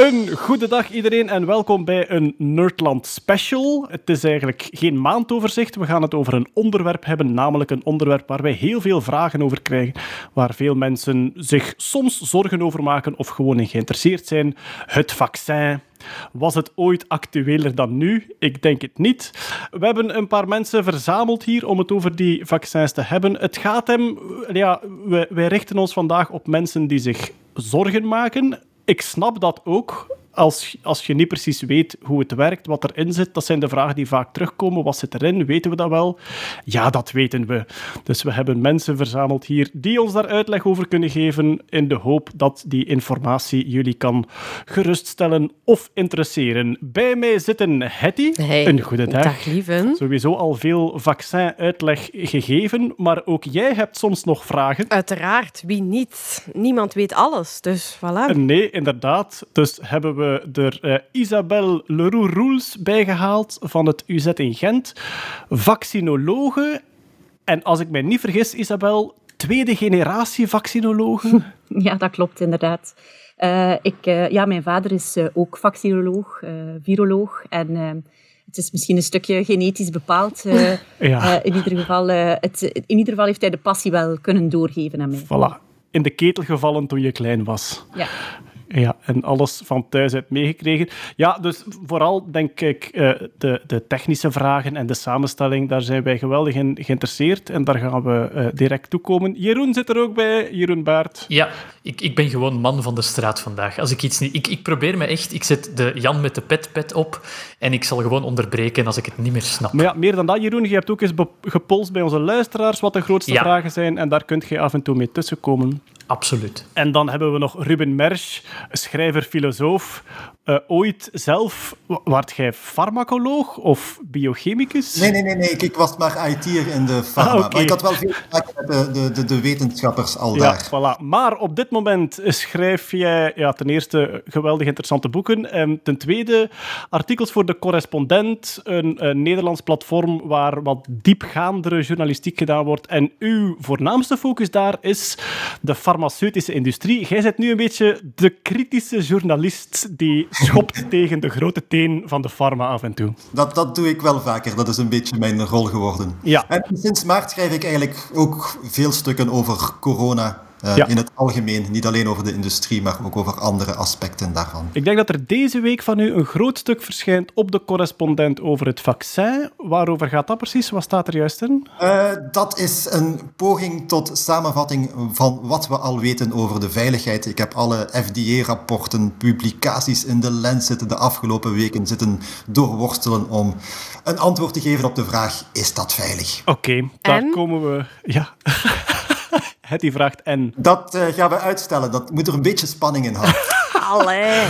Een goede dag iedereen en welkom bij een Nerdland special. Het is eigenlijk geen maandoverzicht. We gaan het over een onderwerp hebben, namelijk een onderwerp waar wij heel veel vragen over krijgen, waar veel mensen zich soms zorgen over maken of gewoon in geïnteresseerd zijn. Het vaccin. Was het ooit actueler dan nu? Ik denk het niet. We hebben een paar mensen verzameld hier om het over die vaccins te hebben. Het gaat hem... Ja, wij, wij richten ons vandaag op mensen die zich zorgen maken. Ik snap dat ook. Als, als je niet precies weet hoe het werkt, wat erin zit, dat zijn de vragen die vaak terugkomen. Wat zit erin? Weten we dat wel? Ja, dat weten we. Dus we hebben mensen verzameld hier die ons daar uitleg over kunnen geven, in de hoop dat die informatie jullie kan geruststellen of interesseren. Bij mij zitten Hetty. Hey, Een goede dag. Dag, lieven. Sowieso al veel vaccin-uitleg gegeven, maar ook jij hebt soms nog vragen. Uiteraard, wie niet? Niemand weet alles, dus voilà. Nee, inderdaad. Dus hebben we er eh, Isabelle Leroux-Roels bijgehaald van het UZ in Gent, vaccinologe. En als ik mij niet vergis, Isabel, tweede generatie vaccinologe. Ja, dat klopt inderdaad. Eh, ik, eh, ja, mijn vader is ook vaccinoloog, viroloog. En het is misschien een stukje genetisch bepaald. Ja. in, ieder geval, het, in ieder geval heeft hij de passie wel kunnen doorgeven aan mij. Voilà. In de ketel gevallen toen je klein was. Ja. Ja, en alles van thuis uit meegekregen. Ja, dus vooral denk ik eh, de, de technische vragen en de samenstelling, daar zijn wij geweldig in geïnteresseerd. En daar gaan we eh, direct toe komen. Jeroen zit er ook bij, Jeroen Baert. Ja, ik, ik ben gewoon man van de straat vandaag. Als ik iets niet... Ik, ik probeer me echt... Ik zet de Jan met de pet-pet op en ik zal gewoon onderbreken als ik het niet meer snap. Maar ja, meer dan dat, Jeroen, je hebt ook eens gepolst bij onze luisteraars wat de grootste Ja. vragen zijn. En daar kunt je af en toe mee tussenkomen. Absoluut. En dan hebben we nog Ruben Mersch, schrijver, filosoof. Eh, ooit zelf, wa- waart jij farmacoloog of biochemicus? Nee, nee, nee, nee. Ik, ik was maar IT'er in de pharma. Ah, oké. Maar ik had wel veel te maken met de, de, de, de wetenschappers al Ja, daar. voilà. Maar op dit moment schrijf jij ja, ten eerste geweldig interessante boeken. En ten tweede artikels voor de Correspondent, een, een Nederlands platform waar wat diepgaandere journalistiek gedaan wordt. En uw voornaamste focus daar is de farmaceutische industrie. Jij bent nu een beetje de kritische journalist die schopt tegen de grote teen van de pharma af en toe. Dat, dat doe ik wel vaker. Dat is een beetje mijn rol geworden. Ja. En sinds maart schrijf ik eigenlijk ook veel stukken over corona. Eh, Ja. In het algemeen. Niet alleen over de industrie, maar ook over andere aspecten daarvan. Ik denk dat er deze week van u een groot stuk verschijnt op de correspondent over het vaccin. Waarover gaat dat precies? Wat staat er juist in? Eh, dat is een poging tot samenvatting van wat we al weten over de veiligheid. Ik heb alle FDA-rapporten, publicaties in de Lancet de afgelopen weken zitten doorworstelen om een antwoord te geven op de vraag: is dat veilig? Oké, daar En? komen we. Ja. Hetty vraagt en. Dat eh, gaan we uitstellen. Dat moet er een beetje spanning in houden. Allee.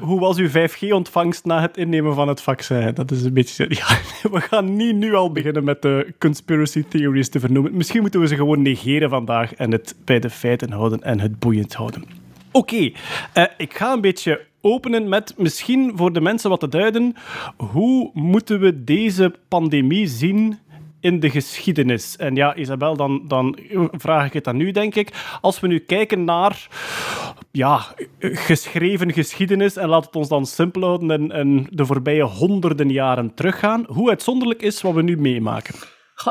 Hoe was uw 5G-ontvangst na het innemen van het vaccin? Dat is een beetje. Ja, we gaan niet nu al beginnen met de conspiracy theories te vernoemen. Misschien moeten we ze gewoon negeren vandaag en het bij de feiten houden en het boeiend houden. Oké, eh, ik ga een beetje openen met misschien voor de mensen wat te duiden. Hoe moeten we deze pandemie zien in de geschiedenis? En ja, Isabel, dan, dan vraag ik het aan u, denk ik. Als we nu kijken naar ja, geschreven geschiedenis, en laat het ons dan simpel houden en, en de voorbije honderden jaren teruggaan, hoe uitzonderlijk is wat we nu meemaken?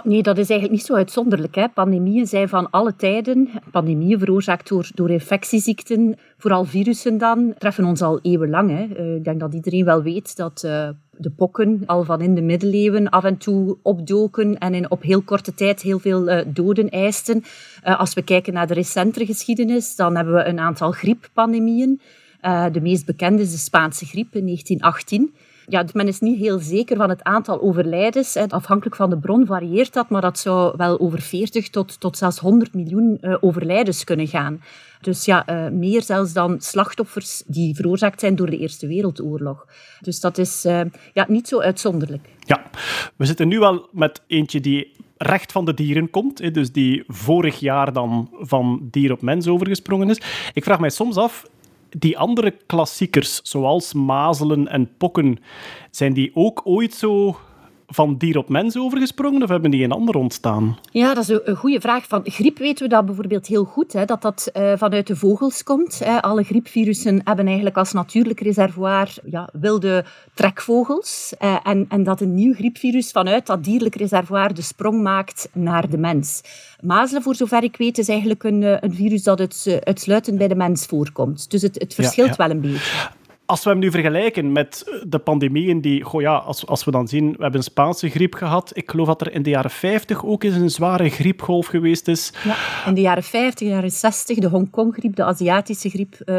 Nee, dat is eigenlijk niet zo uitzonderlijk. Hè. Pandemieën zijn van alle tijden. Pandemieën veroorzaakt door, door infectieziekten, vooral virussen dan, treffen ons al eeuwenlang. Hè. Eh, ik denk dat iedereen wel weet dat eh, de pokken al van in de middeleeuwen af en toe opdoken en in, op heel korte tijd heel veel eh, doden eisten. Als we kijken naar de recentere geschiedenis, dan hebben we een aantal grieppandemieën. De meest bekende is de Spaanse griep in 1918. Ja, dus men is niet heel zeker van het aantal overlijdens. Afhankelijk van de bron varieert dat, maar dat zou wel over 40 tot, tot zelfs 100 miljoen eh, overlijdens kunnen gaan. Dus ja, eh, meer zelfs dan slachtoffers die veroorzaakt zijn door de Eerste Wereldoorlog. Dus dat is eh, ja, niet zo uitzonderlijk. Ja, we zitten nu wel met eentje die recht van de dieren komt, dus die vorig jaar dan van dier op mens overgesprongen is. Ik vraag mij soms af, die andere klassiekers, zoals mazelen en pokken, zijn die ook ooit zo van dier op mens overgesprongen of hebben die een ander ontstaan? Ja, dat is een, goede vraag. Van griep weten we dat bijvoorbeeld heel goed, hè, dat dat eh, vanuit de vogels komt. Hè. Alle griepvirussen hebben eigenlijk als natuurlijk reservoir ja, wilde trekvogels. Eh, en, en dat een nieuw griepvirus vanuit dat dierlijk reservoir de sprong maakt naar de mens. Mazelen, voor zover ik weet, is eigenlijk een, eh, een virus dat het, uitsluitend bij de mens voorkomt. Dus het, het verschilt ja. wel een beetje. Als we hem nu vergelijken met de pandemieën die... Goh ja, als, als we dan zien, we hebben een Spaanse griep gehad. Ik geloof dat er in de jaren 50 ook eens een zware griepgolf geweest is. Ja, in de jaren 50, de jaren 60, de Hongkong-griep, de Aziatische griep. eh,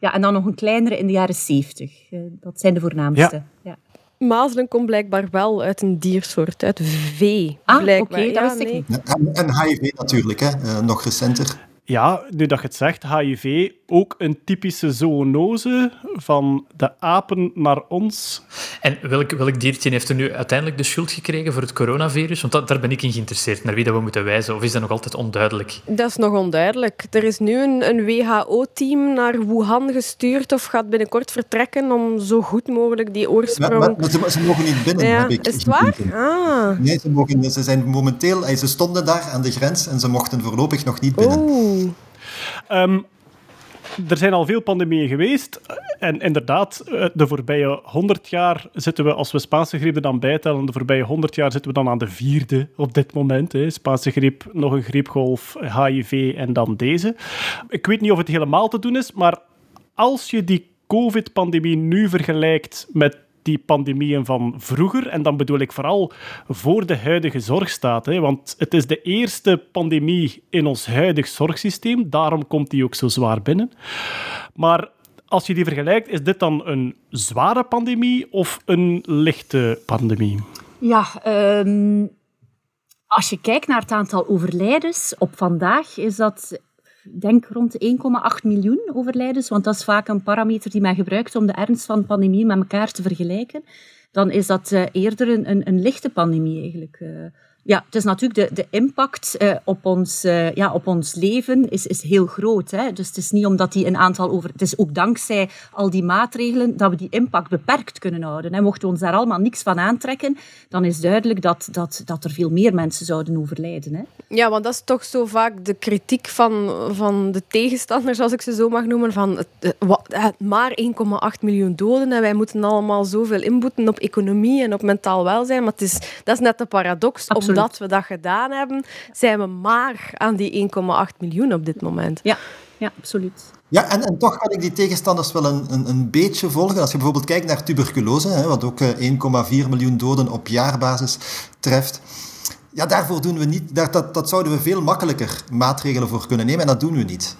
ja, en dan nog een kleinere in de jaren 70. Eh, dat zijn de voornaamste. Ja. Mazelen komt blijkbaar wel uit een diersoort, uit vee. Ah, oké, dat Ja, wist ik nee. niet. En, en HIV natuurlijk, hè, eh, nog recenter. Ja, nu dat je het zegt, HIV, ook een typische zoonose van de apen naar ons. En welk, welk diertje heeft er nu uiteindelijk de schuld gekregen voor het coronavirus? Want dat, daar ben ik in geïnteresseerd, naar wie dat we moeten wijzen. Of is dat nog altijd onduidelijk? Dat is nog onduidelijk. Er is nu een, een WHO-team naar Wuhan gestuurd of gaat binnenkort vertrekken om zo goed mogelijk die oorsprong... maar- maar ze, ze mogen niet binnen, ja, heb ik is het waar? Ah. Nee, ze, mogen, ze zijn momenteel... Ze stonden daar aan de grens en ze mochten voorlopig nog niet binnen. Ehm, er zijn al veel pandemieën geweest. En inderdaad, eh, de voorbije 100 jaar zitten we, als we Spaanse griep er dan bijtellen, de voorbije 100 jaar zitten we dan aan de vierde op dit moment. Hè. Spaanse griep, nog een griepgolf, HIV en dan deze. Ik weet niet of het helemaal te doen is, maar als je die COVID-pandemie nu vergelijkt met die pandemieën van vroeger, en dan bedoel ik vooral voor de huidige zorgstaat, hè, want het is de eerste pandemie in ons huidig zorgsysteem, daarom komt die ook zo zwaar binnen. Maar als je die vergelijkt, is dit dan een zware pandemie of een lichte pandemie? Ja, ehm, als je kijkt naar het aantal overlijdens op vandaag, is dat denk rond 1,8 miljoen overlijdens, want dat is vaak een parameter die men gebruikt om de ernst van pandemie met elkaar te vergelijken. Dan is dat eh, eerder een, een, een lichte pandemie eigenlijk. Ja, het is natuurlijk de, de impact eh, op, ons, eh, ja, op ons leven is, is heel groot. Hè? Dus het is niet omdat die een aantal over... Het is ook dankzij al die maatregelen dat we die impact beperkt kunnen houden. Hè? Mochten we ons daar allemaal niks van aantrekken, dan is duidelijk dat, dat, dat er veel meer mensen zouden overlijden. Hè? Ja, want dat is toch zo vaak de kritiek van, van de tegenstanders, als ik ze zo mag noemen, van het, eh, maar 1,8 miljoen doden en wij moeten allemaal zoveel inboeten op economie en op mentaal welzijn. Maar het is, dat is net de paradox. Absoluut. Omdat we dat gedaan hebben, zijn we maar aan die 1,8 miljoen op dit moment. Ja, ja absoluut. Ja, en, en toch kan ik die tegenstanders wel een, een, een beetje volgen. Als je bijvoorbeeld kijkt naar tuberculose, hè, wat ook eh, 1,4 miljoen doden op jaarbasis treft. Ja, daarvoor doen we niet, daar, dat, dat zouden we veel makkelijker maatregelen voor kunnen nemen en dat doen we niet.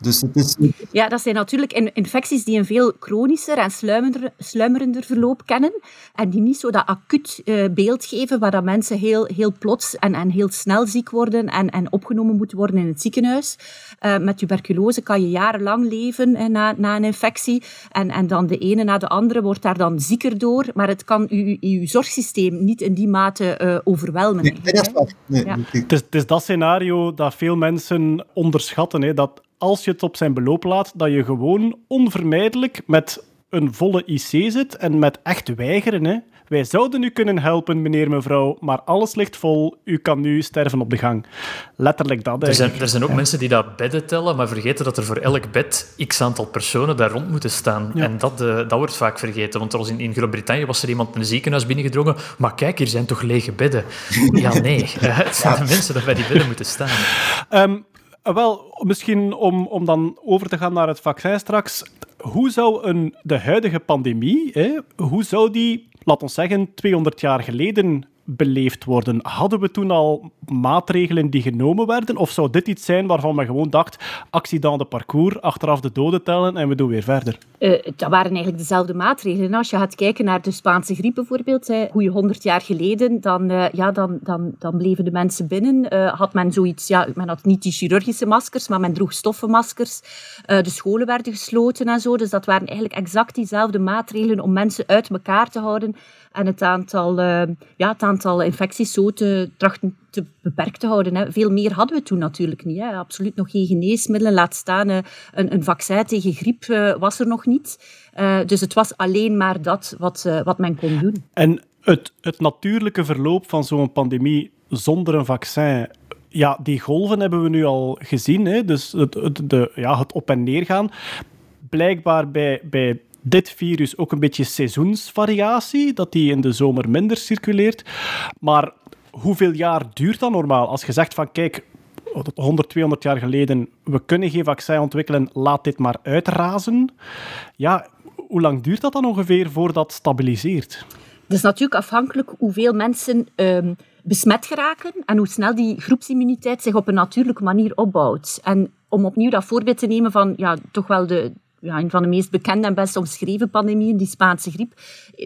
Dus het is... Ja, dat zijn natuurlijk in- infecties die een veel chronischer en sluimerender, sluimerender verloop kennen. En die niet zo dat acuut eh, beeld geven, waar dat mensen heel, heel plots en, en heel snel ziek worden en, en opgenomen moeten worden in het ziekenhuis. Eh, met tuberculose kan je jarenlang leven eh, na, na een infectie. En, en dan de ene na de andere wordt daar dan zieker door. Maar het kan uw, uw zorgsysteem niet in die mate eh, overwelmen. Nee, dat is waar. Nee, Ja. ik- Het is, het is dat scenario dat veel mensen onderschatten. Hè, dat als je het op zijn beloop laat, dat je gewoon onvermijdelijk met een volle IC zit en met echt weigeren. Hè. Wij zouden u kunnen helpen, meneer, mevrouw, maar alles ligt vol. U kan nu sterven op de gang. Letterlijk dat. Er zijn, er zijn ook mensen die dat bedden tellen, maar vergeten dat er voor elk bed x aantal personen daar rond moeten staan. En dat, eh, dat wordt vaak vergeten. Want er was in, in Groot-Brittannië was er iemand in een ziekenhuis binnengedrongen. Maar kijk, hier zijn toch lege bedden? Ja, nee. Het zijn de mensen dat bij die bedden moeten staan. Ehm, wel, misschien om, om dan over te gaan naar het vaccin straks. Hoe zou een, de huidige pandemie, hè, hoe zou die, laat ons zeggen, 200 jaar geleden beleefd worden? Hadden we toen al maatregelen die genomen werden? Of zou dit iets zijn waarvan men gewoon dacht, accident de parcours, achteraf de doden tellen en we doen weer verder? Eh, dat waren eigenlijk dezelfde maatregelen. Als je gaat kijken naar de Spaanse griep bijvoorbeeld, hè, goeie 100 jaar geleden, dan, eh, ja, dan, dan, dan bleven de mensen binnen. Eh, had men zoiets, ja, men had niet die chirurgische maskers, maar men droeg stoffenmaskers. De scholen werden gesloten en zo. Dus dat waren eigenlijk exact diezelfde maatregelen om mensen uit elkaar te houden en het aantal, uh, ja, het aantal infecties zo te trachten te beperkt te houden. Hè. Veel meer hadden we toen natuurlijk niet. Hè. Absoluut nog geen geneesmiddelen. Laat staan uh, een, een, vaccin tegen griep uh, was er nog niet. dus het was alleen maar dat wat, wat men kon doen. En het, het natuurlijke verloop van zo'n pandemie zonder een vaccin ja, die golven hebben we nu al gezien. Hè? Dus het, het, de, ja, het op- en neergaan. Blijkbaar bij, bij dit virus ook een beetje seizoensvariatie, dat die in de zomer minder circuleert. Maar hoeveel jaar duurt dat normaal? Als je zegt van kijk, 100, 200 jaar geleden, we kunnen geen vaccin ontwikkelen, laat dit maar uitrazen. Ja, hoe lang duurt dat dan ongeveer voordat stabiliseert? Het is natuurlijk afhankelijk hoeveel mensen um, besmet geraken en hoe snel die groepsimmuniteit zich op een natuurlijke manier opbouwt. En om opnieuw dat voorbeeld te nemen van ja, toch wel de, ja, een van de meest bekende en best omschreven pandemieën, die Spaanse griep.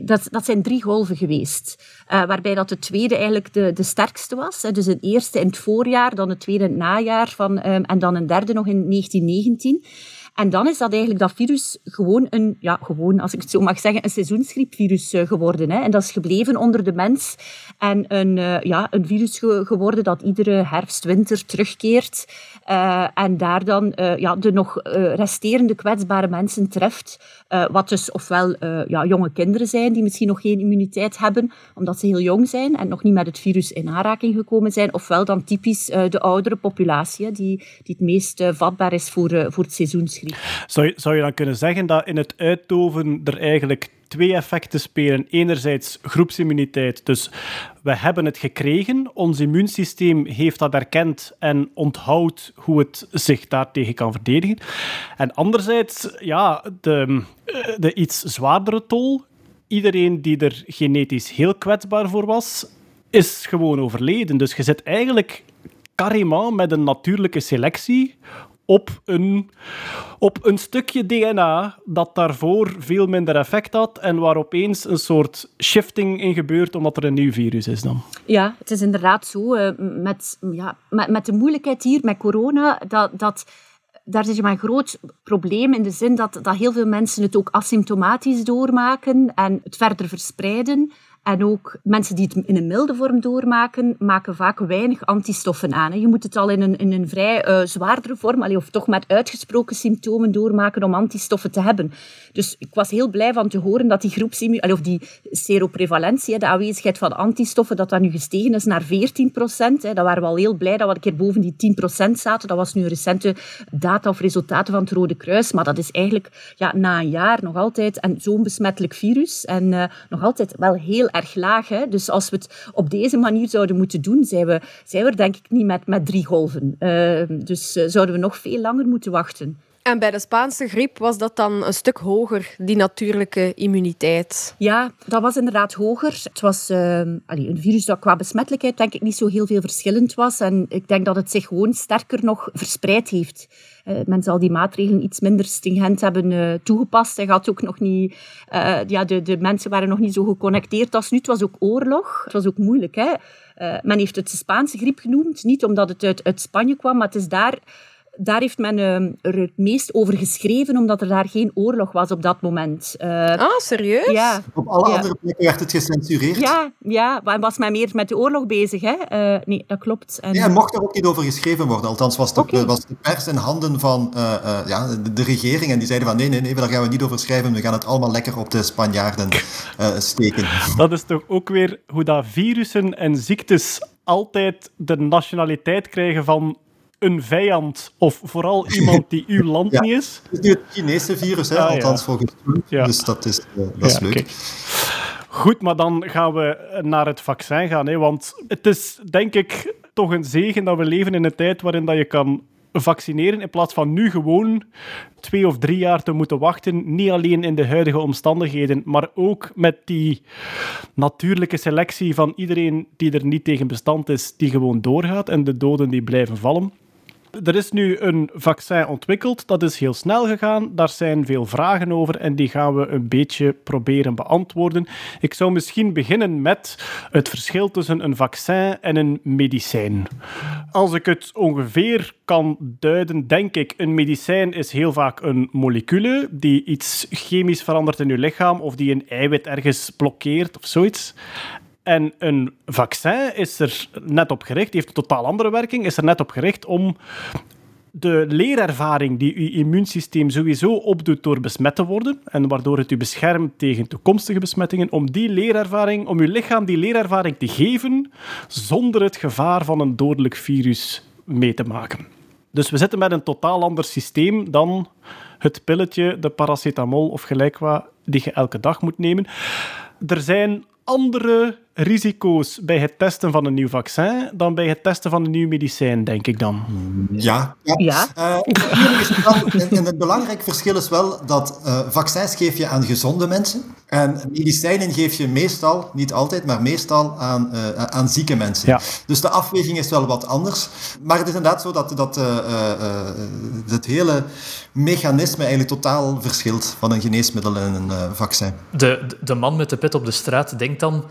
Dat, dat zijn drie golven geweest. Uh, waarbij dat de tweede eigenlijk de, de sterkste was. Dus een eerste in het voorjaar, dan het tweede in het najaar van, um, en dan een derde nog in 1919. En dan is dat eigenlijk dat virus gewoon een, ja, gewoon, als ik het zo mag zeggen, een seizoensgriepvirus uh, geworden. Hè. En dat is gebleven onder de mens. En een, uh, ja, een virus ge geworden dat iedere herfst, winter terugkeert. Uh, en daar dan ja, de nog resterende kwetsbare mensen treft. wat dus ofwel ja, jonge kinderen zijn die misschien nog geen immuniteit hebben, omdat ze heel jong zijn en nog niet met het virus in aanraking gekomen zijn. Ofwel dan typisch de oudere populatie, die, die het meest vatbaar is voor, voor het seizoensgriep. Zou je, dan kunnen zeggen dat in het uitdoven er eigenlijk twee effecten spelen. Enerzijds groepsimmuniteit, dus we hebben het gekregen, ons immuunsysteem heeft dat erkend en onthoudt hoe het zich daartegen kan verdedigen. En anderzijds, ja, de, de iets zwaardere tol, iedereen die er genetisch heel kwetsbaar voor was, is gewoon overleden. Dus je zit eigenlijk carrément met een natuurlijke selectie op een, op een stukje DNA dat daarvoor veel minder effect had en waar opeens een soort shifting in gebeurt omdat er een nieuw virus is dan. Ja, het is inderdaad zo. Uh, met, ja, met, met de moeilijkheid hier met corona, dat... dat daar zit je maar een groot probleem in de zin dat, dat heel veel mensen het ook asymptomatisch doormaken en het verder verspreiden. En ook mensen die het in een milde vorm doormaken, maken vaak weinig antistoffen aan. Je moet het al in een, in een vrij uh, zwaardere vorm, of toch met uitgesproken symptomen doormaken om antistoffen te hebben. Dus ik was heel blij van te horen dat die groepsimmuniteit, of die seroprevalentie, de aanwezigheid van antistoffen, dat dat nu gestegen is naar 14 procent. Dat waren we al heel blij dat we een keer boven die 10 procent zaten. Dat was nu een recente data of resultaten van het Rode Kruis. Maar dat is eigenlijk ja, na een jaar nog altijd zo'n besmettelijk virus. En uh, nog altijd wel heel erg laag. Hè? Dus als we het op deze manier zouden moeten doen, zijn we, zijn we er denk ik niet met, met drie golven. Uh, dus uh, zouden we nog veel langer moeten wachten. En bij de Spaanse griep was dat dan een stuk hoger, die natuurlijke immuniteit? Ja, dat was inderdaad hoger. Het was allee, een virus dat qua besmettelijkheid denk ik niet zo heel veel verschillend was. En ik denk dat het zich gewoon sterker nog verspreid heeft. Uh, men zal die maatregelen iets minder stringent hebben uh, toegepast. Hij had ook nog niet, ja, de, de mensen waren nog niet zo geconnecteerd als nu. Het was ook oorlog. Het was ook moeilijk. Hè? men heeft het de Spaanse griep genoemd. Niet omdat het uit, uit Spanje kwam, maar het is daar daar heeft men uh, er het meest over geschreven, omdat er daar geen oorlog was op dat moment. Uh, ah, serieus? Ja. Op alle ja. andere plekken werd het gecensureerd. Ja, ja, maar was men meer met de oorlog bezig. Hè? Uh, nee, dat klopt. En... Ja, mocht er ook niet over geschreven worden. Althans, was de, okay. was de pers in handen van ja, de, de, regering. En die zeiden van nee, nee, nee, daar gaan we niet over schrijven. We gaan het allemaal lekker op de Spanjaarden steken. Dat is toch ook weer hoe dat virussen en ziektes altijd de nationaliteit krijgen van een vijand of vooral iemand die uw land ja. niet is. Het is nu het Chinese virus, hè, Ah, althans ja. volgens mij. Ja. Dus dat is, uh, dat is leuk. Goed, maar dan gaan we naar het vaccin gaan. Hè, want het is denk ik toch een zegen dat we leven in een tijd waarin dat je kan vaccineren in plaats van nu gewoon twee of drie jaar te moeten wachten. Niet alleen in de huidige omstandigheden, maar ook met die natuurlijke selectie van iedereen die er niet tegen bestand is, die gewoon doorgaat en de doden die blijven vallen. Er is nu een vaccin ontwikkeld, dat is heel snel gegaan. Daar zijn veel vragen over en die gaan we een beetje proberen beantwoorden. Ik zou misschien beginnen met het verschil tussen een vaccin en een medicijn. Als ik het ongeveer kan duiden, denk ik, een medicijn is heel vaak een molecule die iets chemisch verandert in je lichaam of die een eiwit ergens blokkeert of zoiets. En een vaccin is er net op gericht, die heeft een totaal andere werking, is er net op gericht om de leerervaring die je immuunsysteem sowieso opdoet door besmet te worden, en waardoor het u beschermt tegen toekomstige besmettingen, om die leerervaring, om uw lichaam die leerervaring te geven, zonder het gevaar van een dodelijk virus mee te maken. Dus we zitten met een totaal ander systeem dan het pilletje, de paracetamol of gelijk wat, die je elke dag moet nemen. Er zijn andere risico's bij het testen van een nieuw vaccin dan bij het testen van een nieuw medicijn, denk ik dan. Ja. ja. Ja. Eh, is wel- en, en het belangrijk verschil is wel dat eh, vaccins geef je aan gezonde mensen en medicijnen geef je meestal, niet altijd, maar meestal aan, eh, aan zieke mensen. Ja. Dus de afweging is wel wat anders. Maar het is inderdaad zo dat, dat eh, eh, eh, het hele mechanisme eigenlijk totaal verschilt van een geneesmiddel en een vaccin. De, de- de man met de pet op de straat denkt dan...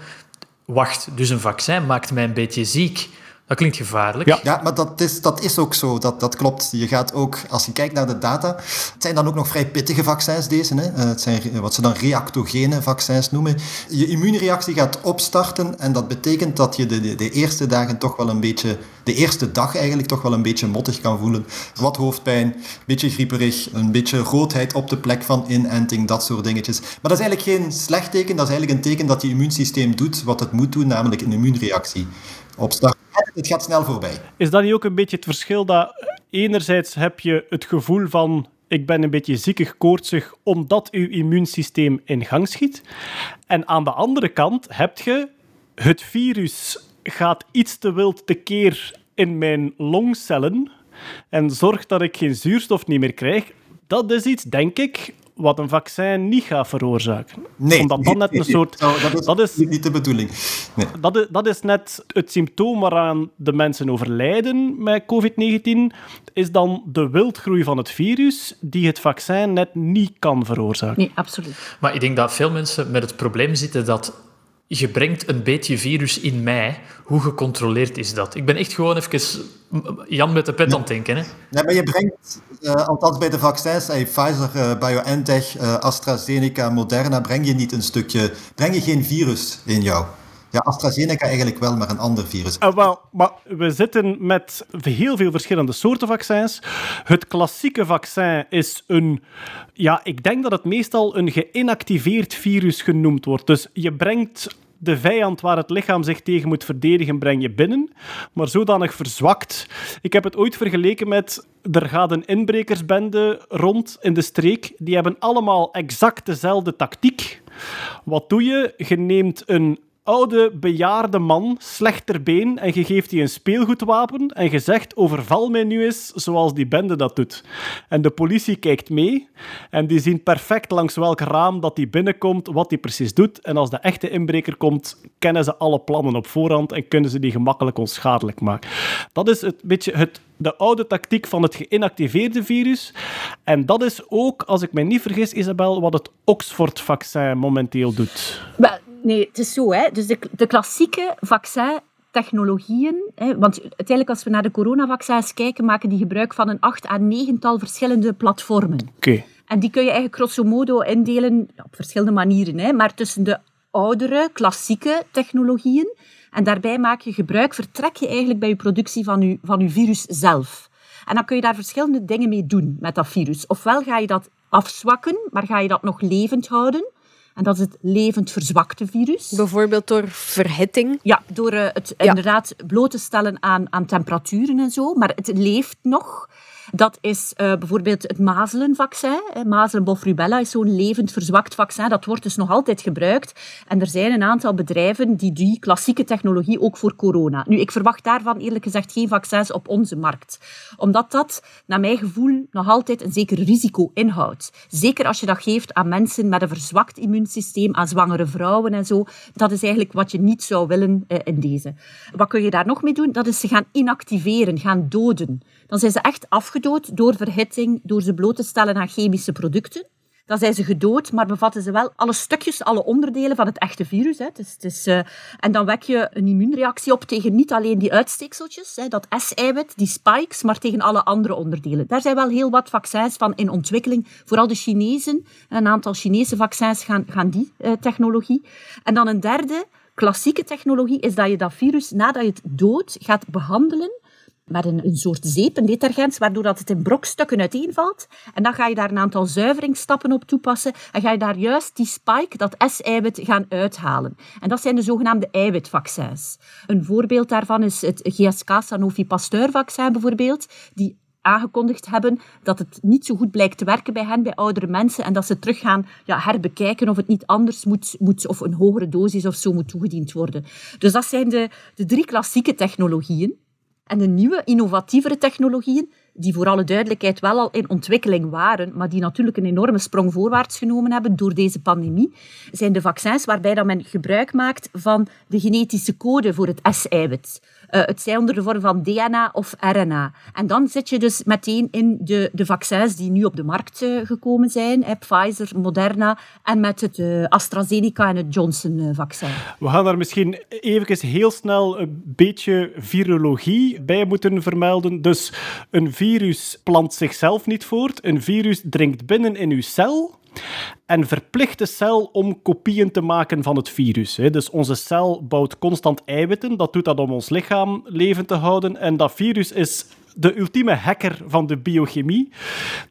Wacht, dus een vaccin maakt mij een beetje ziek. Dat klinkt gevaarlijk. Ja. Ja, maar dat is, dat is ook zo. Dat, dat klopt. Je gaat ook, als je kijkt naar de data, het zijn dan ook nog vrij pittige vaccins deze. Hè? Eh, Het zijn re- wat ze dan reactogene vaccins noemen. Je immuunreactie gaat opstarten en dat betekent dat je de, de, de eerste dagen toch wel een beetje, de eerste dag eigenlijk toch wel een beetje mottig kan voelen. Wat hoofdpijn, een beetje grieperig, een beetje roodheid op de plek van inenting, dat soort dingetjes. Maar dat is eigenlijk geen slecht teken, dat is eigenlijk een teken dat je immuunsysteem doet wat het moet doen, namelijk een immuunreactie opstarten. Het gaat snel voorbij. Is dat niet ook een beetje het verschil dat enerzijds heb je het gevoel van ik ben een beetje ziekig, koortsig, omdat uw immuunsysteem in gang schiet. En aan de andere kant heb je het virus gaat iets te wild tekeer in mijn longcellen en zorgt dat ik geen zuurstof niet meer krijg. Dat is iets, denk ik, wat een vaccin niet gaat veroorzaken. Nee, Omdat dat net een soort... Dat is, dat is niet de bedoeling. Nee. dat is, dat is net het symptoom waaraan de mensen overlijden met COVID-19, is dan de wildgroei van het virus, die het vaccin net niet kan veroorzaken. Nee, absoluut. Maar ik denk dat veel mensen met het probleem zitten dat je brengt een beetje virus in mij. Hoe gecontroleerd is dat? Ik ben echt gewoon even Jan met de pet aan het denken. Hè? Nee, maar je brengt, eh, althans bij de vaccins, eh, Pfizer, eh, BioNTech, AstraZeneca, Moderna, breng je niet een stukje, breng je geen virus in jou. Ja, AstraZeneca eigenlijk wel, maar een ander virus. Eh, wel, maar we zitten met heel veel verschillende soorten vaccins. Het klassieke vaccin is een... Ja, ik denk dat het meestal een geïnactiveerd virus genoemd wordt. Dus je brengt de vijand waar het lichaam zich tegen moet verdedigen, breng je binnen, maar zodanig verzwakt. Ik heb het ooit vergeleken met... Er gaat een inbrekersbende rond in de streek. Die hebben allemaal exact dezelfde tactiek. Wat doe je? Je neemt een oude, bejaarde man, slechter been, en je geeft die een speelgoedwapen en je zegt, overval mij nu eens zoals die bende dat doet. En de politie kijkt mee en die zien perfect langs welk raam dat die binnenkomt, wat die precies doet. En als de echte inbreker komt, kennen ze alle plannen op voorhand en kunnen ze die gemakkelijk onschadelijk maken. Dat is het beetje het, de oude tactiek van het geïnactiveerde virus. En dat is ook, als ik me niet vergis, Isabel, wat het Oxford-vaccin momenteel doet. Nee, het is zo. Hè. Dus de, de klassieke vaccintechnologieën... Hè, want uiteindelijk, als we naar de coronavaccins kijken, maken die gebruik van een acht à negental verschillende platformen. Oké. En die kun je eigenlijk grosso modo indelen op verschillende manieren. Hè, maar tussen de oudere, klassieke technologieën. En daarbij maak je gebruik, vertrek je eigenlijk bij je productie van je, van je virus zelf. En dan kun je daar verschillende dingen mee doen met dat virus. Ofwel ga je dat afzwakken, maar ga je dat nog levend houden. En dat is het levend verzwakte virus. Bijvoorbeeld door verhitting. Ja, door eh, het Ja. inderdaad bloot te stellen aan, aan temperaturen en zo. Maar het leeft nog. Dat is uh, bijvoorbeeld het mazelenvaccin. Mazelen, is zo'n levend verzwakt vaccin. Dat wordt dus nog altijd gebruikt. En er zijn een aantal bedrijven die die klassieke technologie ook voor corona. Nu, ik verwacht daarvan eerlijk gezegd geen vaccins op onze markt. Omdat dat, naar mijn gevoel, nog altijd een zeker risico inhoudt. Zeker als je dat geeft aan mensen met een verzwakt immuunsysteem, aan zwangere vrouwen en zo. Dat is eigenlijk wat je niet zou willen uh, in deze. Wat kun je daar nog mee doen? Dat is ze gaan inactiveren, gaan doden. Dan zijn ze echt afgedood door verhitting, door ze bloot te stellen aan chemische producten. Dan zijn ze gedood, maar bevatten ze wel alle stukjes, alle onderdelen van het echte virus. Hè. Is, uh, en dan wek je een immuunreactie op tegen niet alleen die uitsteekseltjes, hè, dat S-eiwit, die spikes, maar tegen alle andere onderdelen. Daar zijn wel heel wat vaccins van in ontwikkeling. Vooral de Chinezen, een aantal Chinese vaccins gaan, gaan die uh, technologie. En dan een derde, klassieke technologie, is dat je dat virus, nadat je het dood gaat behandelen, met een, een soort zeep, waardoor dat het in brokstukken uiteenvalt. En dan ga je daar een aantal zuiveringsstappen op toepassen en ga je daar juist die spike, dat S-eiwit, gaan uithalen. En dat zijn de zogenaamde eiwitvaccins. Een voorbeeld daarvan is het GSK Sanofi Pasteur vaccin bijvoorbeeld, die aangekondigd hebben dat het niet zo goed blijkt te werken bij hen, bij oudere mensen, en dat ze terug gaan ja, herbekijken of het niet anders moet, moet, of een hogere dosis of zo moet toegediend worden. Dus dat zijn de, de drie klassieke technologieën. En de nieuwe, innovatievere technologieën, die voor alle duidelijkheid wel al in ontwikkeling waren, maar die natuurlijk een enorme sprong voorwaarts genomen hebben door deze pandemie, zijn de vaccins waarbij dat men gebruik maakt van de genetische code voor het S-eiwit. Uh, het zij onder de vorm van DNA of RNA. En dan zit je dus meteen in de, de vaccins die nu op de markt uh, gekomen zijn. Pfizer, Moderna en met het uh, AstraZeneca en het Johnson-vaccin. We gaan daar misschien even heel snel een beetje virologie bij moeten vermelden. Dus een virus plant zichzelf niet voort. Een virus dringt binnen in uw cel en verplicht de cel om kopieën te maken van het virus. Dus onze cel bouwt constant eiwitten. Dat doet dat om ons lichaam levend te houden. En dat virus is de ultieme hacker van de biochemie.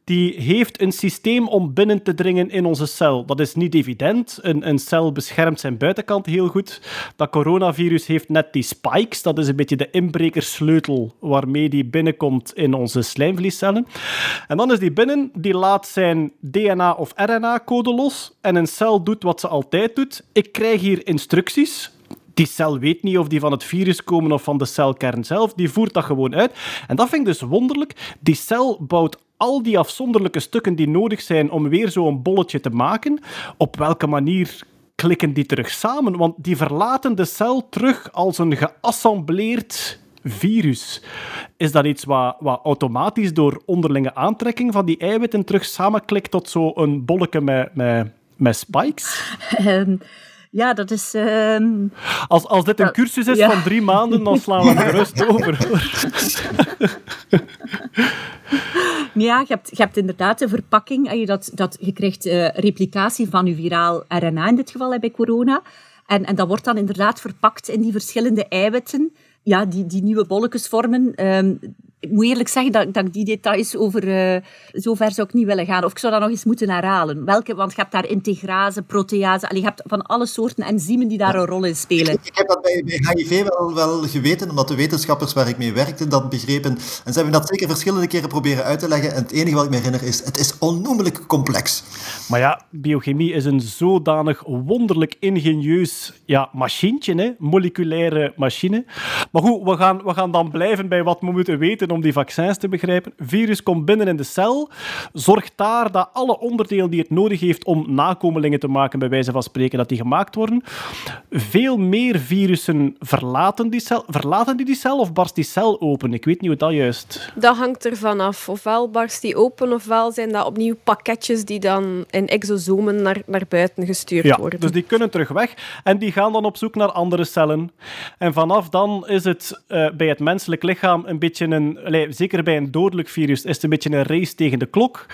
Die heeft een systeem om binnen te dringen in onze cel. Dat is niet evident. Een, een cel beschermt zijn buitenkant heel goed. Dat coronavirus heeft net die spikes. Dat is een beetje de inbrekersleutel waarmee die binnenkomt in onze slijmvliescellen. En dan is die binnen, die laat zijn DNA- of RNA-code los. En een cel doet wat ze altijd doet. Ik krijg hier instructies die cel weet niet of die van het virus komen of van de celkern zelf. Die voert dat gewoon uit. En dat vind ik dus wonderlijk. Die cel bouwt al die afzonderlijke stukken die nodig zijn om weer zo'n bolletje te maken. Op welke manier klikken die terug samen? Want die verlaten de cel terug als een geassembleerd virus. Is dat iets wat, wat automatisch door onderlinge aantrekking van die eiwitten terug samenklikt tot zo'n bolletje met, met, met spikes? Um, ja, dat is... Uh... Als, als dit een cursus is ja. van drie maanden, dan slaan we gerust over. ja, je hebt, je hebt inderdaad de verpakking. Je, dat, dat, je krijgt uh, replicatie van je viraal RNA in dit geval bij corona. En, en dat wordt dan inderdaad verpakt in die verschillende eiwitten ja, die, die nieuwe bolletjes vormen. Um, ik moet eerlijk zeggen dat, dat ik die details over... Uh, zover zou ik niet willen gaan. Of ik zou dat nog eens moeten herhalen. Welke, want je hebt daar integrase, protease... Allee, je hebt van alle soorten enzymen die daar een rol in spelen. Ik, ik heb dat bij, bij HIV wel, wel geweten, omdat de wetenschappers waar ik mee werkte dat begrepen. En ze hebben dat zeker verschillende keren proberen uit te leggen. En het enige wat ik me herinner is, het is onnoemelijk complex. Maar ja, biochemie is een zodanig wonderlijk ingenieus ja, machientje, hè? moleculaire machine. Maar goed, we gaan, we gaan dan blijven bij wat we moeten weten om die vaccins te begrijpen. Virus komt binnen in de cel, zorgt daar dat alle onderdelen die het nodig heeft om nakomelingen te maken, bij wijze van spreken, dat die gemaakt worden. Veel meer virussen verlaten die cel. Verlaten die die cel of barst die cel open? Ik weet niet hoe dat juist... Dat hangt ervan af. Ofwel barst die open, ofwel zijn dat opnieuw pakketjes die dan in exosomen naar, naar buiten gestuurd ja, worden. Dus die kunnen terug weg en die gaan dan op zoek naar andere cellen. En vanaf dan is het uh, bij het menselijk lichaam een beetje een zeker bij een dodelijk virus, is het een beetje een race tegen de klok.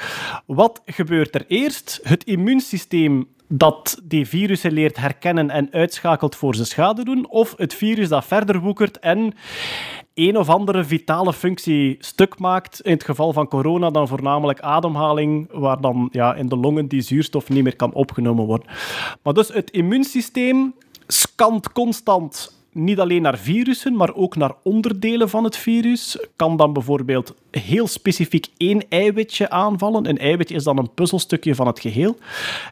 Wat gebeurt er eerst? Het immuunsysteem dat die virussen leert herkennen en uitschakelt voor ze schade doen, of het virus dat verder woekert en een of andere vitale functie stuk maakt. In het geval van corona dan voornamelijk ademhaling, waar dan ja, in de longen die zuurstof niet meer kan opgenomen worden. Maar dus het immuunsysteem scant constant niet alleen naar virussen, maar ook naar onderdelen van het virus. Kan dan bijvoorbeeld heel specifiek één eiwitje aanvallen. Een eiwitje is dan een puzzelstukje van het geheel.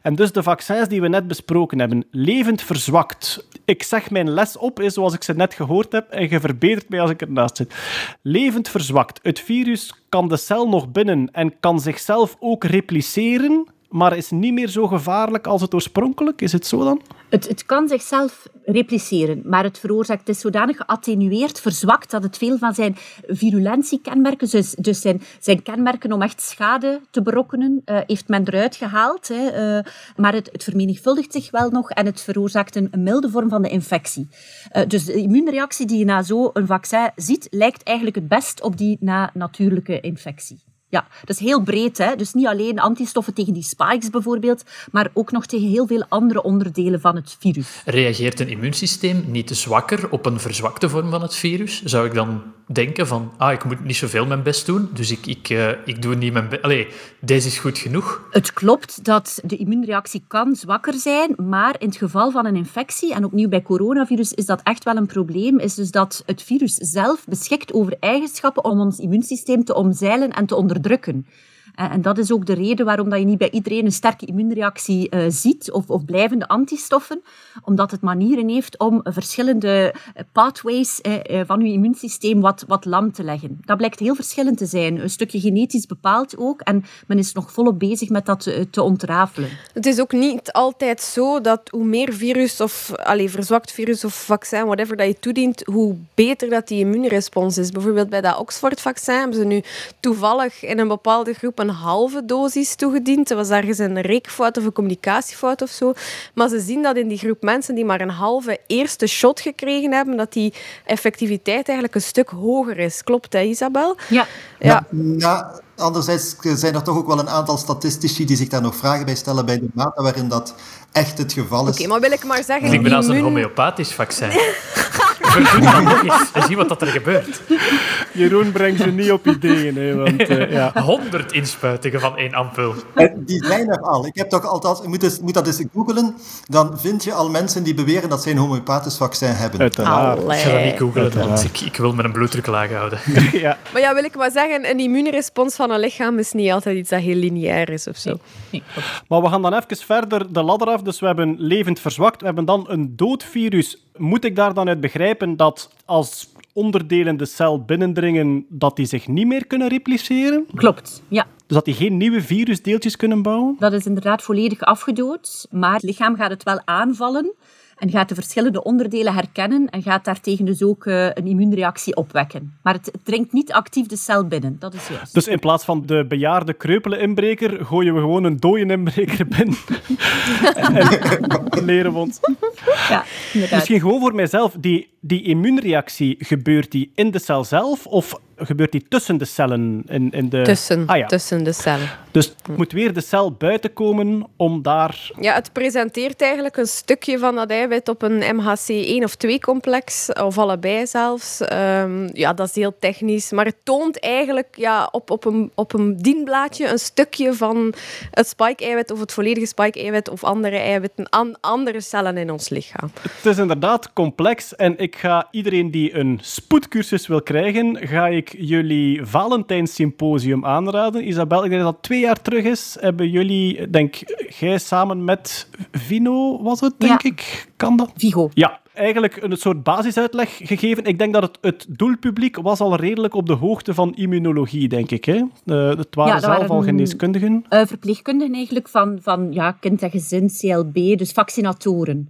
En dus de vaccins die we net besproken hebben, levend verzwakt. Ik zeg mijn les op, is zoals ik ze net gehoord heb, en je verbetert mij als ik ernaast zit. Levend verzwakt. Het virus kan de cel nog binnen en kan zichzelf ook repliceren, maar is niet meer zo gevaarlijk als het oorspronkelijk. Is het zo dan? Het, het kan zichzelf repliceren, maar het veroorzaakt het is zodanig geattenueerd, verzwakt, dat het veel van zijn virulentiekenmerken, dus, dus zijn, zijn kenmerken om echt schade te berokkenen, uh, heeft men eruit gehaald. Hè, uh, maar het, het, vermenigvuldigt zich wel nog en het veroorzaakt een, milde vorm van de infectie. Uh, dus de immuunreactie die je na zo'n vaccin ziet, lijkt eigenlijk het best op die na natuurlijke infectie. Ja, dat is heel breed. Hè? Dus niet alleen antistoffen tegen die spikes bijvoorbeeld, maar ook nog tegen heel veel andere onderdelen van het virus. Reageert een immuunsysteem niet zwakker op een verzwakte vorm van het virus? Zou ik dan denken van, ah, ik moet niet zoveel mijn best doen, dus ik, ik, uh, ik doe niet mijn best. Allee, deze is goed genoeg. Het klopt dat de immuunreactie kan zwakker zijn, maar in het geval van een infectie, en opnieuw bij coronavirus is dat echt wel een probleem, is dus dat het virus zelf beschikt over eigenschappen om ons immuunsysteem te omzeilen en te onderdrukken. En dat is ook de reden waarom dat je niet bij iedereen een sterke immuunreactie uh, ziet of, of, blijvende antistoffen, omdat het manieren heeft om verschillende pathways uh, van je immuunsysteem wat, wat lam te leggen. Dat blijkt heel verschillend te zijn. Een stukje genetisch bepaald ook en men is nog volop bezig met dat te, te ontrafelen. Het is ook niet altijd zo dat hoe meer virus of allez, verzwakt virus of vaccin, whatever dat je toedient, hoe beter dat die immuunrespons is. Bijvoorbeeld bij dat Oxford-vaccin hebben ze nu toevallig in een bepaalde groep een halve dosis toegediend. Er was ergens een reekfout of een communicatiefout of zo. Maar ze zien dat in die groep mensen die maar een halve eerste shot gekregen hebben, dat die effectiviteit eigenlijk een stuk hoger is. Klopt, hè, Isabel? Ja. ja. ja anderzijds zijn er toch ook wel een aantal statistici die zich daar nog vragen bij stellen bij de mate waarin dat echt het geval is. Oké, maar wil ik maar zeggen... Ik ben als een homeopathisch vaccin. Verdoe dat nog eens en zie wat er gebeurt. Jeroen brengt ze niet op ideeën. Hè, want, uh, ja. 100 inspuitingen van één ampul. Die zijn er al. Ik heb toch altijd... Je moet, moet dat eens googelen. Dan vind je al mensen die beweren dat ze een homeopathisch vaccin hebben. Uiteraard. Ik ga dat niet googelen, want ik, ik wil mijn bloeddruk laag houden. ja. Maar ja, wil ik maar zeggen, een immuunrespons van een lichaam is niet altijd iets dat heel lineair is of zo. Maar we gaan dan even verder de ladder af. Dus we hebben levend verzwakt. We hebben dan een dood virus. Moet ik daar dan uit begrijpen dat als onderdelen de cel binnendringen, dat die zich niet meer kunnen repliceren? Klopt, ja. Dus dat die geen nieuwe virusdeeltjes kunnen bouwen? Dat is inderdaad volledig afgedood, maar het lichaam gaat het wel aanvallen en gaat de verschillende onderdelen herkennen en gaat daartegen dus ook uh, een immuunreactie opwekken. Maar het, het dringt niet actief de cel binnen, dat is juist. Dus in plaats van de bejaarde kreupele inbreker, gooien we gewoon een dode inbreker binnen. en leren we ons. Ja, inderdaad. Misschien gewoon voor mijzelf, die, die immuunreactie, gebeurt die in de cel zelf of gebeurt die tussen de cellen? In, in de... Tussen, Ah, ja. tussen de cellen. Dus het moet weer de cel buiten komen om daar... Ja, het presenteert eigenlijk een stukje van dat eiwit op een MHC1 of 2-complex, of allebei zelfs. Ehm, ja, dat is heel technisch, maar het toont eigenlijk ja, op, op, een, op een dienblaadje een stukje van het spike-eiwit of het volledige spike-eiwit of andere eiwitten aan andere cellen in ons lichaam. Het is inderdaad complex en ik ga iedereen die een spoedcursus wil krijgen, ga ik jullie Valentijns Symposium aanraden. Isabel, ik denk dat dat twee jaar terug is. Hebben jullie, denk jij samen met Vino, was het, denk Ja. ik? Kan dat? Vigo. Ja, eigenlijk een soort basisuitleg gegeven. Ik denk dat het, het doelpubliek was al redelijk op de hoogte van immunologie, denk ik. Hè? Eh, het waren Ja, zelf waren- al geneeskundigen. Eh, verpleegkundigen eigenlijk van, van ja, kind- en gezin, CLB, dus vaccinatoren.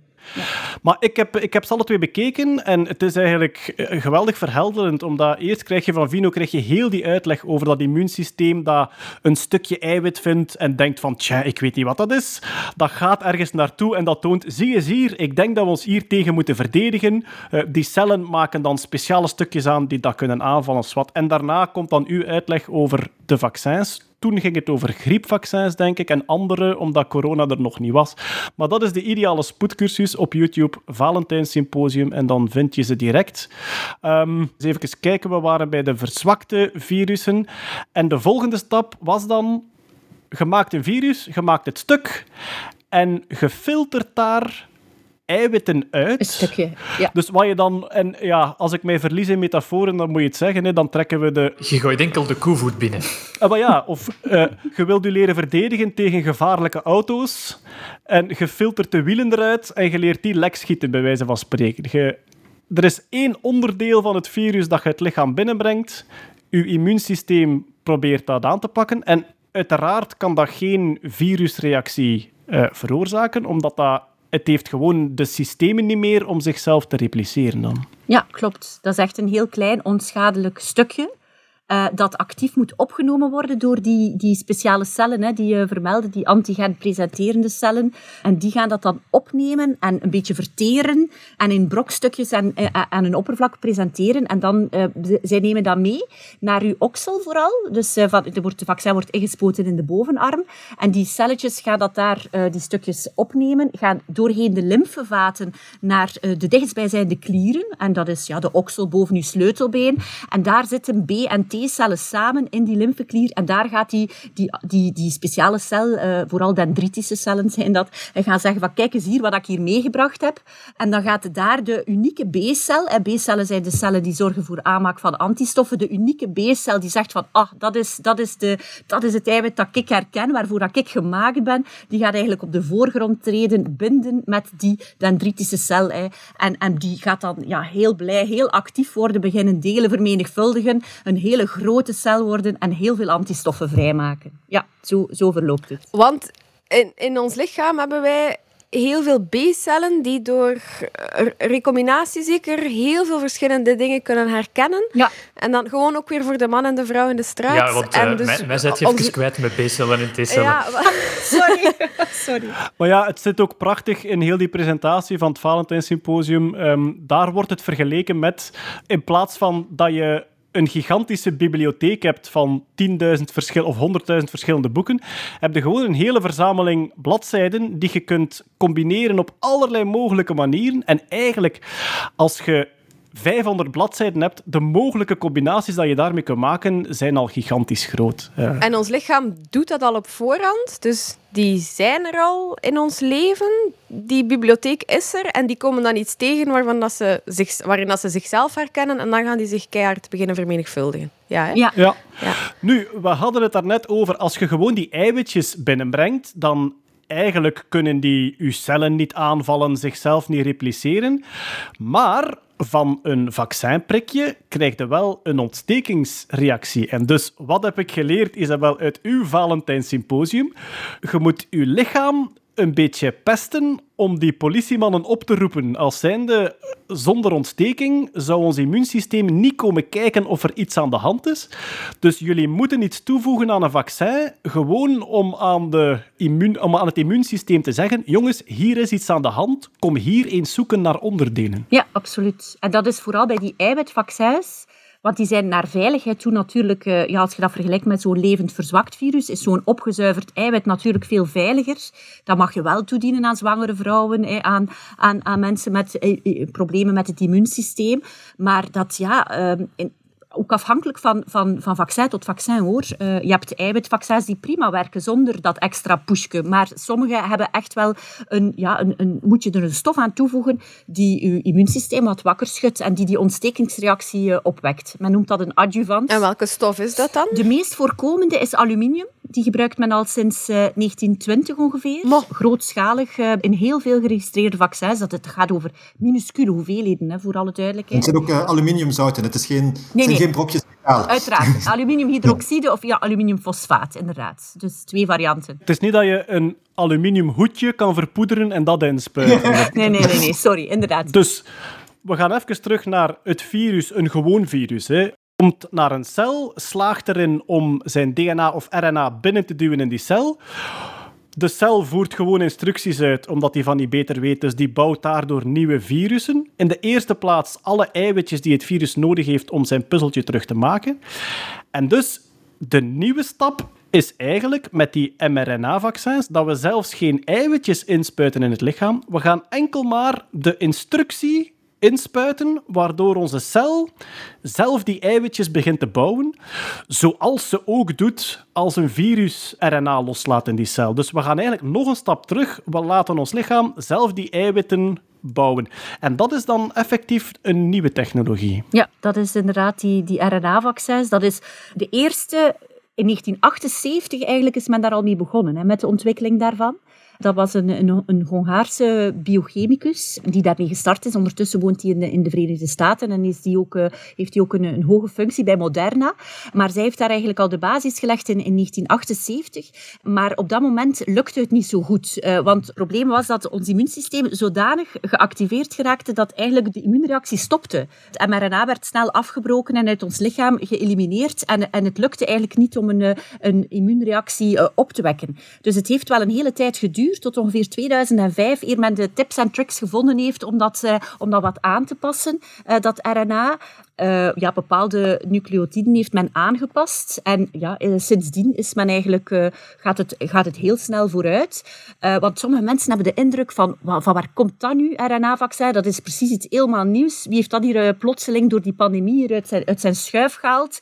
Maar ik heb, ik heb ze alle twee bekeken en het is eigenlijk eh, geweldig verhelderend, omdat eerst krijg je van Vino krijg je heel die uitleg over dat immuunsysteem dat een stukje eiwit vindt en denkt van, tja, ik weet niet wat dat is. Dat gaat ergens naartoe en dat toont, zie eens hier, ik denk dat we ons hier tegen moeten verdedigen. Eh, die cellen maken dan speciale stukjes aan die dat kunnen aanvallen. Swat. En daarna komt dan uw uitleg over de vaccins. Toen ging het over griepvaccins, denk ik, en andere, omdat corona er nog niet was. Maar dat is de ideale spoedcursus op YouTube, Valentijn Symposium, en dan vind je ze direct. Ehm, even kijken, we waren bij de verzwakte virussen. En de volgende stap was dan, gemaakt een virus, gemaakt het stuk, en gefilterd daar eiwitten uit. Een stukje, ja. Dus wat je dan, en ja, als ik mij verlies in metaforen, dan moet je het zeggen, hè, dan trekken we de. Je gooit enkel de koevoet binnen. Ah, maar ja, of eh, je wilt je leren verdedigen tegen gevaarlijke auto's en je filtert de wielen eruit en je leert die lek schieten, bij wijze van spreken. Je, er is één onderdeel van het virus dat je het lichaam binnenbrengt. Je immuunsysteem probeert dat aan te pakken. En uiteraard kan dat geen virusreactie eh, veroorzaken, omdat dat, het heeft gewoon de systemen niet meer om zichzelf te repliceren dan. Ja, klopt. Dat is echt een heel klein, onschadelijk stukje. Eh, dat actief moet opgenomen worden door die, die speciale cellen hè, die je vermeldde, die antigen-presenterende cellen. En die gaan dat dan opnemen en een beetje verteren en in brokstukjes aan, eh, aan een oppervlak presenteren. En dan, eh, z- zij nemen dat mee naar uw oksel vooral. Dus eh, van, er wordt, het vaccin wordt ingespoten in de bovenarm. En die celletjes gaan dat daar, eh, die stukjes opnemen, gaan doorheen de lymfevaten naar eh, de dichtstbijzijnde klieren. En dat is ja, de oksel boven uw sleutelbeen. En daar zitten B- en T-cellen samen in die lymfeklier. En daar gaat die, die, die, die speciale cel, eh, vooral dendritische cellen zijn dat, en gaan zeggen van kijk eens hier wat ik hier meegebracht heb. En dan gaat daar de unieke B-cel, en B-cellen zijn de cellen die zorgen voor aanmaak van antistoffen, de unieke B-cel die zegt van ah, dat is, dat, is de, dat is het eiwit dat ik herken, waarvoor dat ik gemaakt ben, die gaat eigenlijk op de voorgrond treden, binden met die dendritische cel. hè. En, en die gaat dan ja, heel blij, heel actief worden, beginnen delen vermenigvuldigen, een hele grote cel worden en heel veel antistoffen vrijmaken. Ja, zo, zo verloopt het. Want in, in ons lichaam hebben wij heel veel B-cellen die door recombinatie zeker heel veel verschillende dingen kunnen herkennen. Ja. En dan gewoon ook weer voor de man en de vrouw in de straat. Ja, want dus mij zet je even onze- kwijt met B-cellen en T-cellen. Ja, sorry. sorry. Maar ja, het zit ook prachtig in heel die presentatie van het Valentijn Symposium. Ehm, daar wordt het vergeleken met, in plaats van dat je een gigantische bibliotheek hebt van 10.000 verschil of 100.000 verschillende boeken, heb je gewoon een hele verzameling bladzijden die je kunt combineren op allerlei mogelijke manieren. En eigenlijk, als je 500 bladzijden hebt, de mogelijke combinaties dat je daarmee kunt maken, zijn al gigantisch groot. Ja. En ons lichaam doet dat al op voorhand. Dus die zijn er al in ons leven. Die bibliotheek is er. En die komen dan iets tegen waarvan dat ze zich, waarin dat ze zichzelf herkennen. En dan gaan die zich keihard beginnen vermenigvuldigen. Ja, hè? Ja. Ja. Ja. Nu, we hadden het daarnet over, als je gewoon die eiwitjes binnenbrengt, dan eigenlijk kunnen die je cellen niet aanvallen, zichzelf niet repliceren. Maar van een vaccinprikje krijg je wel een ontstekingsreactie. En dus, wat heb ik geleerd, Isabel, uit uw Valentijn Symposium? Je moet je lichaam een beetje pesten om die politiemannen op te roepen. Als zijnde, zonder ontsteking zou ons immuunsysteem niet komen kijken of er iets aan de hand is. Dus jullie moeten iets toevoegen aan een vaccin, gewoon om aan, de immuun, om aan het immuunsysteem te zeggen, jongens, hier is iets aan de hand, kom hier eens zoeken naar onderdelen. Ja, absoluut. En dat is vooral bij die eiwitvaccins. Want die zijn naar veiligheid toe natuurlijk, eh, ja, als je dat vergelijkt met zo'n levend verzwakt virus, is zo'n opgezuiverd eiwit natuurlijk veel veiliger. Dat mag je wel toedienen aan zwangere vrouwen, aan, aan, aan mensen met eh, eh, problemen met het immuunsysteem. Maar dat, ja, ehm, ook afhankelijk van, van, van vaccin tot vaccin hoor. Eh, je hebt eiwitvaccins die prima werken zonder dat extra pushje. Maar sommige hebben echt wel een, ja, een, een, moet je er een stof aan toevoegen die je immuunsysteem wat wakker schudt en die die ontstekingsreactie eh, opwekt. Men noemt dat een adjuvant. En welke stof is dat dan? De meest voorkomende is aluminium. Die gebruikt men al sinds eh, 1920 ongeveer. Mo. Grootschalig eh, in heel veel geregistreerde vaccins. Dat het gaat over minuscule hoeveelheden, hè, voor alle Het duidelijkheid. zijn ook eh, aluminiumzouten. Het is geen, het zijn nee. geen brokjes metaal. Uiteraard. Aluminiumhydroxide of ja, aluminiumfosfaat, inderdaad. Dus twee varianten. Het is niet dat je een aluminium hoedje kan verpoederen en dat inspuiten. Nee, nee, nee, nee. sorry, inderdaad. Dus we gaan even terug naar het virus, een gewoon virus. Hè. Komt naar een cel, slaagt erin om zijn DNA of RNA binnen te duwen in die cel. De cel voert gewoon instructies uit, omdat hij van die beter weet, dus die bouwt daardoor nieuwe virussen. In de eerste plaats alle eiwitjes die het virus nodig heeft om zijn puzzeltje terug te maken. En dus de nieuwe stap is eigenlijk met die mRNA-vaccins dat we zelfs geen eiwitjes inspuiten in het lichaam. We gaan enkel maar de instructie inspuiten, waardoor onze cel zelf die eiwitjes begint te bouwen, zoals ze ook doet als een virus RNA loslaat in die cel. Dus we gaan eigenlijk nog een stap terug. We laten ons lichaam zelf die eiwitten bouwen. En dat is dan effectief een nieuwe technologie. Ja, dat is inderdaad die, die RNA-vaccins. Dat is de eerste... In 1978 eigenlijk is men daar al mee begonnen, hè, met de ontwikkeling daarvan. Dat was een, een, een Hongaarse biochemicus die daarmee gestart is. Ondertussen woont hij in de, in de Verenigde Staten en is die ook, uh, heeft hij ook een, een, hoge functie bij Moderna. Maar zij heeft daar eigenlijk al de basis gelegd in, in 1978. Maar op dat moment lukte het niet zo goed. Uh, want het probleem was dat ons immuunsysteem zodanig geactiveerd geraakte dat eigenlijk de immuunreactie stopte. Het mRNA werd snel afgebroken en uit ons lichaam geëlimineerd. En, en het lukte eigenlijk niet om een, eh, een immuunreactie op te wekken. Dus het heeft wel een hele tijd geduurd tot ongeveer 2005, eer men de tips en tricks gevonden heeft om dat, uh, om dat wat aan te passen, uh, dat RNA. Uh, ja, bepaalde nucleotiden heeft men aangepast. En ja, sindsdien is men eigenlijk, gaat, het, gaat het heel snel vooruit. want sommige mensen hebben de indruk van, van waar komt dat nu, RNA-vaccin? Dat is precies iets helemaal nieuws. Wie heeft dat hier plotseling door die pandemie hier uit zijn, uit zijn schuif gehaald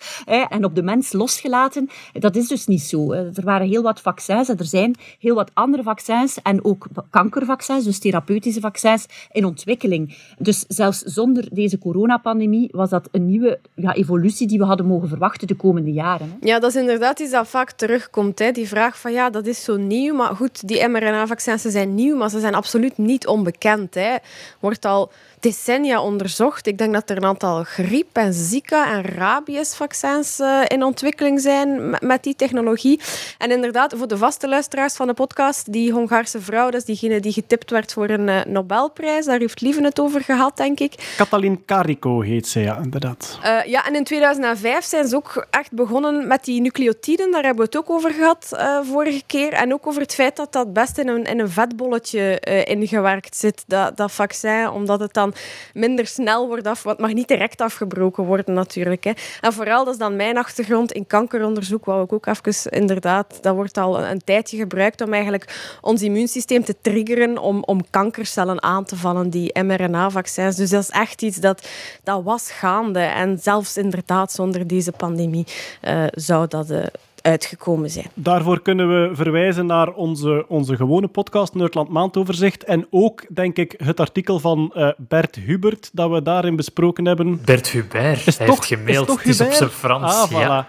en op de mens losgelaten? Dat is dus niet zo. Er waren heel wat vaccins en er zijn heel wat andere vaccins en ook kankervaccins, dus therapeutische vaccins, in ontwikkeling. Dus zelfs zonder deze coronapandemie was dat een nieuwe ja, evolutie die we hadden mogen verwachten de komende jaren. Hè. Ja, dat is inderdaad iets dat vaak terugkomt. Hè. Die vraag van ja, dat is zo nieuw. Maar goed, die mRNA-vaccins zijn nieuw, maar ze zijn absoluut niet onbekend. Hè. Wordt al decennia onderzocht. Ik denk dat er een aantal griep- en zika- en rabiesvaccins uh, in ontwikkeling zijn met die technologie. En inderdaad, voor de vaste luisteraars van de podcast, die Hongaarse vrouw, dat is diegene die getipt werd voor een uh, Nobelprijs. Daar heeft Lieven het over gehad, denk ik. Katalin Kariko heet ze, ja, inderdaad. Uh, ja, en in 2005 zijn ze ook echt begonnen met die nucleotiden. Daar hebben we het ook over gehad vorige keer. En ook over het feit dat dat best in een, in een vetbolletje ingewerkt zit, dat, dat vaccin, omdat het dan minder snel wordt af, het mag niet direct afgebroken worden natuurlijk. Hè. En vooral, dat is dan mijn achtergrond in kankeronderzoek, wou ik ook even, inderdaad, dat wordt al een tijdje gebruikt om eigenlijk ons immuunsysteem te triggeren om, om kankercellen aan te vallen, die mRNA-vaccins. Dus dat is echt iets dat, dat was gaande. En zelfs inderdaad zonder deze pandemie uh, zou dat... Uh, uitgekomen zijn. Daarvoor kunnen we verwijzen naar onze, onze gewone podcast, Nerdland Maandoverzicht. En ook, denk ik, het artikel van uh, Bert Hubert, dat we daarin besproken hebben. Bert Hubert, is hij toch, heeft gemaild. Is het is op zijn Frans. Ah, voilà. ja.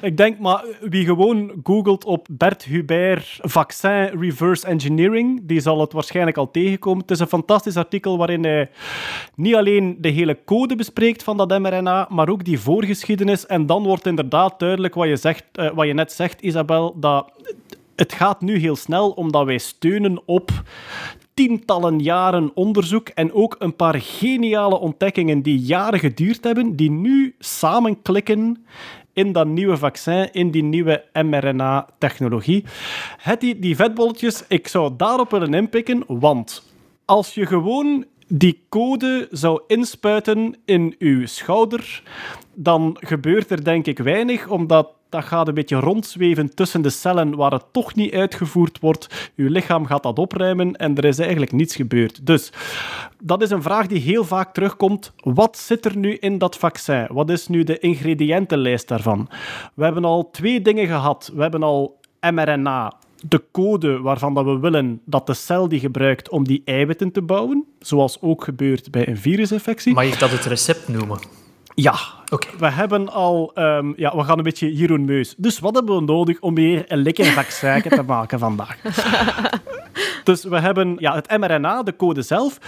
ik denk, maar wie gewoon googelt op Bert Hubert vaccin reverse engineering, die zal het waarschijnlijk al tegenkomen. Het is een fantastisch artikel waarin hij niet alleen de hele code bespreekt van dat mRNA, maar ook die voorgeschiedenis. En dan wordt inderdaad duidelijk wat je zegt, uh, wat je net zegt, Isabel, dat het gaat nu heel snel omdat wij steunen op tientallen jaren onderzoek en ook een paar geniale ontdekkingen die jaren geduurd hebben, die nu samenklikken in dat nieuwe vaccin, in die nieuwe mRNA-technologie. Die, die vetbolletjes, ik zou daarop willen inpikken, want als je gewoon die code zou inspuiten in uw schouder, dan gebeurt er denk ik weinig, omdat dat gaat een beetje rondzweven tussen de cellen waar het toch niet uitgevoerd wordt. Uw lichaam gaat dat opruimen en er is eigenlijk niets gebeurd. Dus dat is een vraag die heel vaak terugkomt. Wat zit er nu in dat vaccin? Wat is nu de ingrediëntenlijst daarvan? We hebben al twee dingen gehad. We hebben al mRNA, de code waarvan dat we willen dat de cel die gebruikt om die eiwitten te bouwen, zoals ook gebeurt bij een virusinfectie. Mag ik dat het recept noemen? Ja, okay. we hebben al... Um, ja, we gaan een beetje Jeroen Meus. Dus wat hebben we nodig om weer een lekker vaccin te maken vandaag? dus we hebben ja, het mRNA, de code zelf.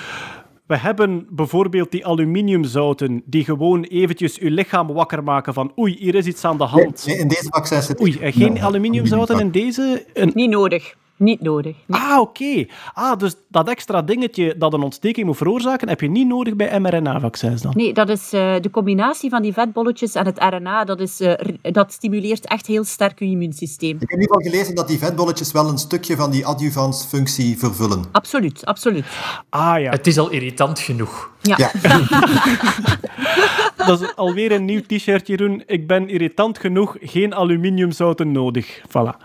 We hebben bijvoorbeeld die aluminiumzouten die gewoon eventjes uw lichaam wakker maken van oei, hier is iets aan de hand. Nee, in deze vaccin zit Oei, geen no, aluminiumzouten in deze? Een... Niet nodig. Niet nodig. Nee. Ah, oké. Okay. Ah, dus dat extra dingetje dat een ontsteking moet veroorzaken, heb je niet nodig bij mRNA-vaccins dan? Nee, dat is uh, de combinatie van die vetbolletjes en het RNA, dat, is, uh, dat stimuleert echt heel sterk je immuunsysteem. Ik heb in ieder geval gelezen dat die vetbolletjes wel een stukje van die adjuvansfunctie vervullen. Absoluut, absoluut. Ah ja. Het is al irritant genoeg. Ja. ja. dat is alweer een nieuw t-shirt, Jeroen. Ik ben irritant genoeg, geen aluminiumzouten nodig. Voilà.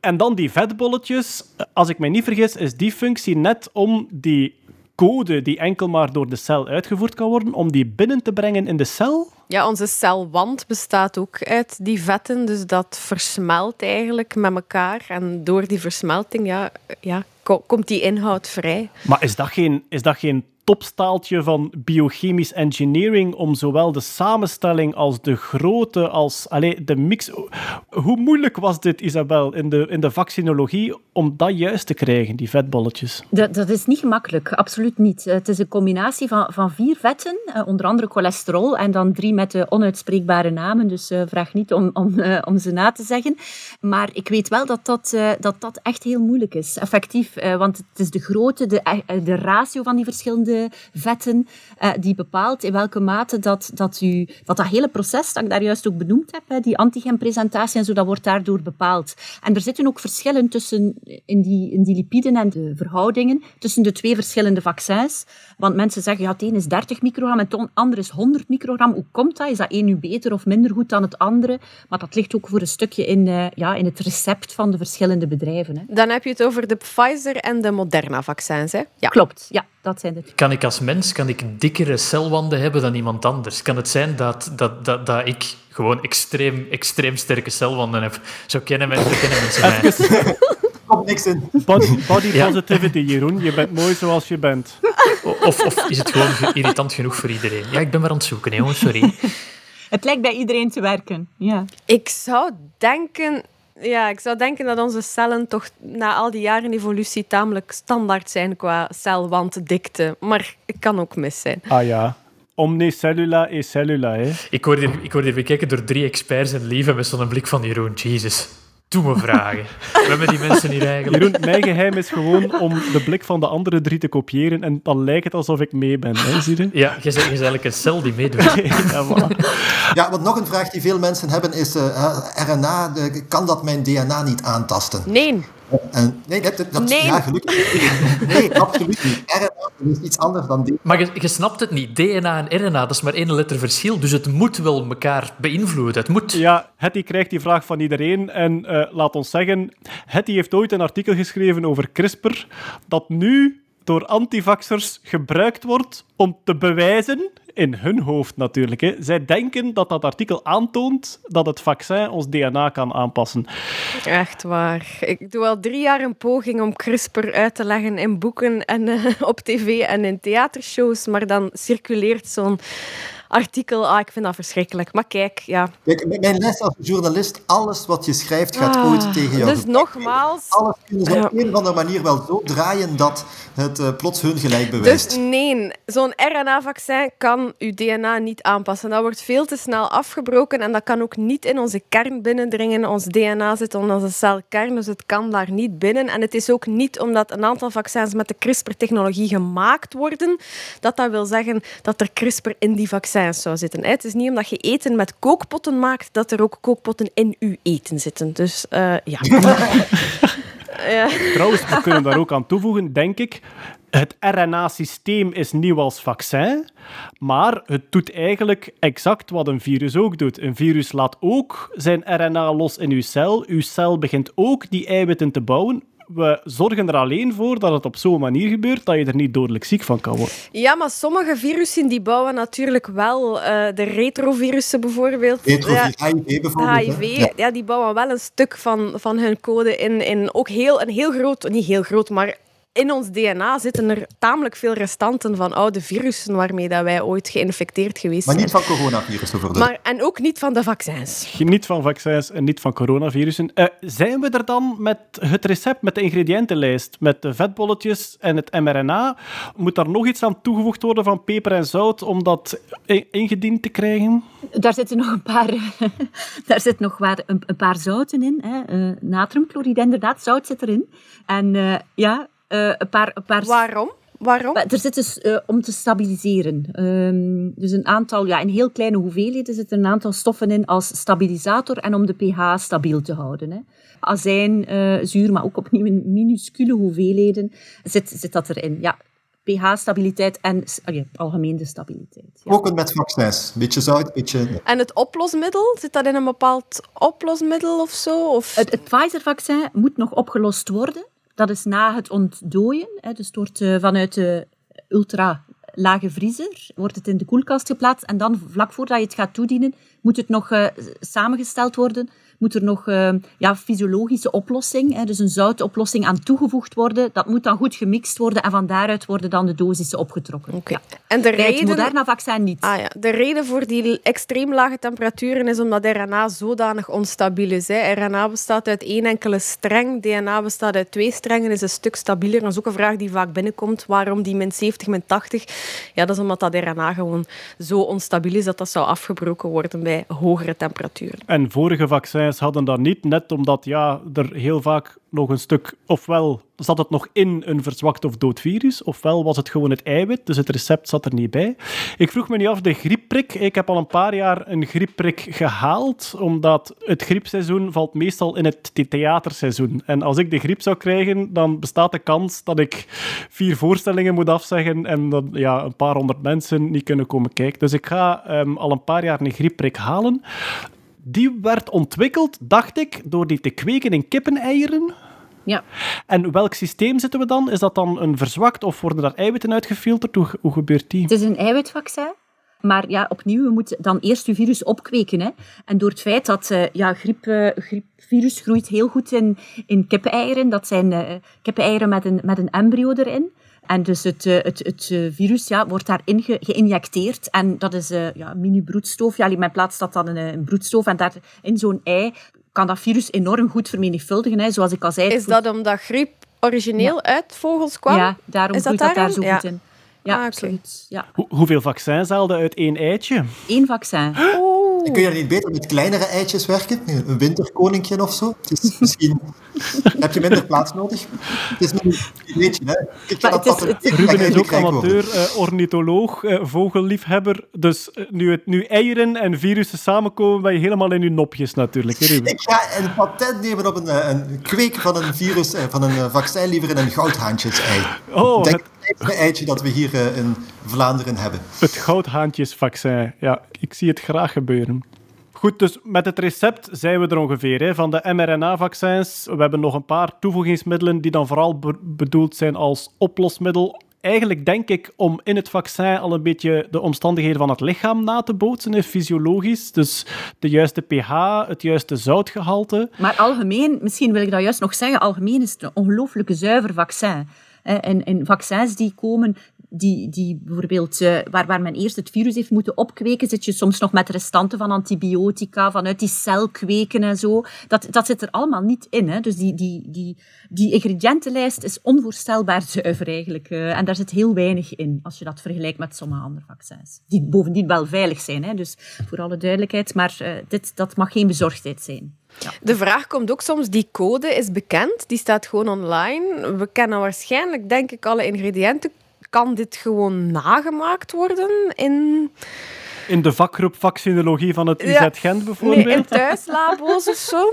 En dan die vetbolletjes. Als ik me niet vergis, is die functie net om die code die enkel maar door de cel uitgevoerd kan worden, om die binnen te brengen in de cel? Ja, onze celwand bestaat ook uit die vetten, dus dat versmelt eigenlijk met elkaar. En door die versmelting ja, ja, ko- komt die inhoud vrij. Maar is dat geen, is dat geen topstaaltje van biochemisch engineering om zowel de samenstelling als de grootte, als allee, de mix... Hoe moeilijk was dit, Isabel, in de, in de vaccinologie, om dat juist te krijgen, die vetbolletjes? Dat, dat is niet gemakkelijk, absoluut niet. Het is een combinatie van, van vier vetten, eh, onder andere cholesterol, en dan drie met de onuitspreekbare namen, dus eh, vraag niet om, om, eh, om ze na te zeggen. Maar ik weet wel dat dat, dat, dat echt heel moeilijk is, effectief. want het is de grootte, de, de ratio van die verschillende vetten, eh, die bepaalt in welke mate dat, dat, u, dat dat hele proces, dat ik daar juist ook benoemd heb, hè, die antigenpresentatie en zo, dat wordt daardoor bepaald. En er zitten ook verschillen tussen in die, in die lipiden en de verhoudingen tussen de twee verschillende vaccins. Want mensen zeggen, ja, het een is 30 microgram en het andere is 100 microgram. Hoe komt dat? Is dat een nu beter of minder goed dan het andere? Maar dat ligt ook voor een stukje in, eh, ja, in het recept van de verschillende bedrijven. Hè. Dan heb je het over de Pfizer en de Moderna-vaccins. Hè? Ja. Klopt, ja, dat zijn het. Kan ik als mens kan ik dikkere celwanden hebben dan iemand anders? Kan het zijn dat, dat, dat, dat ik gewoon extreem, extreem sterke celwanden heb? Zo kennen mensen, zo kennen mensen mij. Komt niks in. Body, body Ja. positivity, Jeroen. Je bent mooi zoals je bent. Of, of is het gewoon ge- irritant genoeg voor iedereen? Ja, ik ben maar aan het zoeken, hè, jongens, sorry. Het lijkt bij iedereen te werken. Ja. Ik zou denken... Ja, ik zou denken dat onze cellen toch na al die jaren evolutie tamelijk standaard zijn qua celwanddikte. Maar ik kan ook mis zijn. Ah ja. Omne cellula e cellula, hè. Ik word hier, ik word hier bekeken door drie experts en lieve met zo'n blik van Jeroen. Jezus, doe me vragen. We hebben die mensen hier eigenlijk. Jeroen, mijn geheim is gewoon om de blik van de andere drie te kopiëren en dan lijkt het alsof ik mee ben, hè, zie je? Ja, je bent, eigenlijk een cel die meedoet. Ja, voilà. Ja, want nog een vraag die veel mensen hebben is, eh, RNA, de- kan dat mijn DNA niet aantasten? Nee. En, nee, dat, dat, Nee. Ja, gelukkig niet. Nee, absoluut niet. RNA is iets anders dan DNA. Maar je, je snapt het niet. DNA en RNA, dat is maar één letter verschil. Dus het moet wel elkaar beïnvloeden. Het moet. Ja, Hetty krijgt die vraag van iedereen. En eh, laat ons zeggen, Hetty heeft ooit een artikel geschreven over CRISPR, dat nu door antivaxers gebruikt wordt om te bewijzen, in hun hoofd natuurlijk, hè. zij denken dat dat artikel aantoont dat het vaccin ons DNA kan aanpassen. Echt waar. Ik doe al drie jaar een poging om CRISPR uit te leggen in boeken en eh, op tv en in theatershows, maar dan circuleert zo'n artikel. Ah, ik vind dat verschrikkelijk. Maar kijk, ja. Kijk, mijn les als journalist, alles wat je schrijft gaat Ah, ooit tegen jou. Dus nogmaals, Alles kunnen ze op een of andere manier wel zo draaien dat het eh, plots hun gelijk bewijst. Dus nee, zo'n RNA-vaccin kan uw DNA niet aanpassen. Dat wordt veel te snel afgebroken en dat kan ook niet in onze kern binnendringen. Ons DNA zit in onze celkern, dus het kan daar niet binnen. En het is ook niet omdat een aantal vaccins met de CRISPR-technologie gemaakt worden, dat dat wil zeggen dat er CRISPR in die vaccins zou zitten. hè. Het is niet omdat je eten met kookpotten maakt, dat er ook kookpotten in uw eten zitten. Dus eh, ja. ja. Trouwens, we kunnen daar ook aan toevoegen, denk ik. Het RNA-systeem is nieuw als vaccin, maar het doet eigenlijk exact wat een virus ook doet. Een virus laat ook zijn RNA los in uw cel. Uw cel begint ook die eiwitten te bouwen. We zorgen er alleen voor dat het op zo'n manier gebeurt dat je er niet dodelijk ziek van kan worden. Ja, maar sommige virussen die bouwen natuurlijk wel. eh, de retrovirussen bijvoorbeeld. Retrovirus, Ja, HIV bijvoorbeeld. HIV, Ja. ja. die bouwen wel een stuk van, van hun code in, in ook heel, een heel groot, niet heel groot, maar in ons DNA zitten er tamelijk veel restanten van oude virussen waarmee dat wij ooit geïnfecteerd geweest Maar zijn. niet van coronavirus over de... Maar, en ook niet van de vaccins. Niet van vaccins en niet van coronavirussen. Eh, zijn we er dan met het recept, met de ingrediëntenlijst, met de vetbolletjes en het mRNA? Moet daar nog iets aan toegevoegd worden van peper en zout om dat ingediend te krijgen? Daar zitten nog een paar, daar zit nog waar, een, een paar zouten in. Hè. Eh, natriumchloride, inderdaad, zout zit erin. En eh, ja, een paar... Een paar Waarom? Waarom? Er zit dus eh, om te stabiliseren. Ehm, dus een aantal, ja, in heel kleine hoeveelheden zitten een aantal stoffen in als stabilisator en om de pH stabiel te houden. Hè. Azijn, eh, zuur, maar ook opnieuw in minuscule hoeveelheden zit, zit dat erin. Ja, pH-stabiliteit en oh ja, de stabiliteit. Ja. Ook met vaccins. Beetje zout, beetje... En het oplosmiddel, zit dat in een bepaald oplosmiddel of zo? Of... Het, het Pfizer-vaccin moet nog opgelost worden. Dat is na het ontdooien. Hè, dus wordt eh, vanuit de ultra lage vriezer, wordt het in de koelkast geplaatst en dan vlak voordat je het gaat toedienen, moet het nog uh, samengesteld worden moet er nog uh, ja, fysiologische oplossing, hè, dus een zoutoplossing aan toegevoegd worden. Dat moet dan goed gemixt worden en van daaruit worden dan de dosissen opgetrokken. Oké. Ja. En de Bij reden... het Moderna-vaccin niet. Ah, ja. De reden voor die extreem lage temperaturen is omdat RNA zodanig onstabiel is. Hè. RNA bestaat uit één enkele streng, DNA bestaat uit twee strengen, is een stuk stabieler. Dat is ook een vraag die vaak binnenkomt. Waarom die min 70, min 80? Ja, dat is omdat dat RNA gewoon zo onstabiel is dat dat zou afgebroken worden bij hogere temperaturen. En vorige vaccins hadden dat niet, net omdat ja, er heel vaak nog een stuk, ofwel zat het nog in een verzwakt of dood virus, ofwel was het gewoon het eiwit, dus het recept zat er niet bij. Ik vroeg me niet af, de griepprik. Ik heb al een paar jaar een griepprik gehaald, omdat het griepseizoen valt meestal in het theaterseizoen. En als ik de griep zou krijgen, dan bestaat de kans dat ik vier voorstellingen moet afzeggen en dat ja, een paar honderd mensen niet kunnen komen kijken. Dus ik ga um, al een paar jaar een griepprik halen die werd ontwikkeld, dacht ik, door die te kweken in kippeneieren. Ja. En welk systeem zitten we dan? Is dat dan een verzwakt of worden daar eiwitten uitgefilterd? Hoe, hoe gebeurt die? Het is een eiwitvaccin. Maar ja, opnieuw, we moeten dan eerst je virus opkweken. Hè. En door het feit dat uh, ja, griep, uh, griepvirus groeit heel goed in, in kippeneieren. Dat zijn uh, kippeneieren met een, met een embryo erin. En dus het, het, het virus ja, wordt daarin ge, geïnjecteerd. En dat is uh, ja, een mini-broedstoof. Ja, in mijn plaats staat dan een, een broedstoof. En daar in zo'n ei kan dat virus enorm goed vermenigvuldigen. Hè, zoals ik al zei. Is dat omdat griep origineel ja. uit vogels kwam? Ja, daarom is dat, dat daar zo ja. goed in. Ja, ah, absoluut. Ja. Ho hoeveel vaccins haalde uit één eitje? Eén vaccin. Oh. Kun je er niet beter met kleinere eitjes werken? Een winterkoninkje of zo? Het is misschien heb je minder plaats nodig. Het is een ideetje, hè? Ik Maar het is- het- Ruben is ook amateur, eh, ornitholoog, eh, vogelliefhebber. Dus eh, nu, het, nu eieren en virussen samenkomen, ben je helemaal in je nopjes natuurlijk, hè, Ruben? Ik ga een patent nemen op een, een kweek van een virus, eh, van een vaccin, liever in een goudhaantjes-ei. Oh, Denk het, het kleinste eitje dat we hier eh, in Vlaanderen hebben. het goudhaantjesvaccin. Ja, ik zie het graag gebeuren. Goed, dus met het recept zijn we er ongeveer. Hè. Van de mRNA-vaccins, we hebben nog een paar toevoegingsmiddelen die dan vooral be- bedoeld zijn als oplosmiddel. Eigenlijk denk ik om in het vaccin al een beetje de omstandigheden van het lichaam na te bootsen, fysiologisch. Dus de juiste pH, het juiste zoutgehalte. Maar algemeen, misschien wil ik dat juist nog zeggen, algemeen is het een ongelooflijk zuiver vaccin. En, en vaccins die komen, die, die bijvoorbeeld, eh, waar, waar men eerst het virus heeft moeten opkweken, zit je soms nog met restanten van antibiotica, vanuit die cel kweken en zo. Dat, dat zit er allemaal niet in. Hè. Dus die, die, die, die ingrediëntenlijst is onvoorstelbaar zuiver eigenlijk. eh, en daar zit heel weinig in, als je dat vergelijkt met sommige andere vaccins. Die bovendien wel veilig zijn, hè. dus voor alle duidelijkheid. Maar eh, dit, dat mag geen bezorgdheid zijn. Ja. De vraag komt ook soms, die code is bekend, die staat gewoon online. We kennen waarschijnlijk, denk ik, alle ingrediënten. Kan dit gewoon nagemaakt worden in, In de vakgroep vaccinologie van het UZ. Gent nee, bijvoorbeeld. in thuislabo's of zo?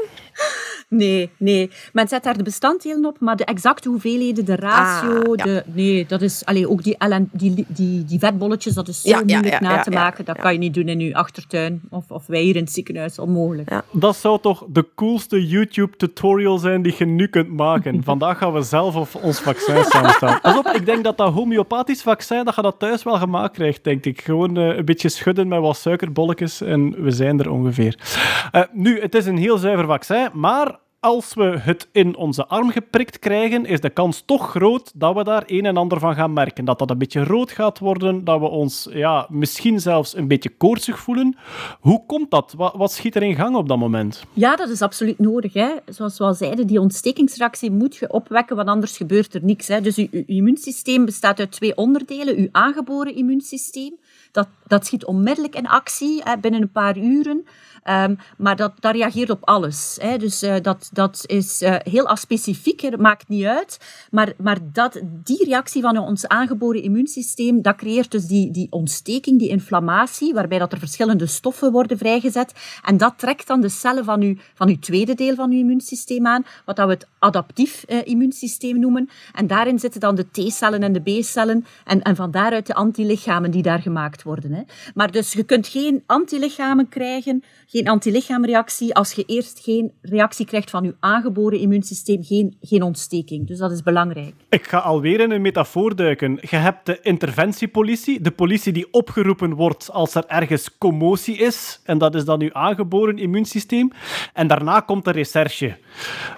Nee, nee. Men zet daar de bestanddelen op, maar de exacte hoeveelheden, de ratio, Ah, ja. de, nee, dat is, allee, ook die, LN die, die, die vetbolletjes, dat is zo Ja, moeilijk ja, na ja, te ja, maken. Dat ja. kan je niet doen in je achtertuin of, of wij hier in het ziekenhuis, onmogelijk. Ja. Dat zou toch de coolste YouTube-tutorial zijn die je nu kunt maken. Vandaag gaan we zelf of ons vaccin samenstellen. Pas op, ik denk dat dat homeopathisch vaccin, dat je dat thuis wel gemaakt krijgt, denk ik. Gewoon eh, een beetje schudden met wat suikerbolletjes en we zijn er ongeveer. Eh, nu, het is een heel zuiver vaccin, maar als we het in onze arm geprikt krijgen, is de kans toch groot dat we daar een en ander van gaan merken. Dat dat een beetje rood gaat worden, dat we ons ja, misschien zelfs een beetje koortsig voelen. Hoe komt dat? Wat, wat schiet er in gang op dat moment? Ja, dat is absoluut nodig. Hè. Zoals we al zeiden, die ontstekingsreactie moet je opwekken, want anders gebeurt er niks. Hè. Dus je, je immuunsysteem bestaat uit twee onderdelen. Je aangeboren immuunsysteem, dat, dat schiet onmiddellijk in actie, hè, binnen een paar uren. Ehm, maar dat, dat reageert op alles. Hè. Dus eh, dat, dat is eh, heel dat maakt niet uit. Maar, maar dat, die reactie van ons aangeboren immuunsysteem, dat creëert dus die, die ontsteking, die inflammatie, waarbij dat er verschillende stoffen worden vrijgezet. En dat trekt dan de cellen van uw, van uw tweede deel van uw immuunsysteem aan, wat dat we het adaptief eh, immuunsysteem noemen. En daarin zitten dan de T-cellen en de B-cellen. En, en van daaruit de antilichamen die daar gemaakt gemaakt worden. Hè. Maar dus je kunt geen antilichamen krijgen, geen antilichaamreactie, als je eerst geen reactie krijgt van je aangeboren immuunsysteem, geen, geen ontsteking. Dus dat is belangrijk. Ik ga alweer in een metafoor duiken. Je hebt de interventiepolitie, de politie die opgeroepen wordt als er ergens commotie is. En dat is dan uw aangeboren immuunsysteem. En daarna komt de recherche.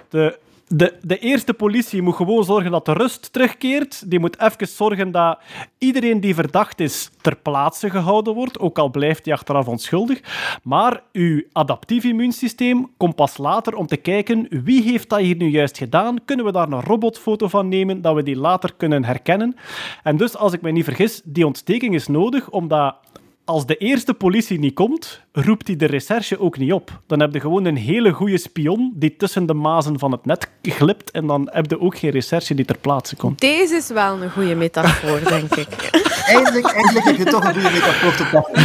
De de, de eerste politie moet gewoon zorgen dat de rust terugkeert. Die moet even zorgen dat iedereen die verdacht is ter plaatse gehouden wordt, ook al blijft hij achteraf onschuldig. Maar uw adaptief immuunsysteem komt pas later om te kijken wie heeft dat hier nu juist gedaan. Kunnen we daar een robotfoto van nemen, dat we die later kunnen herkennen. En dus, als ik me niet vergis, die ontsteking is nodig omdat als de eerste politie niet komt, roept hij de recherche ook niet op. Dan heb je gewoon een hele goede spion die tussen de mazen van het net glipt en dan heb je ook geen recherche die ter plaatse komt. Deze is wel een goede metafoor, denk ik. Eindelijk, eindelijk heb je toch een goede metafoor te pakken.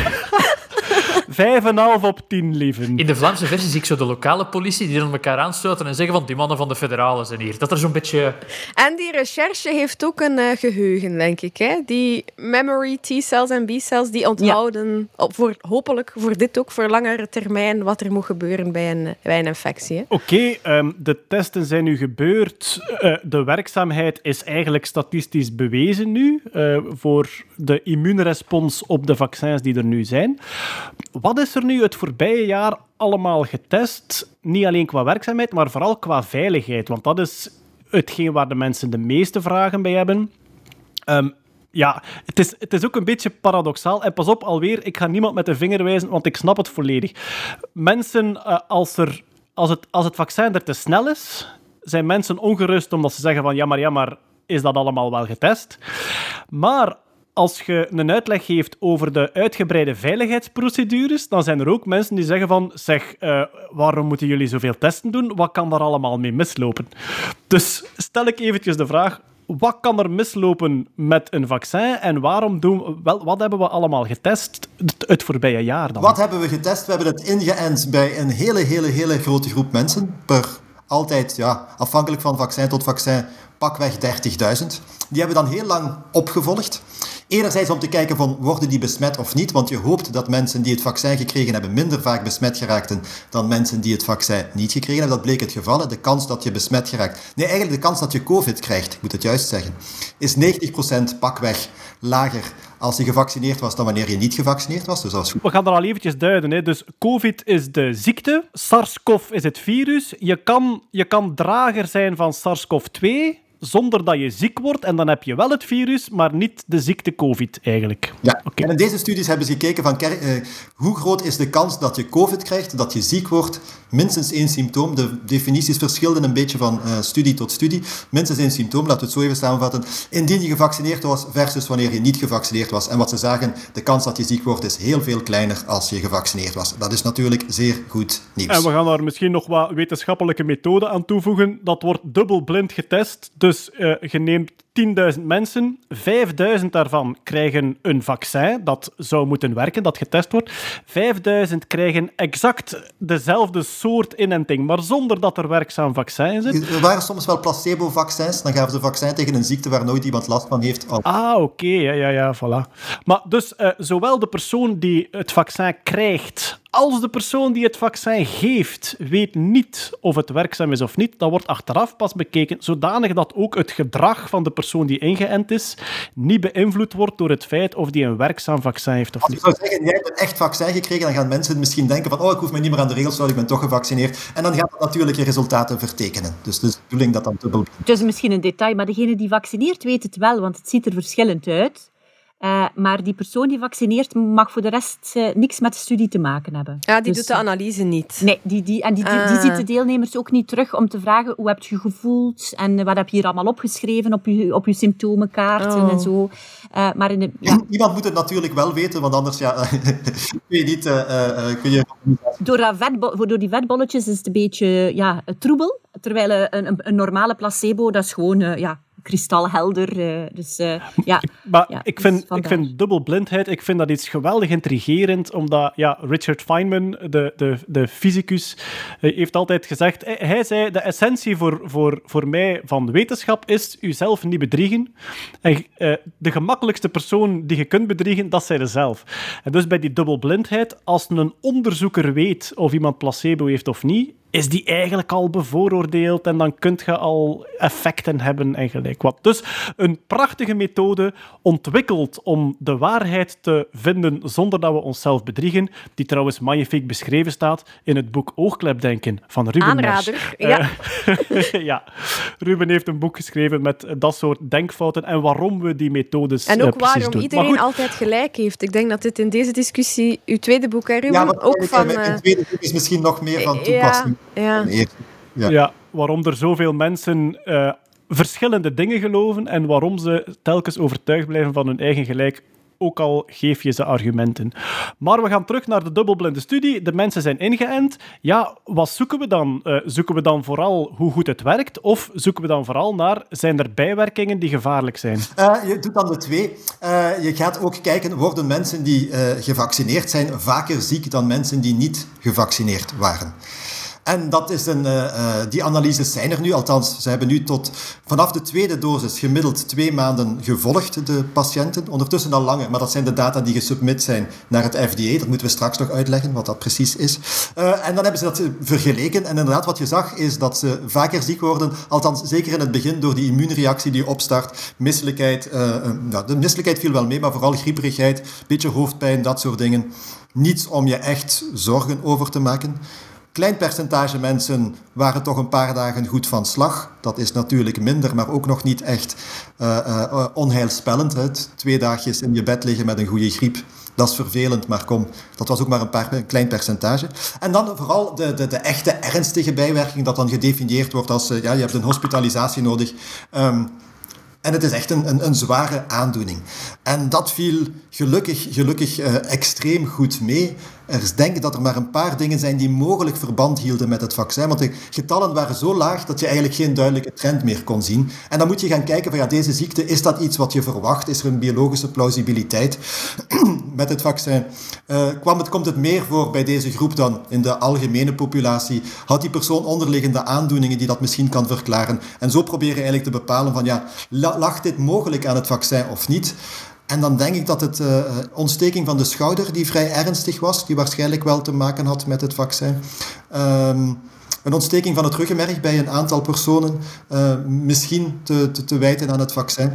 Vijf en half op tien, lieven. In de Vlaamse versie zie ik zo de lokale politie die dan elkaar aanstoten en zeggen van die mannen van de federalen zijn hier. Dat er zo'n beetje... En die recherche heeft ook een eh, geheugen, denk ik. Hè? Die memory T-cells en B-cells, die onthouden, op voor, hopelijk voor dit ook, voor langere termijn, wat er moet gebeuren bij een, bij een infectie. Oké, ehm, de testen zijn nu gebeurd. Eh, de werkzaamheid is eigenlijk statistisch bewezen nu eh, voor de immuunrespons op de vaccins die er nu zijn. Wat is er nu het voorbije jaar allemaal getest? Niet alleen qua werkzaamheid, maar vooral qua veiligheid. Want dat is hetgeen waar de mensen de meeste vragen bij hebben. Ehm, ja, het is, het is ook een beetje paradoxaal. En pas op, alweer, ik ga niemand met de vinger wijzen, want ik snap het volledig. Mensen, eh, als, er, als, het, als het vaccin er te snel is, zijn mensen ongerust omdat ze zeggen van ja, maar ja, maar is dat allemaal wel getest? Maar als je een uitleg geeft over de uitgebreide veiligheidsprocedures, dan zijn er ook mensen die zeggen van zeg, eh, waarom moeten jullie zoveel testen doen? Wat kan daar allemaal mee mislopen? Dus stel ik eventjes de vraag, wat kan er mislopen met een vaccin en waarom doen, wel, wat hebben we allemaal getest het, voorbije jaar dan? Wat hebben we getest? We hebben het ingeënt bij een hele, hele, hele grote groep mensen. Per altijd, ja, afhankelijk van vaccin tot vaccin, pakweg 30.000. Die hebben we dan heel lang opgevolgd. Enerzijds om te kijken van, worden die besmet of niet? Want je hoopt dat mensen die het vaccin gekregen hebben minder vaak besmet geraakten dan mensen die het vaccin niet gekregen hebben. Dat bleek het geval. De kans dat je besmet geraakt... Nee, eigenlijk de kans dat je COVID krijgt, ik moet het juist zeggen, is 90% pakweg lager als je gevaccineerd was dan wanneer je niet gevaccineerd was. Dus dat. We gaan er al eventjes duiden. Hè. Dus COVID is de ziekte, SARS-CoV is het virus. Je kan, je kan drager zijn van SARS-CoV-2 zonder dat je ziek wordt. En dan heb je wel het virus, maar niet de ziekte COVID eigenlijk. Ja, Oké. en in deze studies hebben ze gekeken van eh, hoe groot is de kans dat je COVID krijgt, dat je ziek wordt. Minstens één symptoom. De definities verschilden een beetje van eh, studie tot studie. Minstens één symptoom, laten we het zo even samenvatten. Indien je gevaccineerd was versus wanneer je niet gevaccineerd was. En wat ze zagen, de kans dat je ziek wordt is heel veel kleiner als je gevaccineerd was. Dat is natuurlijk zeer goed nieuws. En we gaan daar misschien nog wat wetenschappelijke methode aan toevoegen. Dat wordt dubbelblind getest. Dus eh, je neemt 10.000 mensen, 5.000 daarvan krijgen een vaccin dat zou moeten werken, dat getest wordt. 5.000 krijgen exact dezelfde soort inenting, maar zonder dat er werkzaam vaccin in zit. Er waren soms wel placebo-vaccins. Dan gaven ze vaccin tegen een ziekte waar nooit iemand last van heeft. Ah, oké, ja, ja, ja, voilà. Maar dus eh, zowel de persoon die het vaccin krijgt, als de persoon die het vaccin geeft, weet niet of het werkzaam is of niet. Dat wordt achteraf pas bekeken, zodanig dat ook het gedrag van de persoon die ingeënt is niet beïnvloed wordt door het feit of die een werkzaam vaccin heeft of Als je niet. zou zeggen, jij hebt een echt vaccin gekregen, dan gaan mensen misschien denken van oh, ik hoef me niet meer aan de regels te houden, ik ben toch gevaccineerd. En dan gaat dat natuurlijk je resultaten vertekenen. Dus de bedoeling dat dan dubbel... Het is misschien een detail, maar degene die vaccineert weet het wel, want het ziet er verschillend uit. Eh, maar die persoon die vaccineert mag voor de rest eh, niks met de studie te maken hebben. Ja, die Dus, doet de analyse niet. Nee, die, die, en die, die, die Ah. ziet de deelnemers ook niet terug om te vragen hoe heb je je gevoeld en wat heb je hier allemaal opgeschreven op je, op je symptomenkaarten Oh. en zo. Eh, maar in de, ja, Iemand moet het natuurlijk wel weten, want anders ja, kun je niet... eh, eh, eh, kun je... door, dat vetbo- door die vetbolletjes is het een beetje ja, troebel. Terwijl eh, een, een, een normale placebo, dat is gewoon... eh, ja, kristalhelder. eh, dus eh, ja, Maar Ja, ik, dus vind, ik vandaar. vind dubbelblindheid ik vind dat iets geweldig intrigerend, omdat ja, Richard Feynman, de, de, de fysicus, eh, heeft altijd gezegd, hij, zei, de essentie voor, voor, voor mij van wetenschap is uzelf niet bedriegen. En de gemakkelijkste persoon die je kunt bedriegen, dat zij zelf. En dus bij die dubbelblindheid, als een onderzoeker weet of iemand placebo heeft of niet, is die eigenlijk al bevooroordeeld en dan kun je al effecten hebben en gelijk wat. Dus een prachtige methode ontwikkeld om de waarheid te vinden zonder dat we onszelf bedriegen, die trouwens magnifiek beschreven staat in het boek Oogklepdenken van Ruben Aanrader, Mersch. ja. Eh, ja. Ruben heeft een boek geschreven met dat soort denkfouten en waarom we die methodes En eh, ook waarom doen. iedereen goed, altijd gelijk heeft. Ik denk dat dit in deze discussie, uw tweede boek, hè, Ruben, Ja, maar ook van... mijn eh, tweede boek is misschien nog meer van ja, toepassing. ja. Eerste. Ja. Ja. waarom er zoveel mensen eh, verschillende dingen geloven en waarom ze telkens overtuigd blijven van hun eigen gelijk, ook al geef je ze argumenten. Maar we gaan terug naar de dubbelblinde studie. De mensen zijn ingeënt. Ja, wat zoeken we dan? Eh, zoeken we dan vooral hoe goed het werkt? Of zoeken we dan vooral naar, zijn er bijwerkingen die gevaarlijk zijn? Eh, je doet dan de twee. Eh, je gaat ook kijken, worden mensen die eh, gevaccineerd zijn vaker ziek dan mensen die niet gevaccineerd waren? En dat is een, eh, eh, die analyses zijn er nu, althans, ze hebben nu tot vanaf de tweede dosis gemiddeld twee maanden gevolgd, de patiënten. Ondertussen al langer, maar dat zijn de data die gesubmit zijn naar het FDA. Dat moeten we straks nog uitleggen, wat dat precies is. Eh, en dan hebben ze dat vergeleken. En inderdaad, wat je zag, is dat ze vaker ziek worden, althans zeker in het begin, door die immuunreactie die opstart. Misselijkheid, nou, de misselijkheid viel wel mee, maar vooral grieperigheid, beetje hoofdpijn, dat soort dingen. Niets om je echt zorgen over te maken. Klein percentage mensen waren toch een paar dagen goed van slag. Dat is natuurlijk minder, maar ook nog niet echt eh, eh, onheilspellend. Hè. Twee dagjes in je bed liggen met een goede griep. Dat is vervelend, maar kom, dat was ook maar een, paar, een klein percentage. En dan vooral de, de, de echte ernstige bijwerking, dat dan gedefinieerd wordt als eh, ja, je hebt een hospitalisatie nodig. Ehm, en het is echt een, een, een zware aandoening. En dat viel gelukkig, gelukkig extreem goed mee. Er is denken dat er maar een paar dingen zijn die mogelijk verband hielden met het vaccin. Want de getallen waren zo laag dat je eigenlijk geen duidelijke trend meer kon zien. En dan moet je gaan kijken van ja, deze ziekte, is dat iets wat je verwacht? Is er een biologische plausibiliteit met het vaccin? Eh, kwam het, komt het meer voor bij deze groep dan in de algemene populatie? Had die persoon onderliggende aandoeningen die dat misschien kan verklaren? En zo proberen eigenlijk te bepalen van ja, la- lag dit mogelijk aan het vaccin of niet? En dan denk ik dat het eh, ontsteking van de schouder, die vrij ernstig was, die waarschijnlijk wel te maken had met het vaccin. Ehm, een ontsteking van het ruggenmerg bij een aantal personen, eh, misschien te, te, te wijten aan het vaccin.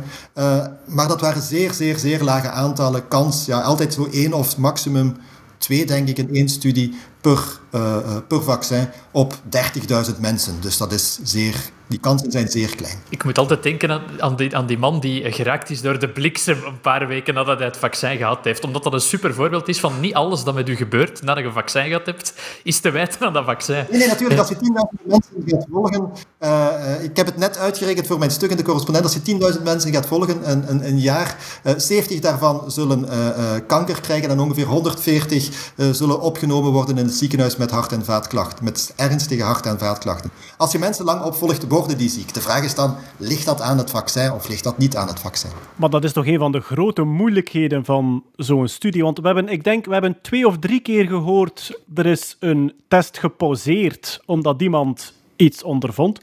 Maar dat waren zeer, zeer, zeer lage aantallen. Kans, ja, altijd zo één of maximum twee, denk ik, in één studie per, eh, eh, per vaccin op 30.000 mensen. Dus dat is zeer, die kansen zijn zeer klein. Ik moet altijd denken aan, aan, die, aan die man die geraakt is door de bliksem een paar weken nadat hij het vaccin gehad heeft. Omdat dat een super voorbeeld is van niet alles dat met u gebeurt nadat je een vaccin gehad hebt, is te wijten aan dat vaccin. Nee, nee, natuurlijk. Als je 10.000 mensen gaat volgen... eh, ik heb het net uitgerekend voor mijn stuk in de correspondent. Als je 10.000 mensen gaat volgen, een, een, een jaar, eh 70 daarvan zullen kanker krijgen en ongeveer 140 eh, zullen opgenomen worden in het ziekenhuis met hart- en vaatklachten. Met ernstige hart- en vaatklachten. Als je mensen lang opvolgt, worden die ziek. De vraag is dan, ligt dat aan het vaccin of ligt dat niet aan het vaccin? Maar dat is toch een van de grote moeilijkheden van zo'n studie. Want we hebben, ik denk, we hebben twee of drie keer gehoord, er is een test gepauzeerd omdat iemand iets ondervond.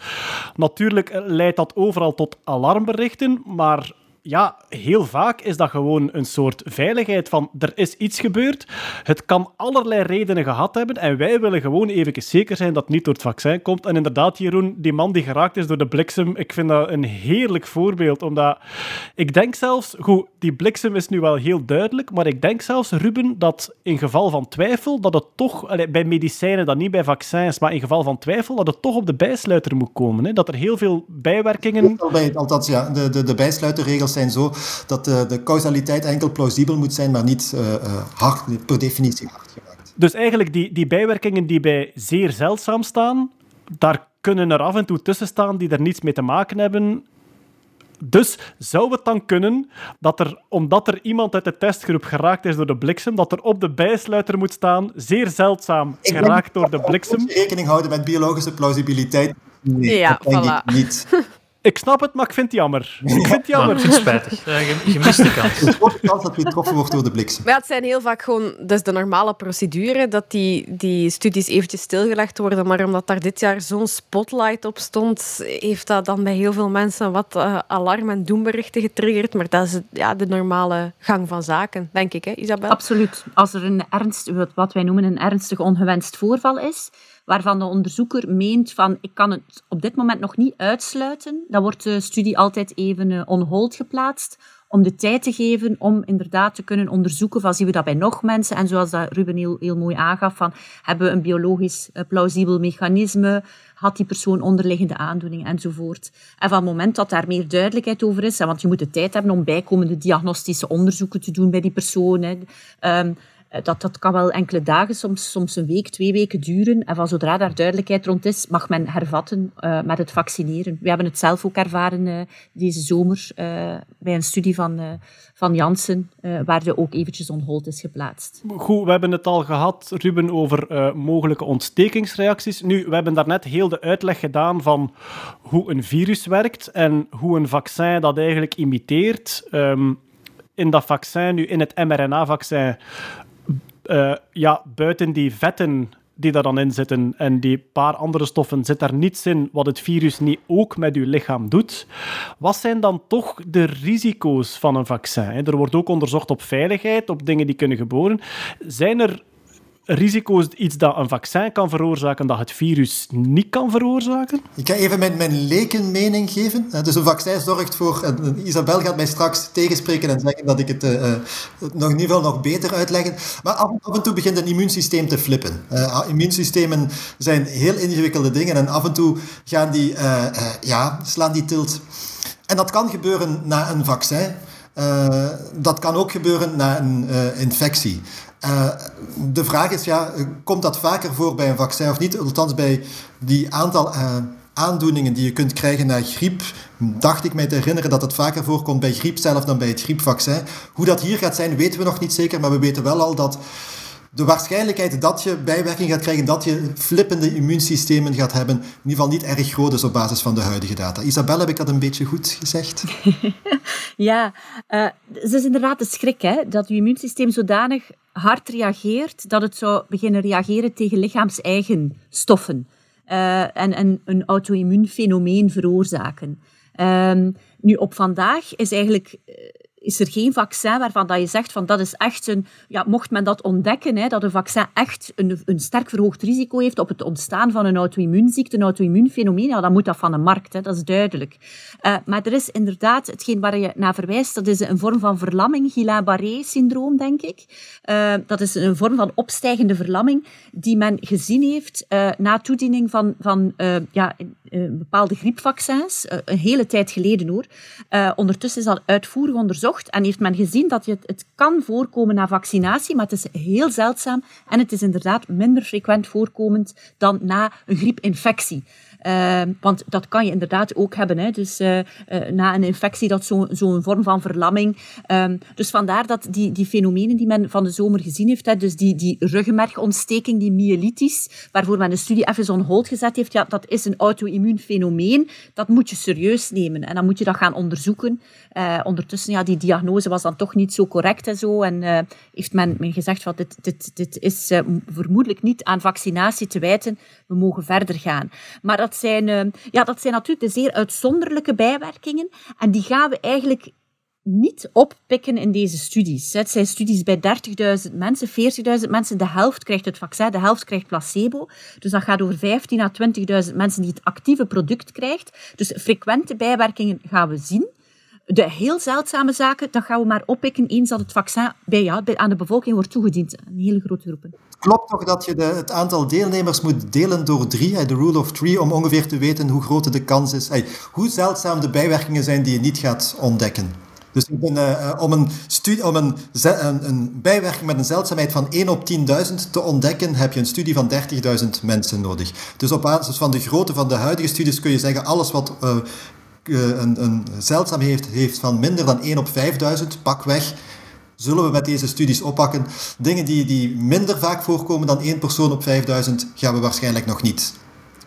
Natuurlijk eh, leidt dat overal tot alarmberichten, maar ja, heel vaak is dat gewoon een soort veiligheid van er is iets gebeurd. Het kan allerlei redenen gehad hebben en wij willen gewoon even zeker zijn dat het niet door het vaccin komt. En inderdaad, Jeroen, die man die geraakt is door de bliksem, ik vind dat een heerlijk voorbeeld, omdat ik denk zelfs, goed, die bliksem is nu wel heel duidelijk, maar ik denk zelfs, Ruben, dat in geval van twijfel, dat het toch, bij medicijnen, dat niet bij vaccins, maar in geval van twijfel, dat het toch op de bijsluiter moet komen. Hè? Dat er heel veel bijwerkingen Bij- Althans, ja, de, de, de bijsluiterregels zijn zo dat de, de causaliteit enkel plausibel moet zijn, maar niet eh, eh, hard, per definitie hard gemaakt. Dus eigenlijk die, die bijwerkingen die bij zeer zeldzaam staan, daar kunnen er af en toe tussen staan die er niets mee te maken hebben. Dus zou het dan kunnen dat er, omdat er iemand uit de testgroep geraakt is door de bliksem, dat er op de bijsluiter moet staan, zeer zeldzaam Ik denk geraakt door de bliksem? rekening houden met biologische plausibiliteit. Nee, Ja, dat denk voilà. ik niet. Ik snap het, maar ik vind het jammer. Ik vind het jammer. ik vind het spijtig. Eh, je, je mist de kans. Een grote kans dat je getroffen wordt door de bliksem. Maar ja, het zijn heel vaak gewoon... Dat is de normale procedure, dat die, die studies eventjes stilgelegd worden. Maar omdat daar dit jaar zo'n spotlight op stond, heeft dat dan bij heel veel mensen wat eh, alarm- en doemberichten getriggerd. Maar dat is ja, de normale gang van zaken, denk ik, hè, Isabel? Absoluut. Als er een ernst, wat wij noemen een ernstig ongewenst voorval is, waarvan de onderzoeker meent van ik kan het op dit moment nog niet uitsluiten, dan wordt de studie altijd even eh, on hold geplaatst om de tijd te geven om inderdaad te kunnen onderzoeken van zien we dat bij nog mensen? En zoals dat Ruben heel, heel mooi aangaf van hebben we een biologisch eh, plausibel mechanisme, had die persoon onderliggende aandoeningen enzovoort. En van het moment dat daar meer duidelijkheid over is, want je moet de tijd hebben om bijkomende diagnostische onderzoeken te doen bij die persoon, ehm, eh, dat, dat kan wel enkele dagen, soms, soms een week, twee weken duren. En van zodra daar duidelijkheid rond is, mag men hervatten eh, met het vaccineren. We hebben het zelf ook ervaren eh, deze zomer eh, bij een studie van, eh, van Janssen, eh, waar er ook eventjes on hold is geplaatst. Goed, we hebben het al gehad, Ruben, over eh, mogelijke ontstekingsreacties. Nu, we hebben daarnet heel de uitleg gedaan van hoe een virus werkt en hoe een vaccin dat eigenlijk imiteert. Ehm, in dat vaccin, nu in het mRNA-vaccin, eh, ja, buiten die vetten die daar dan in zitten en die paar andere stoffen, zit daar niets in wat het virus niet ook met uw lichaam doet. Wat zijn dan toch de risico's van een vaccin? Er wordt ook onderzocht op veiligheid, op dingen die kunnen geboren. Zijn er risico's, iets dat een vaccin kan veroorzaken, dat het virus niet kan veroorzaken? Ik ga even mijn, mijn lekenmening geven. Eh, Dus een vaccin zorgt voor... en, eh, Isabel gaat mij straks tegenspreken en zeggen dat ik het eh, nog in ieder geval nog beter uitleggen. Maar af, en toe begint het immuunsysteem te flippen. Eh, immuunsystemen zijn heel ingewikkelde dingen en af en toe gaan die, eh, ja, slaan die tilt. En dat kan gebeuren na een vaccin. Dat kan ook gebeuren na een infectie. Eh, de vraag is, ja, komt dat vaker voor bij een vaccin of niet? Althans, bij die aantal eh, aandoeningen die je kunt krijgen na griep, dacht ik mij te herinneren dat het vaker voorkomt bij griep zelf dan bij het griepvaccin. Hoe dat hier gaat zijn, weten we nog niet zeker, maar we weten wel al dat de waarschijnlijkheid dat je bijwerking gaat krijgen, dat je flippende immuunsystemen gaat hebben, in ieder geval niet erg groot is op basis van de huidige data. Isabel, heb ik dat een beetje goed gezegd? Ja, eh, het is inderdaad de schrik hè, dat je immuunsysteem zodanig hard reageert dat het zou beginnen reageren tegen lichaams-eigen stoffen eh, en, en een auto-immuun fenomeen veroorzaken. Ehm, nu, op vandaag is eigenlijk eh, is er geen vaccin waarvan dat je zegt van dat is echt een... Ja, mocht men dat ontdekken, hè, dat een vaccin echt een, een sterk verhoogd risico heeft op het ontstaan van een auto-immuunziekte, een auto-immuunfenomeen, ja, dan moet dat van de markt, hè, dat is duidelijk. Eh, maar er is inderdaad, hetgeen waar je naar verwijst, dat is een vorm van verlamming, Guillain-Barré-syndroom, denk ik. Eh, dat is een vorm van opstijgende verlamming die men gezien heeft eh, na toediening van, van ja, bepaalde griepvaccins, eh, een hele tijd geleden hoor. Eh, ondertussen is dat uitvoerig onderzocht en heeft men gezien dat het, het kan voorkomen na vaccinatie, maar het is heel zeldzaam en het is inderdaad minder frequent voorkomend dan na een griepinfectie. Eh, want dat kan je inderdaad ook hebben. Hè. Dus eh, eh, na een infectie, dat zo'n zo'n vorm van verlamming. Ehm, dus vandaar dat die, die fenomenen die men van de zomer gezien heeft, hè, dus die, die ruggenmergontsteking, die myelitis, waarvoor men de studie even on hold gezet heeft, ja, dat is een auto-immuun fenomeen. Dat moet je serieus nemen en dan moet je dat gaan onderzoeken. Eh, ondertussen, ja, die diagnose was dan toch niet zo correct en zo. En heeft men, men gezegd, van, dit, dit, dit is vermoedelijk niet aan vaccinatie te wijten. We mogen verder gaan. Maar dat zijn, eh, ja, dat zijn natuurlijk de zeer uitzonderlijke bijwerkingen. En die gaan we eigenlijk niet oppikken in deze studies. Het zijn studies bij 30.000 mensen, 40.000 mensen. De helft krijgt het vaccin, de helft krijgt placebo. Dus dat gaat over 15.000 à 20.000 mensen die het actieve product krijgt. Dus frequente bijwerkingen gaan we zien. De heel zeldzame zaken, dat gaan we maar oppikken eens dat het vaccin bij, ja, aan de bevolking wordt toegediend. Een hele grote groepen. Klopt toch dat je de, het aantal deelnemers moet delen door drie, de rule of three, om ongeveer te weten hoe groot de kans is, hoe zeldzaam de bijwerkingen zijn die je niet gaat ontdekken. Dus ik ben, eh, eh, om, een, studie, om een, een, bijwerking met een zeldzaamheid van 1 op 10.000 te ontdekken, heb je een studie van 30.000 mensen nodig. Dus op basis van de grootte van de huidige studies kun je zeggen, alles wat eh, een, een zeldzaamheid heeft, van minder dan 1 op 5.000, pak weg, zullen we met deze studies oppakken. Dingen die, die minder vaak voorkomen dan één persoon op 5000 gaan we waarschijnlijk nog niet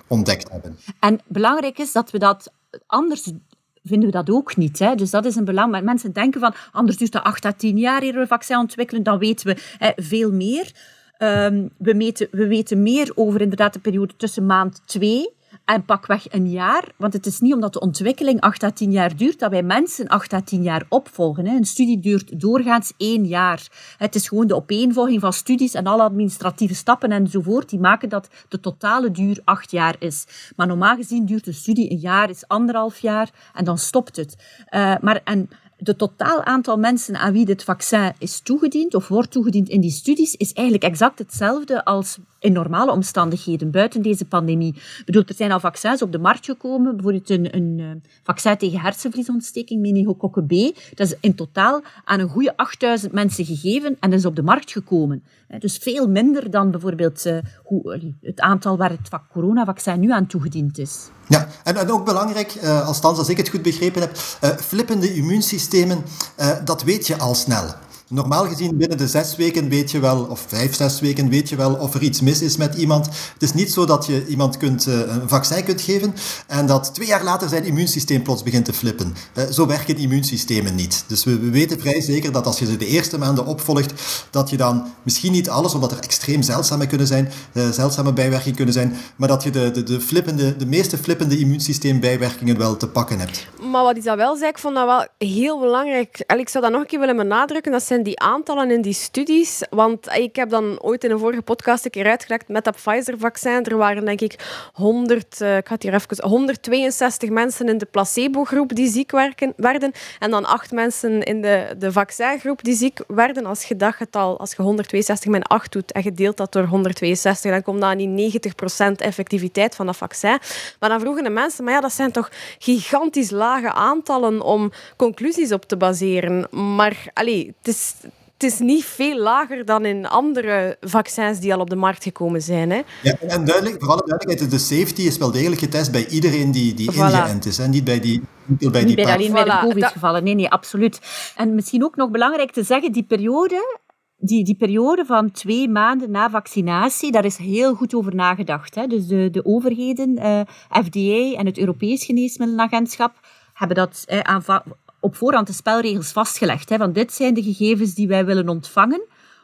ontdekt hebben. En belangrijk is dat we dat anders vinden we dat ook niet. Hè? Dus dat is een belang. Maar mensen denken van, anders duurt het 8 à 10 jaar hier een vaccin ontwikkelen, dan weten we hè, veel meer. Um, we, meten, we weten meer over inderdaad de periode tussen maand 2 en pakweg een jaar. Want het is niet omdat de ontwikkeling 8 à 10 jaar duurt, dat wij mensen 8 à 10 jaar opvolgen. Een studie duurt doorgaans één jaar. Het is gewoon de opeenvolging van studies en alle administratieve stappen enzovoort, die maken dat de totale duur 8 jaar is. Maar normaal gezien duurt een studie een jaar, is anderhalf jaar en dan stopt het. Uh, maar en de totaal aantal mensen aan wie dit vaccin is toegediend of wordt toegediend in die studies is eigenlijk exact hetzelfde als in normale omstandigheden, buiten deze pandemie. Ik bedoel, er zijn al vaccins op de markt gekomen, bijvoorbeeld een, een uh, vaccin tegen hersenvliesontsteking, meningokokken B. Dat is in totaal aan een goede 8000 mensen gegeven en is op de markt gekomen. Dus veel minder dan bijvoorbeeld hoe, het aantal waar het coronavaccin nu aan toegediend is. Ja, en, en ook belangrijk, uh, althans als ik het goed begrepen heb, uh, flippende immuunsystemen, dat weet je al snel. Normaal gezien binnen de zes weken weet je wel, of vijf, zes weken weet je wel of er iets mis is met iemand. Het is niet zo dat je iemand kunt, uh, een vaccin kunt geven en dat twee jaar later zijn immuunsysteem plots begint te flippen. Uh, zo werken immuunsystemen niet. Dus we, we, weten vrij zeker dat als je ze de eerste maanden opvolgt, dat je dan misschien niet alles, omdat er extreem zeldzame kunnen zijn, uh, zeldzame bijwerkingen kunnen zijn, maar dat je de, de, de, flippende, de meeste flippende immuunsysteembijwerkingen wel te pakken hebt. Maar wat Isabel zei, ik vond dat wel heel belangrijk. Ik zou dat nog een keer willen benadrukken. Dat zijn die aantallen in die studies. Want ik heb dan ooit in een vorige podcast een keer uitgelegd met dat Pfizer-vaccin. Er waren denk ik 100, uh, ik had hier even, 162 mensen in de placebo-groep die ziek werden. En dan acht mensen in de, de vaccingroep die ziek werden. Als je dat getal, als je 162 min 8 doet en je deelt dat door 162, dan komt dat aan die 90% effectiviteit van dat vaccin. Maar dan vroegen de mensen, maar ja, dat zijn toch gigantisch lage aantallen om conclusies op te baseren. Maar allee, het is het is niet veel lager dan in andere vaccins die al op de markt gekomen zijn. Hè? Ja, en duidelijk, voor alle duidelijkheid, de safety is wel degelijk getest bij iedereen die, die voilà. ingeënt is. Hè? Niet bij die niet bij, die bij alleen bij de COVID-gevallen. Nee, nee, absoluut. En misschien ook nog belangrijk te zeggen, die periode die, die periode van twee maanden na vaccinatie, daar is heel goed over nagedacht. Hè. Dus de, de overheden, uh, FDA en het Europees Geneesmiddelenagentschap, hebben dat eh, op voorhand de spelregels vastgelegd. Hè, want dit zijn de gegevens die wij willen ontvangen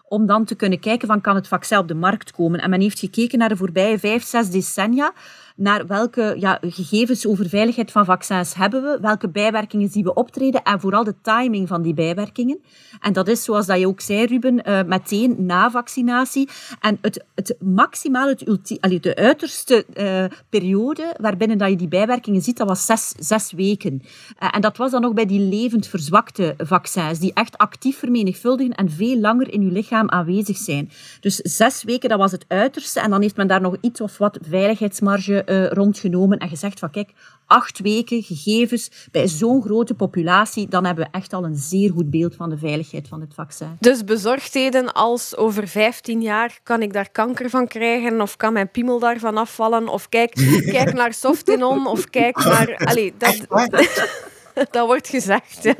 om dan te kunnen kijken van kan het vaccin op de markt komen. En men heeft gekeken naar de voorbije vijf, zes decennia naar welke ja, gegevens over veiligheid van vaccins hebben we, welke bijwerkingen zien we optreden en vooral de timing van die bijwerkingen. En dat is, zoals dat je ook zei, Ruben, uh, meteen na vaccinatie. En het, het maximaal, het ulti, de uiterste uh, periode waarbinnen dat je die bijwerkingen ziet, dat was zes, zes weken. Uh, en dat was dan nog bij die levend verzwakte vaccins, die echt actief vermenigvuldigen en veel langer in je lichaam aanwezig zijn. Dus zes weken, dat was het uiterste. En dan heeft men daar nog iets of wat veiligheidsmarge uh, rondgenomen en gezegd van kijk, acht weken gegevens bij zo'n grote populatie, dan hebben we echt al een zeer goed beeld van de veiligheid van het vaccin. Dus bezorgdheden als over 15 jaar kan ik daar kanker van krijgen of kan mijn piemel daarvan afvallen of kijk, kijk naar Softinon of kijk naar... Allee, dat... dat wordt gezegd, ja.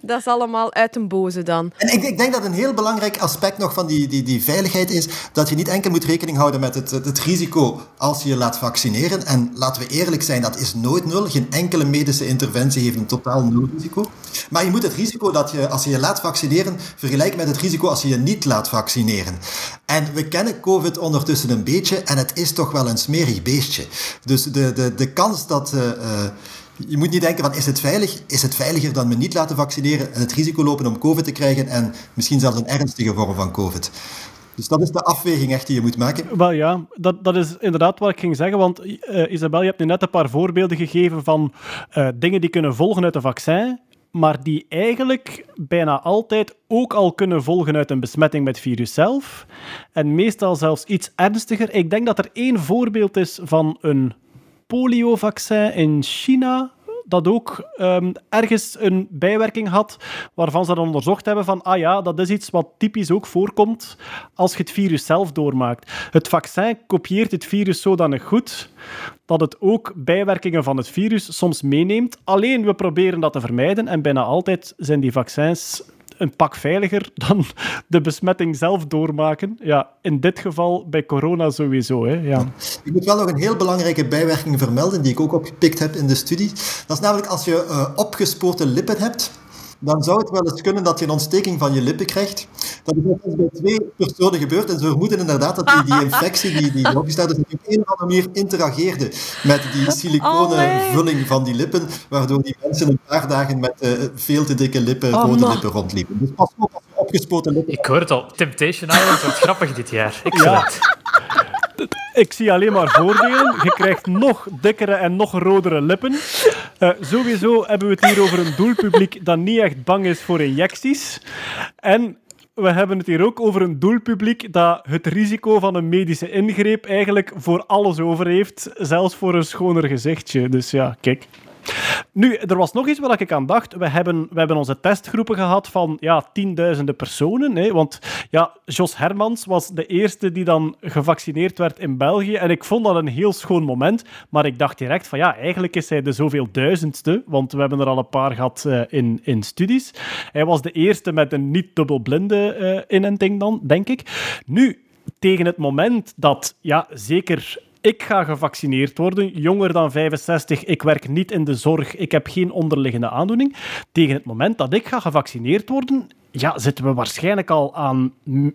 Dat is allemaal uit een boze dan. En ik, ik, denk dat een heel belangrijk aspect nog van die, die, die veiligheid is dat je niet enkel moet rekening houden met het, het risico als je je laat vaccineren. En laten we eerlijk zijn, dat is nooit nul. Geen enkele medische interventie heeft een totaal nul risico. Maar je moet het risico dat je, als je je laat vaccineren, vergelijken met het risico als je je niet laat vaccineren. En we kennen COVID ondertussen een beetje en het is toch wel een smerig beestje. Dus de, de, de kans dat... Uh, je moet niet denken van is het veilig? Is het veiliger dan me niet laten vaccineren en het risico lopen om COVID te krijgen en misschien zelfs een ernstige vorm van COVID? Dus dat is de afweging echt die je moet maken. Wel ja, dat, dat is inderdaad wat ik ging zeggen. Want uh, Isabel, je hebt nu net een paar voorbeelden gegeven van uh, dingen die kunnen volgen uit een vaccin, maar die eigenlijk bijna altijd ook al kunnen volgen uit een besmetting met virus zelf. En meestal zelfs iets ernstiger. Ik denk dat er één voorbeeld is van een poliovaccin in China dat ook um, ergens een bijwerking had, waarvan ze dan onderzocht hebben van, ah ja, dat is iets wat typisch ook voorkomt als je het virus zelf doormaakt. Het vaccin kopieert het virus zodanig goed dat het ook bijwerkingen van het virus soms meeneemt. Alleen we proberen dat te vermijden en bijna altijd zijn die vaccins een pak veiliger dan de besmetting zelf doormaken. Ja, in dit geval bij corona sowieso. Hè. Ja. Ik moet wel nog een heel belangrijke bijwerking vermelden, die ik ook opgepikt heb in de studie. Dat is namelijk als je uh, lippen hebt, dan zou het wel eens kunnen dat je een ontsteking van je lippen krijgt. Dat is bij twee personen gebeurd. En ze vermoeden inderdaad dat die, die infectie die, die opgesteld is, op een of andere manier interageerde met die siliconen vulling van die lippen, waardoor die mensen een paar dagen met uh, veel te dikke lippen, Oh, rode man. lippen rondliepen. Dus pas op als je opgespoten lippen Ik hoor het al. Temptation Island wordt grappig dit jaar. Excellent. Ik zie alleen maar voordelen. Je krijgt nog dikkere en nog rodere lippen. Eh, sowieso hebben we het hier over een doelpubliek dat niet echt bang is voor injecties. En we hebben het hier ook over een doelpubliek dat het risico van een medische ingreep eigenlijk voor alles over heeft, zelfs voor een schoner gezichtje. Dus ja, kijk. Nu, er was nog iets waar ik aan dacht. We hebben, we hebben onze testgroepen gehad van ja, tienduizenden personen. Hè, want ja, Jos Hermans was de eerste die dan gevaccineerd werd in België. En ik vond dat een heel schoon moment. Maar ik dacht direct van ja, eigenlijk is hij de zoveel duizendste. Want we hebben er al een paar gehad eh, in, in studies. Hij was de eerste met een niet dubbelblinde eh inenting dan, denk ik. Nu, tegen het moment dat, ja, zeker ik ga gevaccineerd worden, jonger dan 65, ik werk niet in de zorg, ik heb geen onderliggende aandoening. Tegen het moment dat ik ga gevaccineerd worden, ja, zitten we waarschijnlijk al aan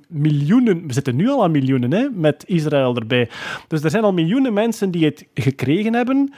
miljoenen, we zitten nu al aan miljoenen, hè, met Israël erbij. Dus er zijn al miljoenen mensen die het gekregen hebben.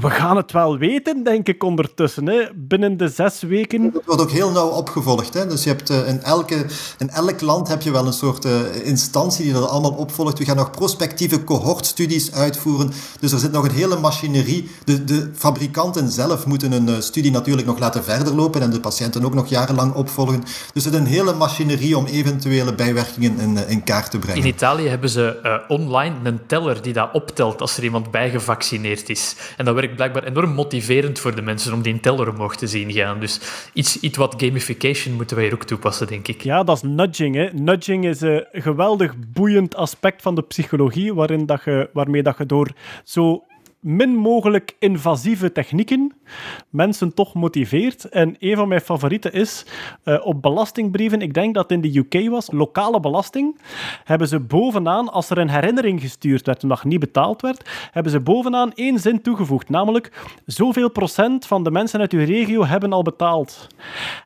We gaan het wel weten, denk ik, ondertussen. Hè. Binnen de zes weken. Dat wordt ook heel nauw opgevolgd. Hè? Dus je hebt, eh, in, elke, in elk land heb je wel een soort eh, instantie die dat allemaal opvolgt. We gaan nog prospectieve cohortstudies uitvoeren. Dus er zit nog een hele machinerie. De, de fabrikanten zelf moeten een eh, studie natuurlijk nog laten verder lopen en de patiënten ook nog jarenlang opvolgen. Dus er is een hele machinerie om eventuele bijwerkingen in, in kaart te brengen. In Italië hebben ze eh, online een teller die dat optelt als er iemand bijgevaccineerd is. En dat werkt blijkbaar enorm motiverend voor de mensen om die teller omhoog te zien gaan. Dus iets, iets wat gamification moeten wij hier ook toepassen, denk ik. Ja, dat is nudging. Hè. Nudging is een geweldig boeiend aspect van de psychologie, waarin dat je, waarmee dat je door zo min mogelijk invasieve technieken mensen toch motiveert. En een van mijn favorieten is eh, op belastingbrieven, ik denk dat in de UK was, lokale belasting, hebben ze bovenaan, als er een herinnering gestuurd werd, omdat niet betaald werd, hebben ze bovenaan één zin toegevoegd, namelijk zoveel procent van de mensen uit uw regio hebben al betaald.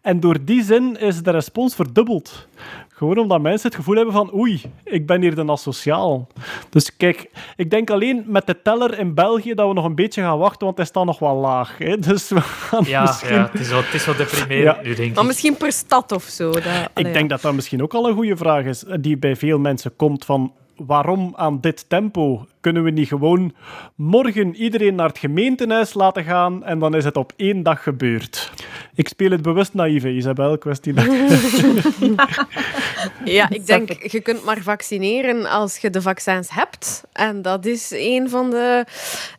En door die zin is de respons verdubbeld. Gewoon omdat mensen het gevoel hebben van oei, ik ben hier dan asociaal. Dus kijk, ik denk alleen met de teller in België dat we nog een beetje gaan wachten, want hij staat nog wel laag. Hè? Dus we gaan Ja, misschien... ja het, is wel, het is wel deprimerend Ja. nu, denk Maar ik. misschien per stad of zo. Dat, allee, Ik ja. denk dat dat misschien ook al een goede vraag is, die bij veel mensen komt van waarom aan dit tempo? Kunnen we niet gewoon morgen iedereen naar het gemeentehuis laten gaan en dan is het op één dag gebeurd? Ik speel het bewust naïef, hè, Isabel, kwestie. Ja, ik denk, je kunt maar vaccineren als je de vaccins hebt. En dat is een van de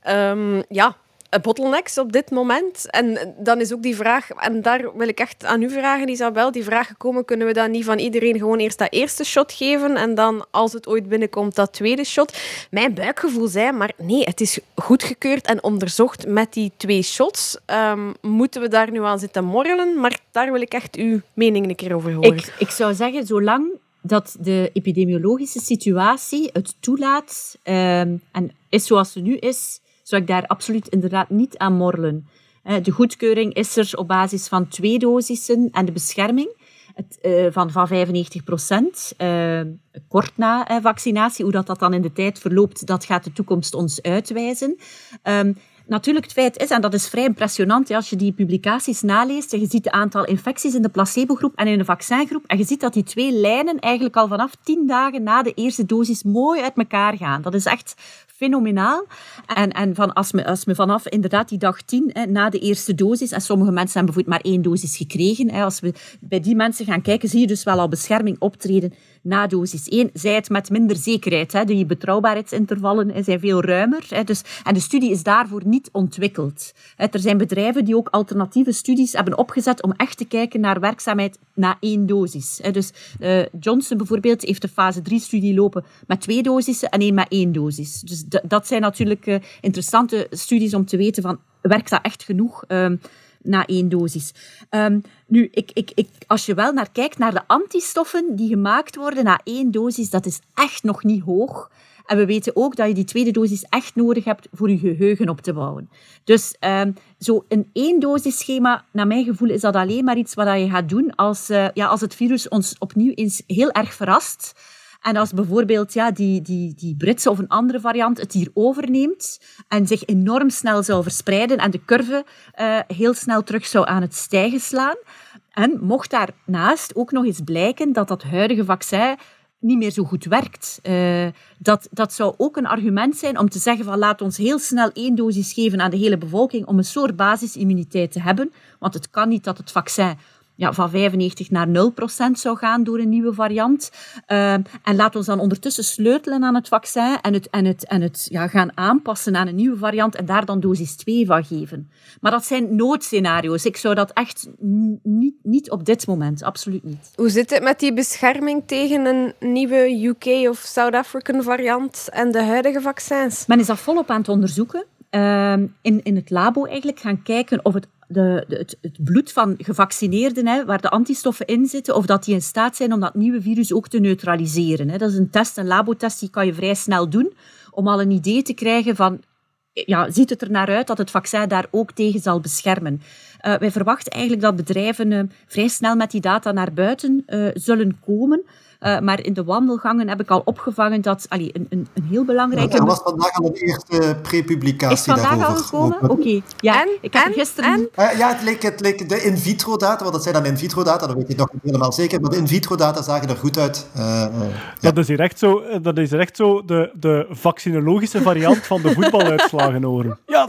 ehm, ja, bottlenecks op dit moment. En dan is ook die vraag, en daar wil ik echt aan u vragen, Isabel, die vraag gekomen, kunnen we dan niet van iedereen gewoon eerst dat eerste shot geven en dan, als het ooit binnenkomt, dat tweede shot? Mijn buikgevoel zei, maar nee, het is goedgekeurd en onderzocht met die twee shots. Ehm, moeten we daar nu aan zitten morrelen? Maar daar wil ik echt uw mening een keer over horen. Ik, ik zou zeggen, zolang dat de epidemiologische situatie het toelaat ehm, en is zoals ze nu is, zou ik daar absoluut inderdaad niet aan morrelen. Eh, de goedkeuring is er op basis van twee dosissen en de bescherming eh, van, van 95 procent. eh, kort na vaccinatie, hoe dat, dat dan in de tijd verloopt, dat gaat de toekomst ons uitwijzen. Ehm, Natuurlijk, het feit is, en dat is vrij impressionant, als je die publicaties naleest en je ziet het aantal infecties in de placebogroep en in de vaccingroep, en je ziet dat die twee lijnen eigenlijk al vanaf tien dagen na de eerste dosis mooi uit elkaar gaan. Dat is echt fenomenaal. En, en van als, me, als me vanaf inderdaad die dag tien, hè, na de eerste dosis, en sommige mensen hebben bijvoorbeeld maar één dosis gekregen, hè, als we bij die mensen gaan kijken, zie je dus wel al bescherming optreden na dosis 1. Zij het met minder zekerheid. Hè. Die betrouwbaarheidsintervallen zijn veel ruimer. Hè. Dus, en de studie is daarvoor niet ontwikkeld. Er zijn bedrijven die ook alternatieve studies hebben opgezet om echt te kijken naar werkzaamheid na één dosis. Dus eh, Johnson bijvoorbeeld heeft een fase 3-studie lopen met twee dosissen en één met één dosis. Dus dat zijn natuurlijk eh, interessante studies om te weten van, werkt dat echt genoeg? Ehm, na één dosis. Ehm, nu, ik, ik, ik, als je wel naar kijkt naar de antistoffen die gemaakt worden na één dosis, dat is echt nog niet hoog. En we weten ook dat je die tweede dosis echt nodig hebt voor je geheugen op te bouwen. Dus um, zo een één schema, naar mijn gevoel, is dat alleen maar iets wat je gaat doen als, uh, ja, als het virus ons opnieuw eens heel erg verrast. En als bijvoorbeeld ja, die, die, die Britse of een andere variant het hier overneemt en zich enorm snel zou verspreiden en de curve uh, heel snel terug zou aan het stijgen slaan. En mocht daarnaast ook nog eens blijken dat dat huidige vaccin niet meer zo goed werkt. Uh, dat, dat zou ook een argument zijn om te zeggen van laat ons heel snel één dosis geven aan de hele bevolking om een soort basisimmuniteit te hebben. Want het kan niet dat het vaccin ja, van 95 naar 0 procent zou gaan door een nieuwe variant. Uh, en laat ons dan ondertussen sleutelen aan het vaccin en het, en het, en het ja, gaan aanpassen aan een nieuwe variant en daar dan dosis 2 van geven. Maar dat zijn noodscenario's. Ik zou dat echt niet, niet op dit moment, absoluut niet. Hoe zit het met die bescherming tegen een nieuwe UK of South African variant en de huidige vaccins? Men is dat volop aan het onderzoeken. Uh, in, in het labo eigenlijk gaan kijken of het de, de, het, bloed van gevaccineerden, hè, waar de antistoffen in zitten, of dat die in staat zijn om dat nieuwe virus ook te neutraliseren. Hè. Dat is een test, een labotest, die kan je vrij snel doen, om al een idee te krijgen van, ja, ziet het er naar uit dat het vaccin daar ook tegen zal beschermen. Uh, wij verwachten eigenlijk dat bedrijven uh, vrij snel met die data naar buiten uh, zullen komen. Uh, maar in de wandelgangen heb ik al opgevangen dat allee, een, een, een heel belangrijke... Er was vandaag al een eerste prepublicatie daarover. Is vandaag al gekomen? Oké. Okay. Ja, en, ik heb en, gisteren... En? Uh, ja, het leek, het leek de in vitro data, want dat zijn dan in vitro data, dat weet je nog niet helemaal zeker, maar de in vitro data zagen er goed uit. Uh, ja. Dat is hier echt zo, dat is hier echt zo de, de vaccinologische variant van de voetbaluitslagen horen. Ja,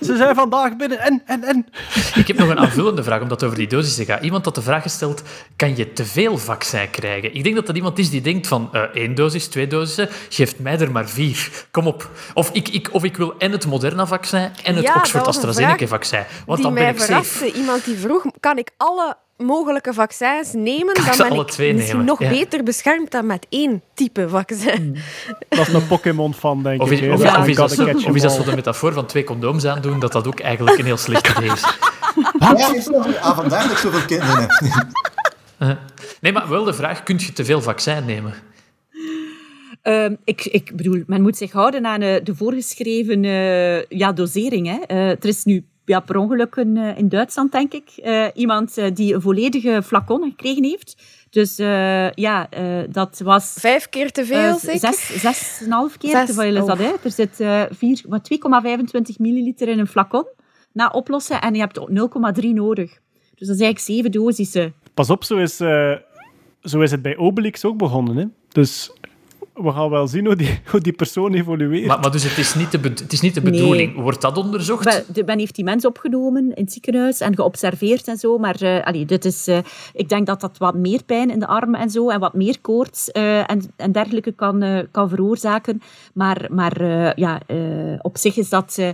ze zijn vandaag binnen en, en, en. Ik heb nog een aanvullende vraag, omdat het over die dosissen gaat. Iemand had de vraag gesteld, kan je te veel vaccin krijgen? Ik denk dat dat iemand is die denkt van uh, één dosis, twee dosissen, geeft mij er maar vier. Kom op. Of ik, ik, of ik wil en het Moderna-vaccin en het Ja, Oxford dat was een AstraZeneca-vaccin. Want dan ben ik safe. Iemand die vroeg, kan ik alle mogelijke vaccins nemen? Kan dan ben alle ik twee misschien nemen? nog Ja. beter beschermd dan met één type vaccin. Dat is een Pokémon van, denk Of ik. is, of, of is kan dat, of is dat zo de metafoor van twee condooms aandoen, dat dat ook eigenlijk een heel slecht idee is? Ja, is ah, vandaar dat ik zoveel kinderen heb. Nee, maar wel de vraag, kun je te veel vaccin nemen? Ehm, ik, ik bedoel, men moet zich houden aan eh, de voorgeschreven eh, ja, dosering. Hè. Eh, er is nu ja, per ongeluk een, eh, in Duitsland, denk ik, eh, iemand eh, die een volledige flacon gekregen heeft. Dus eh, ja, eh, dat was... Vijf keer te veel, eh, zeker? zes, zes en een half keer Zes, te veel is dat. oh. Hè. Er zit eh, vier- wat 2,25 milliliter in een flacon na oplossen en je hebt 0,3 nodig. Dus dat is eigenlijk zeven dosissen. Pas op, zo is, eh, zo is het bij Obelix ook begonnen. Hè? Dus we gaan wel zien hoe die, hoe die persoon evolueert. Maar, maar dus het is niet de, het is niet de Nee. bedoeling. Wordt dat onderzocht? Wel, de- Men heeft die mens opgenomen in het ziekenhuis en geobserveerd en zo. Maar eh, allee, dit is, eh, ik denk dat dat wat meer pijn in de armen en zo en wat meer koorts eh, en, en dergelijke kan, eh, kan veroorzaken. Maar, maar eh, ja, eh, op zich is dat eh,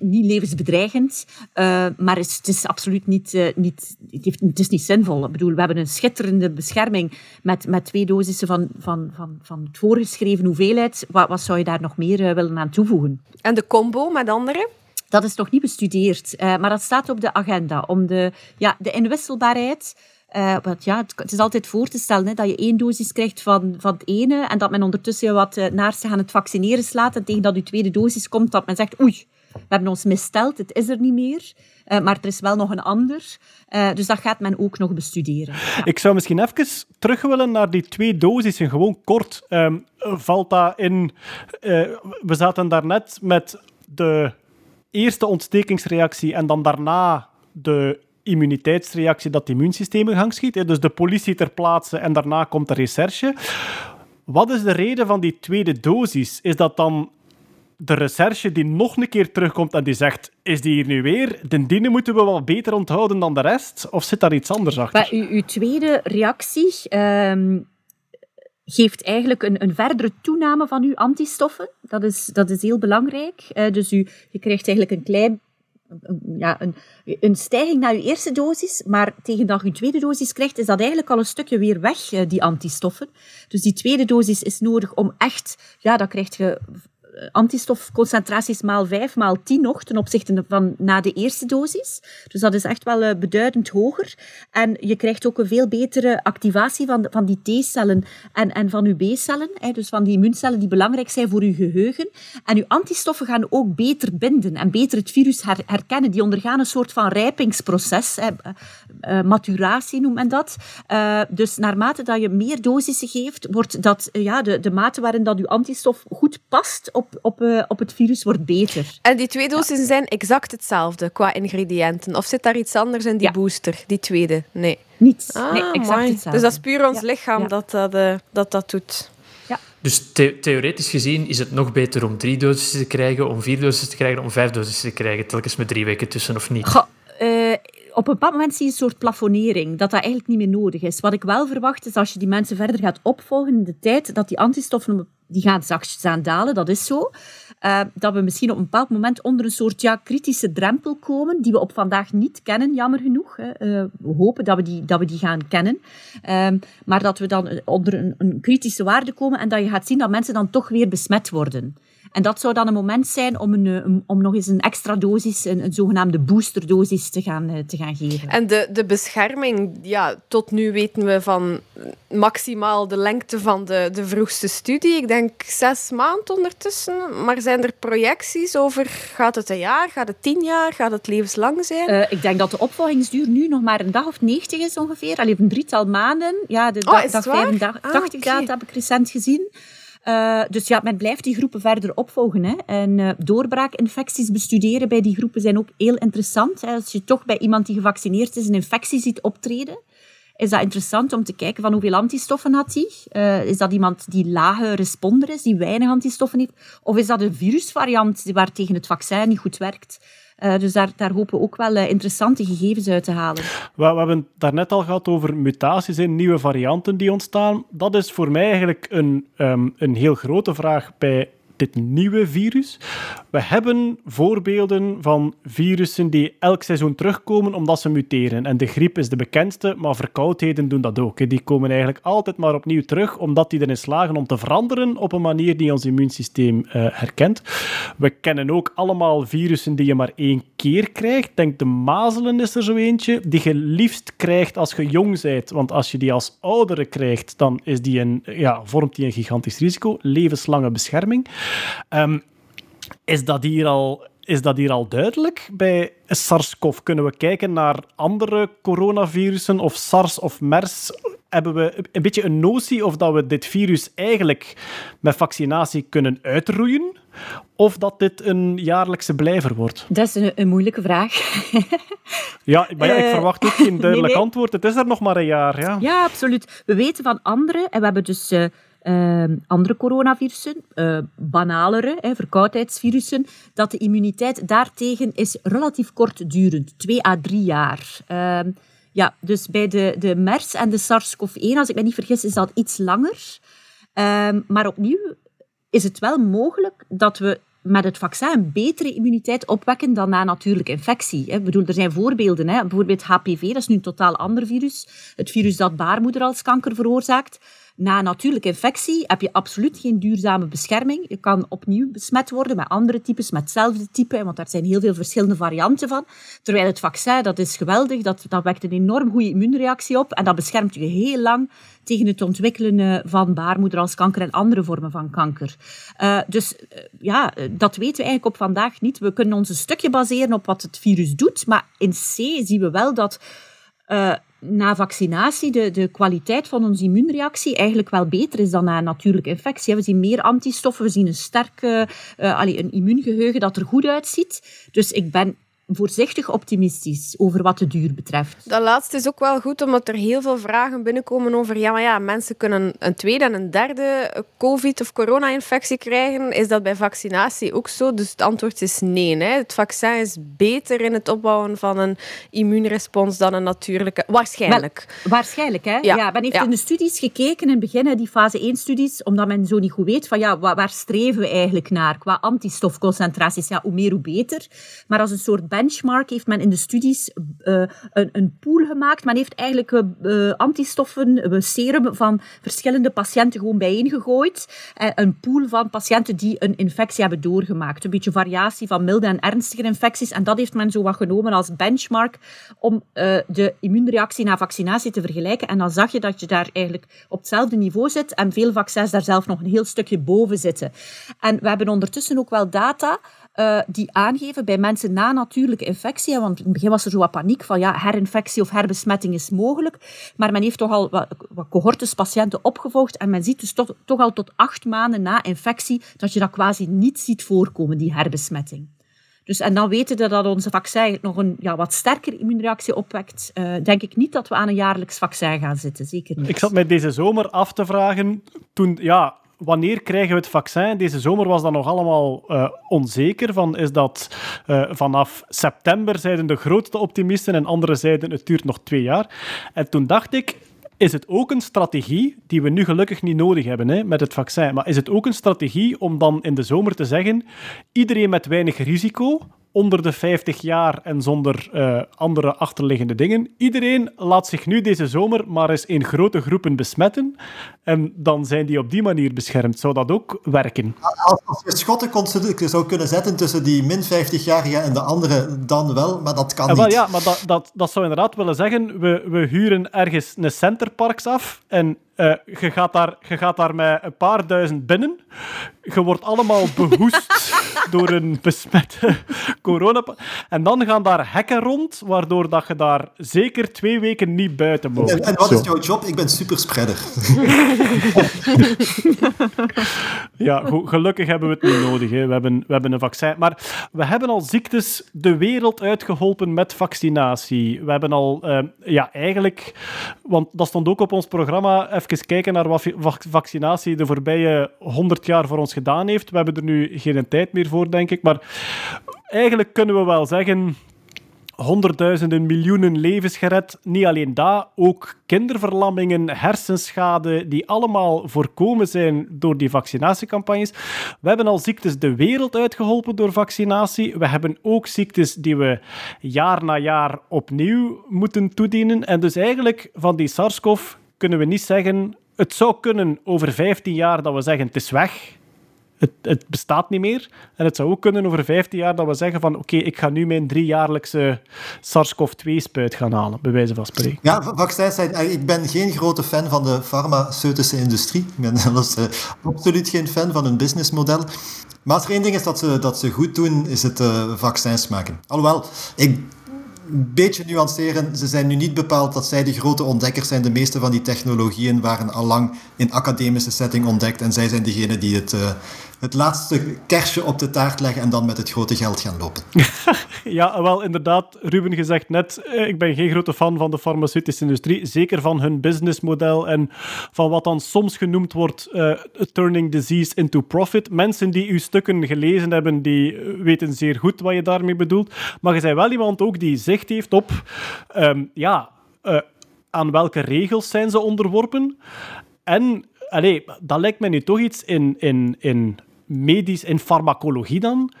niet levensbedreigend. eh, maar is, het is absoluut niet, eh, niet, het, heeft, het is niet zinvol. Ik bedoel, we hebben een schitterende bescherming met, met twee dosissen van, van, van, van het voorgeschreven hoeveelheid. Wat, wat zou je daar nog meer eh, willen aan toevoegen? En de combo met anderen? Dat is nog niet bestudeerd, eh, maar dat staat op de agenda. Om de, ja, de inwisselbaarheid. eh, want ja, het, het is altijd voor te stellen hè, dat je één dosis krijgt van, van het ene en dat men ondertussen wat uh, naar zich aan het vaccineren slaat en tegen dat je tweede dosis komt, dat men zegt oei, we hebben ons missteld, het is er niet meer. Uh, maar er is wel nog een ander. Uh, dus dat gaat men ook nog bestuderen. Ik zou misschien even terug willen naar die twee dosissen. Gewoon kort. Um, valt dat in... Uh, we zaten daarnet met de eerste ontstekingsreactie en dan daarna de immuniteitsreactie dat het immuunsysteem in gang schiet. Dus de politie ter plaatse en daarna komt de recherche. Wat is de reden van die tweede dosis? Is dat dan de recherche die nog een keer terugkomt en die zegt: Is die hier nu weer? Den dienen moeten we wel beter onthouden dan de rest? Of zit daar iets anders achter? Maar uw, uw tweede reactie um, geeft eigenlijk een, een, verdere toename van uw antistoffen. Dat is, dat is heel belangrijk. Uh, dus u, je krijgt eigenlijk een klein. Ja, een, een stijging naar uw eerste dosis, maar tegen dat je tweede dosis krijgt, is dat eigenlijk al een stukje weer weg, die antistoffen. Dus die tweede dosis is nodig om echt, ja, dan krijg je antistofconcentraties maal 5, maal 10 nog ten opzichte van na de eerste dosis. Dus dat is echt wel uh, beduidend hoger. En je krijgt ook een veel betere activatie van, van die T-cellen en, en van uw B-cellen, dus van die immuuncellen die belangrijk zijn voor uw geheugen. En uw antistoffen gaan ook beter binden en beter het virus her, herkennen. Die ondergaan een soort van rijpingsproces, hè, uh, maturatie noemt men dat. Dus naarmate dat je meer dosissen geeft, wordt dat, ja, de, de mate waarin dat uw antistof goed past op, op, uh, op het virus wordt beter. En die twee dosissen zijn exact hetzelfde qua ingrediënten? Of zit daar iets anders in die Ja. booster, die tweede? Nee. Niets. Ah, nee, exact amai. hetzelfde. Dus dat is puur ons Ja, lichaam ja. Dat, dat, eh, dat dat doet. Dus the- theoretisch gezien is het nog beter om drie doses te krijgen, om vier doses te krijgen, om vijf doses te krijgen, telkens met drie weken tussen of niet. Goh, eh, op een bepaald moment zie je een soort plafonnering, dat dat eigenlijk niet meer nodig is. Wat ik wel verwacht is, als je die mensen verder gaat opvolgen in de tijd, dat die antistoffen die gaan zachtjes dalen, dat is zo. Eh, dat we misschien op een bepaald moment onder een soort ja, kritische drempel komen, die we op vandaag niet kennen, jammer genoeg. Hè. Eh, we hopen dat we die, dat we die gaan kennen. Ehm, maar dat we dan onder een, een kritische waarde komen en dat je gaat zien dat mensen dan toch weer besmet worden. En dat zou dan een moment zijn om, een, eh, om nog eens een extra dosis, een, een zogenaamde boosterdosis, te gaan, eh, te gaan geven. En de, de bescherming, ja, tot nu weten we van maximaal de lengte van de, de vroegste studie. Ik denk zes maanden ondertussen. Maar zijn er projecties over, gaat het een jaar, gaat het tien jaar, gaat het levenslang zijn? Eh, ik denk dat de opvolgingsduur nu nog maar een dag of 90 is ongeveer. Al een drietal maanden. Ja, de Oh, dag, het dag waar? 85 Ah, 80 oké. data heb ik recent gezien. Eh, dus ja, men blijft die groepen verder opvolgen. Hè. En eh, doorbraakinfecties bestuderen bij die groepen zijn ook heel interessant. Hè. Als je toch bij iemand die gevaccineerd is een infectie ziet optreden, is dat interessant om te kijken van hoeveel antistoffen had hij. Eh, is dat iemand die lage responder is, die weinig antistoffen heeft? Of is dat een virusvariant waar tegen het vaccin niet goed werkt? Eh, dus daar, hopen we ook wel eh, interessante gegevens uit te halen. We, we hebben het daarnet al gehad over mutaties en nieuwe varianten die ontstaan. Dat is voor mij eigenlijk een, ehm, een heel grote vraag bij dit nieuwe virus. We hebben voorbeelden van virussen die elk seizoen terugkomen omdat ze muteren. En de griep is de bekendste, maar verkoudheden doen dat ook. Die komen eigenlijk altijd maar opnieuw terug, omdat die erin slagen om te veranderen op een manier die ons immuunsysteem eh, herkent. We kennen ook allemaal virussen die je maar één keer krijgt. Denk de mazelen is er zo eentje, die je liefst krijgt als je jong bent. Want als je die als oudere krijgt, dan is die een, ja, vormt die een gigantisch risico. Levenslange bescherming. Ehm, is, dat hier al, is dat hier al duidelijk? Bij SARS-CoV kunnen we kijken naar andere coronavirussen of SARS of MERS. Hebben we een beetje een notie of dat we dit virus eigenlijk met vaccinatie kunnen uitroeien? Of dat dit een jaarlijkse blijver wordt? Dat is een, een moeilijke vraag. Ja, maar ja, ik Eh, verwacht ook geen duidelijk nee, nee. antwoord. Het is er nog maar een jaar. Ja. Ja, absoluut. We weten van andere, en we hebben dus eh, eh, andere coronavirussen, eh banalere, hè, verkoudheidsvirussen, dat de immuniteit daartegen is relatief kortdurend, twee à drie jaar. Ehm, ja, dus bij de, de MERS en de SARS-CoV-1, als ik me niet vergis, is dat iets langer. Ehm, maar opnieuw is het wel mogelijk dat we met het vaccin betere immuniteit opwekken dan na natuurlijke infectie. Ik bedoel, er zijn voorbeelden. Hè. Bijvoorbeeld HPV, dat is nu een totaal ander virus. Het virus dat baarmoederhalskanker veroorzaakt. Na natuurlijke infectie heb je absoluut geen duurzame bescherming. Je kan opnieuw besmet worden met andere types, met hetzelfde type, want daar zijn heel veel verschillende varianten van. Terwijl het vaccin, dat is geweldig, dat, dat wekt een enorm goede immuunreactie op en dat beschermt je heel lang tegen het ontwikkelen eh, van baarmoederhalskanker en andere vormen van kanker. Eh, dus eh, ja, dat weten we eigenlijk op vandaag niet. We kunnen ons een stukje baseren op wat het virus doet, maar in C zien we wel dat na vaccinatie de, de kwaliteit van onze immuunreactie eigenlijk wel beter is dan na een natuurlijke infectie. We zien meer antistoffen, we zien een sterk eh, eh, allee, een immuungeheugen dat er goed uitziet. Dus ik ben voorzichtig optimistisch over wat de duur betreft. Dat laatste is ook wel goed, omdat er heel veel vragen binnenkomen over ja, maar ja, mensen kunnen een tweede en een derde covid- of corona-infectie krijgen. Is dat bij vaccinatie ook zo? Dus het antwoord is nee. Hè. Het vaccin is beter in het opbouwen van een immuunrespons dan een natuurlijke. Waarschijnlijk. Waarschijnlijk, hè? Ja, Ja, men heeft ja. in de studies gekeken in het begin, die fase 1-studies, omdat men zo niet goed weet van ja, wa- waar streven we eigenlijk naar qua antistofconcentraties. Ja, hoe meer, hoe beter. Maar als een soort benchmark heeft men in de studies uh, een, een, pool gemaakt. Men heeft eigenlijk uh, antistoffen, uh, serum van verschillende patiënten gewoon bijeengegooid. een pool van patiënten die een infectie hebben doorgemaakt. Een beetje variatie van milde en ernstige infecties. En dat heeft men zo wat genomen als benchmark om de immuunreactie na vaccinatie te vergelijken. En dan zag je dat je daar eigenlijk op hetzelfde niveau zit en veel vaccins daar zelf nog een heel stukje boven zitten. En we hebben ondertussen ook wel data uh, die aangeven bij mensen na natuurlijke infectie. Want in het begin was er zo wat paniek van ja, herinfectie of herbesmetting is mogelijk. Maar men heeft toch al wat, wat cohortes patiënten opgevolgd en men ziet dus toch, al tot acht maanden na infectie dat je dat quasi niet ziet voorkomen, die herbesmetting. Dus, en dan weten we dat onze vaccin nog een ja, wat sterkere immuunreactie opwekt. Uh, denk ik niet dat we aan een jaarlijks vaccin gaan zitten. Zeker niet. Ik zat mij deze zomer af te vragen, toen, ja, wanneer krijgen we het vaccin? Deze zomer was dat nog allemaal uh, onzeker. Van, is dat uh, vanaf september, zeiden de grootste optimisten, en anderen zeiden het duurt nog twee jaar. En toen dacht ik, is het ook een strategie, die we nu gelukkig niet nodig hebben hè, met het vaccin, maar is het ook een strategie om dan in de zomer te zeggen, iedereen met weinig risico, onder de 50 jaar en zonder uh, andere achterliggende dingen. Iedereen laat zich nu deze zomer maar eens in grote groepen besmetten. En dan zijn die op die manier beschermd. Zou dat ook werken? Als, je schotten zou kunnen zetten tussen die min 50-jarigen en de andere, dan wel, maar dat kan ja, wel, niet. Ja, maar dat, dat, dat zou inderdaad willen zeggen, we, we huren ergens een centerparks af en uh, je, gaat daar, je gaat daar met een paar duizend binnen. Je wordt allemaal behoest door een besmette corona. En dan gaan daar hekken rond, waardoor dat je daar zeker twee weken niet buiten mag. En, en wat is jouw job? Ik ben superspreader. ja, gelukkig hebben we het niet nodig. Hè. We, hebben, we hebben een vaccin. Maar we hebben al ziektes de wereld uitgeholpen met vaccinatie. We hebben al, uh, ja, eigenlijk... Want dat stond ook op ons programma even kijken naar wat vaccinatie de voorbije 100 jaar voor ons gedaan heeft. We hebben er nu geen tijd meer voor, denk ik. Maar eigenlijk kunnen we wel zeggen honderdduizenden, miljoenen levens gered. Niet alleen dat, ook kinderverlammingen, hersenschade, die allemaal voorkomen zijn door die vaccinatiecampagnes. We hebben al ziektes de wereld uitgeholpen door vaccinatie. We hebben ook ziektes die we jaar na jaar opnieuw moeten toedienen. En dus eigenlijk van die SARS-CoV kunnen we niet zeggen... Het zou kunnen over 15 jaar dat we zeggen het is weg. Het, het, bestaat niet meer. En het zou ook kunnen over 15 jaar dat we zeggen van oké, ik ga nu mijn driejaarlijkse SARS-CoV-2-spuit gaan halen, bij wijze van spreken. Ja, vaccins zijn... Eh, ik ben geen grote fan van de farmaceutische industrie. Ik ben zelfs uh, absoluut geen fan van hun businessmodel. Maar als er één ding is dat ze, dat ze goed doen, is het uh, vaccins maken. Alhoewel, ik een beetje nuanceren. Ze zijn nu niet bepaald dat zij de grote ontdekkers zijn. De meeste van die technologieën waren al lang in academische setting ontdekt. En zij zijn degene die het, uh, het laatste kersje op de taart leggen en dan met het grote geld gaan lopen. ja, wel inderdaad. Ruben gezegd net, eh, ik ben geen grote fan van de farmaceutische industrie. Zeker van hun businessmodel en van wat dan soms genoemd wordt uh, turning disease into profit. Mensen die uw stukken gelezen hebben, die weten zeer goed wat je daarmee bedoelt. Maar je bent wel iemand ook die zicht heeft op... Um, ja, aan welke regels zijn ze onderworpen? En allee, dat lijkt me nu toch iets in, in, in medisch, in farmacologie dan.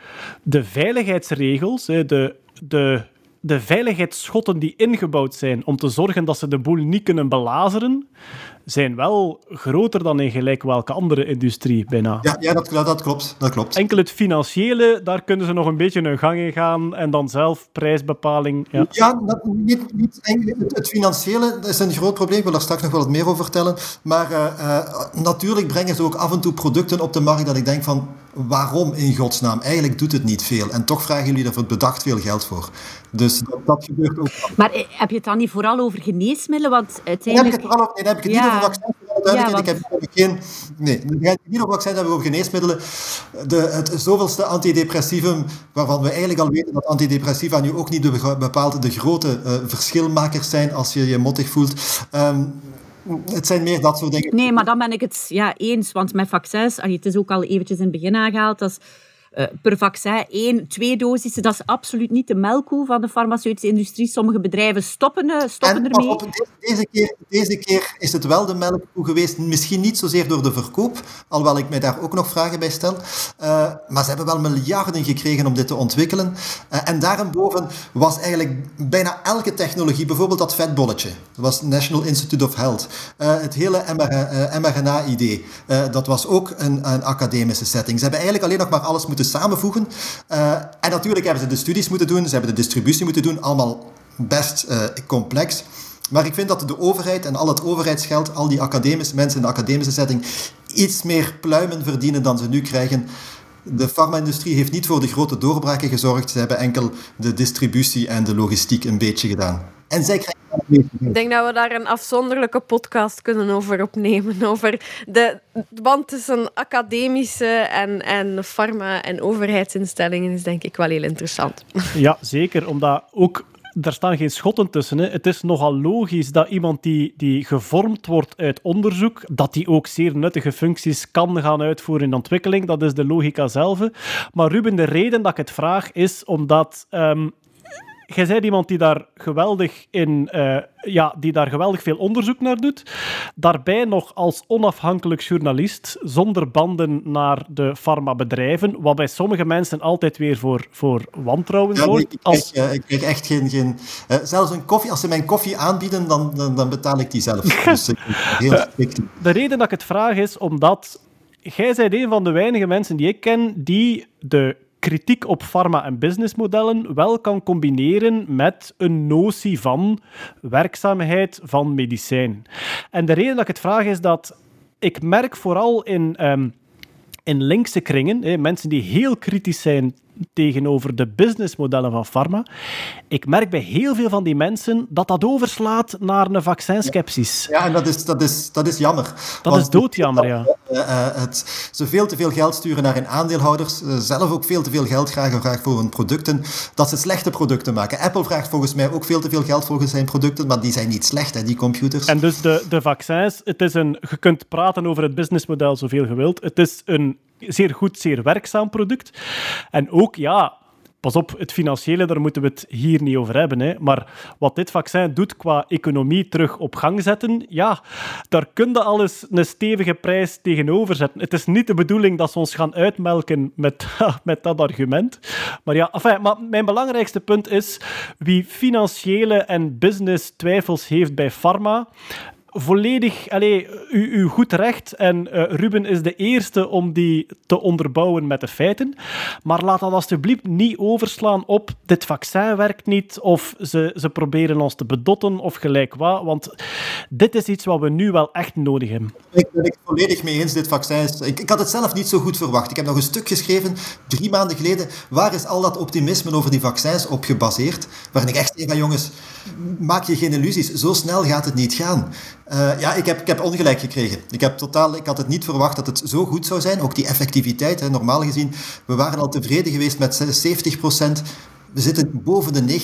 De veiligheidsregels, de, de, de veiligheidsschotten die ingebouwd zijn om te zorgen dat ze de boel niet kunnen belazeren, zijn wel groter dan in gelijk welke andere industrie bijna. Ja, ja dat, dat, klopt, dat klopt. Enkel het financiële, daar kunnen ze nog een beetje hun gang in gaan en dan zelf prijsbepaling. Ja, ja dat, niet, niet, het financiële is een groot probleem, ik wil daar straks nog wel wat meer over vertellen. Maar uh, uh, natuurlijk brengen ze ook af en toe producten op de markt dat ik denk van, waarom in godsnaam? Eigenlijk doet het niet veel. En toch vragen jullie er bedacht veel geld voor. Dus dat, dat, gebeurt ook. Maar eh, heb je het dan niet vooral over geneesmiddelen? Want uiteindelijk... Nee, heb ik het nee, heb ik het ja. niet over vaccins. Ja, want... Ik heb geen... Nee, het niet over vaccins, hebben we over geneesmiddelen. De, het zoveelste antidepressivum, waarvan we eigenlijk al weten dat antidepressiva nu ook niet de, bepaald de grote uh, verschilmakers zijn als je je mottig voelt. Um, het zijn meer dat soort dingen. Nee, maar dan ben ik het ja, eens. Want met vaccins, het is ook al eventjes in het begin aangehaald, dat is per vaccin één, twee dosissen. Dat is absoluut niet de melkkoe van de farmaceutische industrie. Sommige bedrijven stoppen, eh, stoppen En ermee. op deze, deze, keer, deze keer is het wel de melkkoe geweest. Misschien niet zozeer door de verkoop, alhoewel ik mij daar ook nog vragen bij stel. Eh, maar ze hebben wel miljarden gekregen om dit te ontwikkelen. Eh, en daarboven was eigenlijk bijna elke technologie, bijvoorbeeld dat vetbolletje, dat was National Institute of Health. Eh, het hele mRNA-idee, eh, dat was ook een, een academische setting. Ze hebben eigenlijk alleen nog maar alles moeten samenvoegen. Eh, en natuurlijk hebben ze de studies moeten doen, ze hebben de distributie moeten doen, allemaal best eh, complex. Maar ik vind dat de overheid en al het overheidsgeld, al die academische mensen in de academische setting, iets meer pluimen verdienen dan ze nu krijgen. De farma-industrie heeft niet voor de grote doorbraken gezorgd. Ze hebben enkel de distributie en de logistiek een beetje gedaan. En zij. Ik denk dat we daar een afzonderlijke podcast kunnen over opnemen. Over de de band tussen academische en, en pharma- en overheidsinstellingen is denk ik wel heel interessant. Ja, zeker. Omdat ook... Daar staan geen schotten tussen. Hè. Het is nogal logisch dat iemand die, die gevormd wordt uit onderzoek, dat die ook zeer nuttige functies kan gaan uitvoeren in ontwikkeling. Dat is de logica zelf. Maar Ruben, de reden dat ik het vraag is omdat... ehm, Jij bent iemand die daar geweldig in, eh, ja, die daar geweldig veel onderzoek naar doet. Daarbij nog als onafhankelijk journalist, zonder banden naar de farmabedrijven, wat bij sommige mensen altijd weer voor, voor wantrouwen Ja, zorgt. ik, Als, eh, ik krijg echt geen... geen eh, zelfs een koffie, als ze mijn koffie aanbieden, dan, dan, dan betaal ik die zelf. Dus ik heel strikt. De reden dat ik het vraag is omdat jij bent een van de weinige mensen die ik ken die de kritiek op pharma- en businessmodellen wel kan combineren met een notie van werkzaamheid van medicijn. En de reden dat ik het vraag is dat ik merk vooral in, ehm, in linkse kringen, mensen die heel kritisch zijn tegenover de businessmodellen van pharma, ik merk bij heel veel van die mensen dat dat overslaat naar een vaccinskepsis. Ja, en dat is, dat is, dat is jammer. Dat Want is doodjammer, ja. eh, eh, het, ze veel te veel geld sturen naar hun aandeelhouders, eh, zelf ook veel te veel geld graag, graag voor hun producten, dat ze slechte producten maken. Apple vraagt volgens mij ook veel te veel geld voor zijn producten, maar die zijn niet slecht, hè, die computers. En dus de, de vaccins, het is een, je kunt praten over het businessmodel zoveel je wilt. Het is een zeer goed, zeer werkzaam product. En ook, ja, pas op, het financiële, daar moeten we het hier niet over hebben. Hè. Maar wat dit vaccin doet qua economie terug op gang zetten, ja, daar kun je alles een stevige prijs tegenover zetten. Het is niet de bedoeling dat ze ons gaan uitmelken met, met dat argument. Maar ja, enfin, maar mijn belangrijkste punt is, wie financiële en business twijfels heeft bij pharma, volledig, allee, u, u goed recht. En eh, Ruben is de eerste om die te onderbouwen met de feiten. Maar laat dat alsjeblieft niet overslaan op dit vaccin werkt niet, of ze, ze proberen ons te bedotten, of gelijk wat. Want dit is iets wat we nu wel echt nodig hebben. Ik ben het volledig mee eens, dit vaccin. Ik, ik had het zelf niet zo goed verwacht. Ik heb nog een stuk geschreven, drie maanden geleden, waar is al dat optimisme over die vaccins op gebaseerd? Waarin ik echt zei van, jongens, maak je geen illusies, zo snel gaat het niet gaan. Eh, ja, ik heb, ik heb ongelijk gekregen. Ik, heb totaal, ik had het niet verwacht dat het zo goed zou zijn. Ook die effectiviteit, hè, normaal gezien. We waren al tevreden geweest met 70 We zitten boven de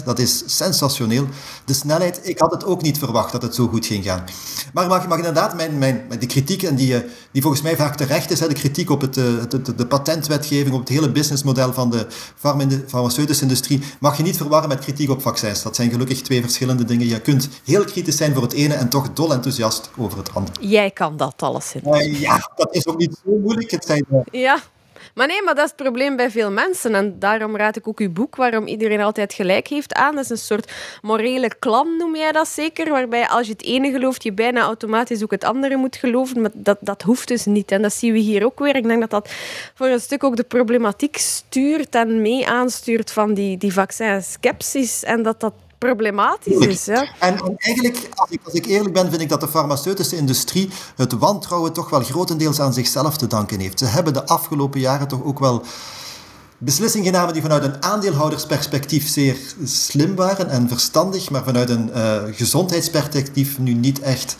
90% dat is sensationeel. De snelheid, ik had het ook niet verwacht dat het zo goed ging gaan. Maar mag, mag inderdaad mijn, mijn, de kritiek, en die, eh, die volgens mij vaak terecht is, hè, de kritiek op het, eh, de, de, de patentwetgeving, op het hele businessmodel van de farm- farmaceutische industrie, mag je niet verwarren met kritiek op vaccins. Dat zijn gelukkig twee verschillende dingen. Je kunt heel kritisch zijn voor het ene en toch dol enthousiast over het andere. Jij kan dat alles in. Eh, ja, dat is ook niet zo moeilijk. Het zijn, eh, Ja. Maar nee, maar dat is het probleem bij veel mensen. En daarom raad ik ook uw boek, waarom iedereen altijd gelijk heeft, aan. Dat is een soort morele klam, noem jij dat zeker? Waarbij als je het ene gelooft, je bijna automatisch ook het andere moet geloven. Maar dat, dat hoeft dus niet. En dat zien we hier ook weer. Ik denk dat dat voor een stuk ook de problematiek stuurt en mee aanstuurt van die, die vaccinskepsis. En dat dat problematisch is. Ja. En, en eigenlijk, als ik, als ik eerlijk ben, vind ik dat de farmaceutische industrie het wantrouwen toch wel grotendeels aan zichzelf te danken heeft. Ze hebben de afgelopen jaren toch ook wel beslissingen genomen die vanuit een aandeelhoudersperspectief zeer slim waren en verstandig, maar vanuit een eh, gezondheidsperspectief nu niet echt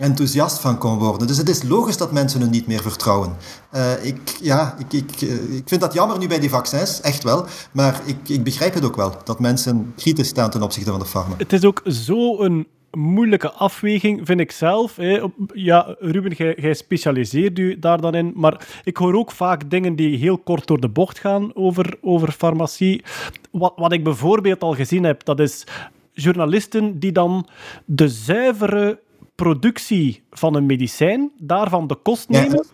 enthousiast van kon worden. Dus het is logisch dat mensen hun niet meer vertrouwen. Eh, ik, ja, ik, ik, eh, ik vind dat jammer nu bij die vaccins, echt wel. Maar ik, ik begrijp het ook wel, dat mensen kritisch staan ten opzichte van de farma. Het is ook zo een moeilijke afweging, vind ik zelf. Hè. Ja, Ruben, jij specialiseert u daar dan in. Maar ik hoor ook vaak dingen die heel kort door de bocht gaan over, over farmacie. Wat, wat ik bijvoorbeeld al gezien heb, dat is journalisten die dan de zuivere productie van een medicijn, daarvan de kost nemen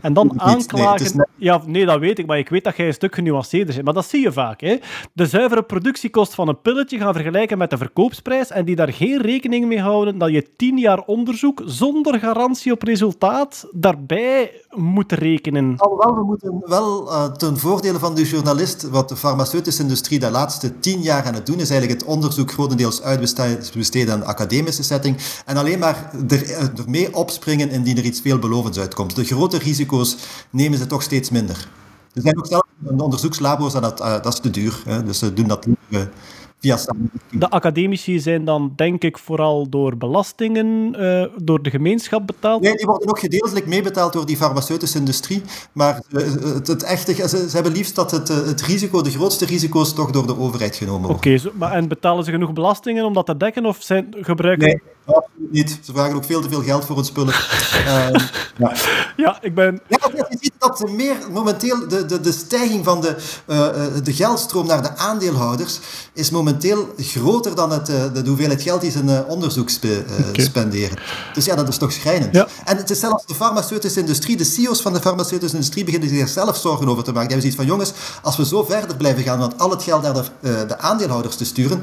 en dan aanklagen. Ja, nee, dat weet ik, maar ik weet dat jij een stuk genuanceerder bent. Maar dat zie je vaak. Hè? De zuivere productiekost van een pilletje gaan vergelijken met de verkoopsprijs en die daar geen rekening mee houden dat je tien jaar onderzoek zonder garantie op resultaat daarbij moet rekenen. Alhoewel, we moeten wel eh, ten voordele van de journalist, wat de farmaceutische industrie de laatste tien jaar aan het doen is, eigenlijk het onderzoek grotendeels uitbesteden aan een academische setting en alleen maar er, eh, ermee opspringen indien er iets veelbelovends uitkomt. De grote risico's nemen ze toch steeds minder. Er zijn ook zelfs onderzoekslabo's en dat, eh, dat is te duur. Hè, dus ze doen dat liever eh, via samenwerking. De academici zijn dan, denk ik, vooral door belastingen, eh, door de gemeenschap betaald. Nee, die worden ook gedeeltelijk meebetaald door die farmaceutische industrie. Maar het, het echte, ze, ze hebben liefst dat het, het risico, de grootste risico's, toch door de overheid genomen Oké, worden. zo- maar en betalen ze genoeg belastingen om dat te dekken of zijn, gebruiken... Nee, absoluut niet. Ze vragen ook veel te veel geld voor hun spullen. Ehm, ja. Ja, ik ben... Ja, je ziet dat er meer momenteel de, de, de stijging van de, eh, eh, de geldstroom naar de aandeelhouders is momenteel groter dan het, eh, de, hoeveelheid geld die ze in onderzoek spe- eh, spenderen. Dus ja, dat is toch schrijnend. Ja. En het is zelfs de farmaceutische industrie, de CEO's van de farmaceutische industrie beginnen zich er zelf zorgen over te maken. Die hebben zoiets van, jongens, als we zo verder blijven gaan, want al het geld naar de, eh, de aandeelhouders te sturen,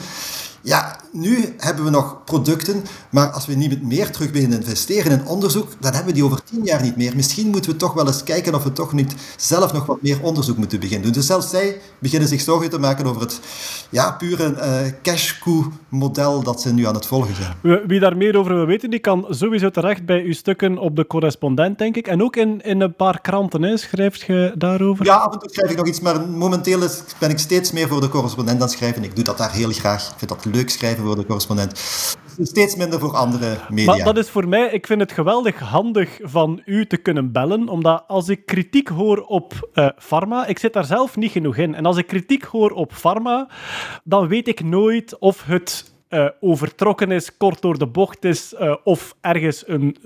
ja, nu hebben we nog producten, maar als we niet meer terug beginnen investeren in onderzoek, dan hebben we die over tien jaar niet meer. Misschien moeten we toch wel eens kijken of we toch niet zelf nog wat meer onderzoek moeten beginnen doen. Dus zelfs zij beginnen zich zorgen te maken over het ja, pure eh cash-coup-model dat ze nu aan het volgen zijn. Wie- daar meer over wil weten, die kan sowieso terecht bij uw stukken op de correspondent, denk ik. En ook in, in een paar kranten, hè. schrijft je daarover? Ja, af en toe schrijf ik nog iets, maar momenteel ben ik steeds meer voor de correspondent aan het schrijven. Ik doe dat daar heel graag. Ik vind dat leuk schrijven voor de correspondent. Steeds minder voor andere media. Maar dat is voor mij, ik vind het geweldig handig van u te kunnen bellen, omdat als ik kritiek hoor op eh pharma, ik zit daar zelf niet genoeg in. En als ik kritiek hoor op pharma, dan weet ik nooit of het eh, overtrokken is, kort door de bocht is, eh, of ergens een,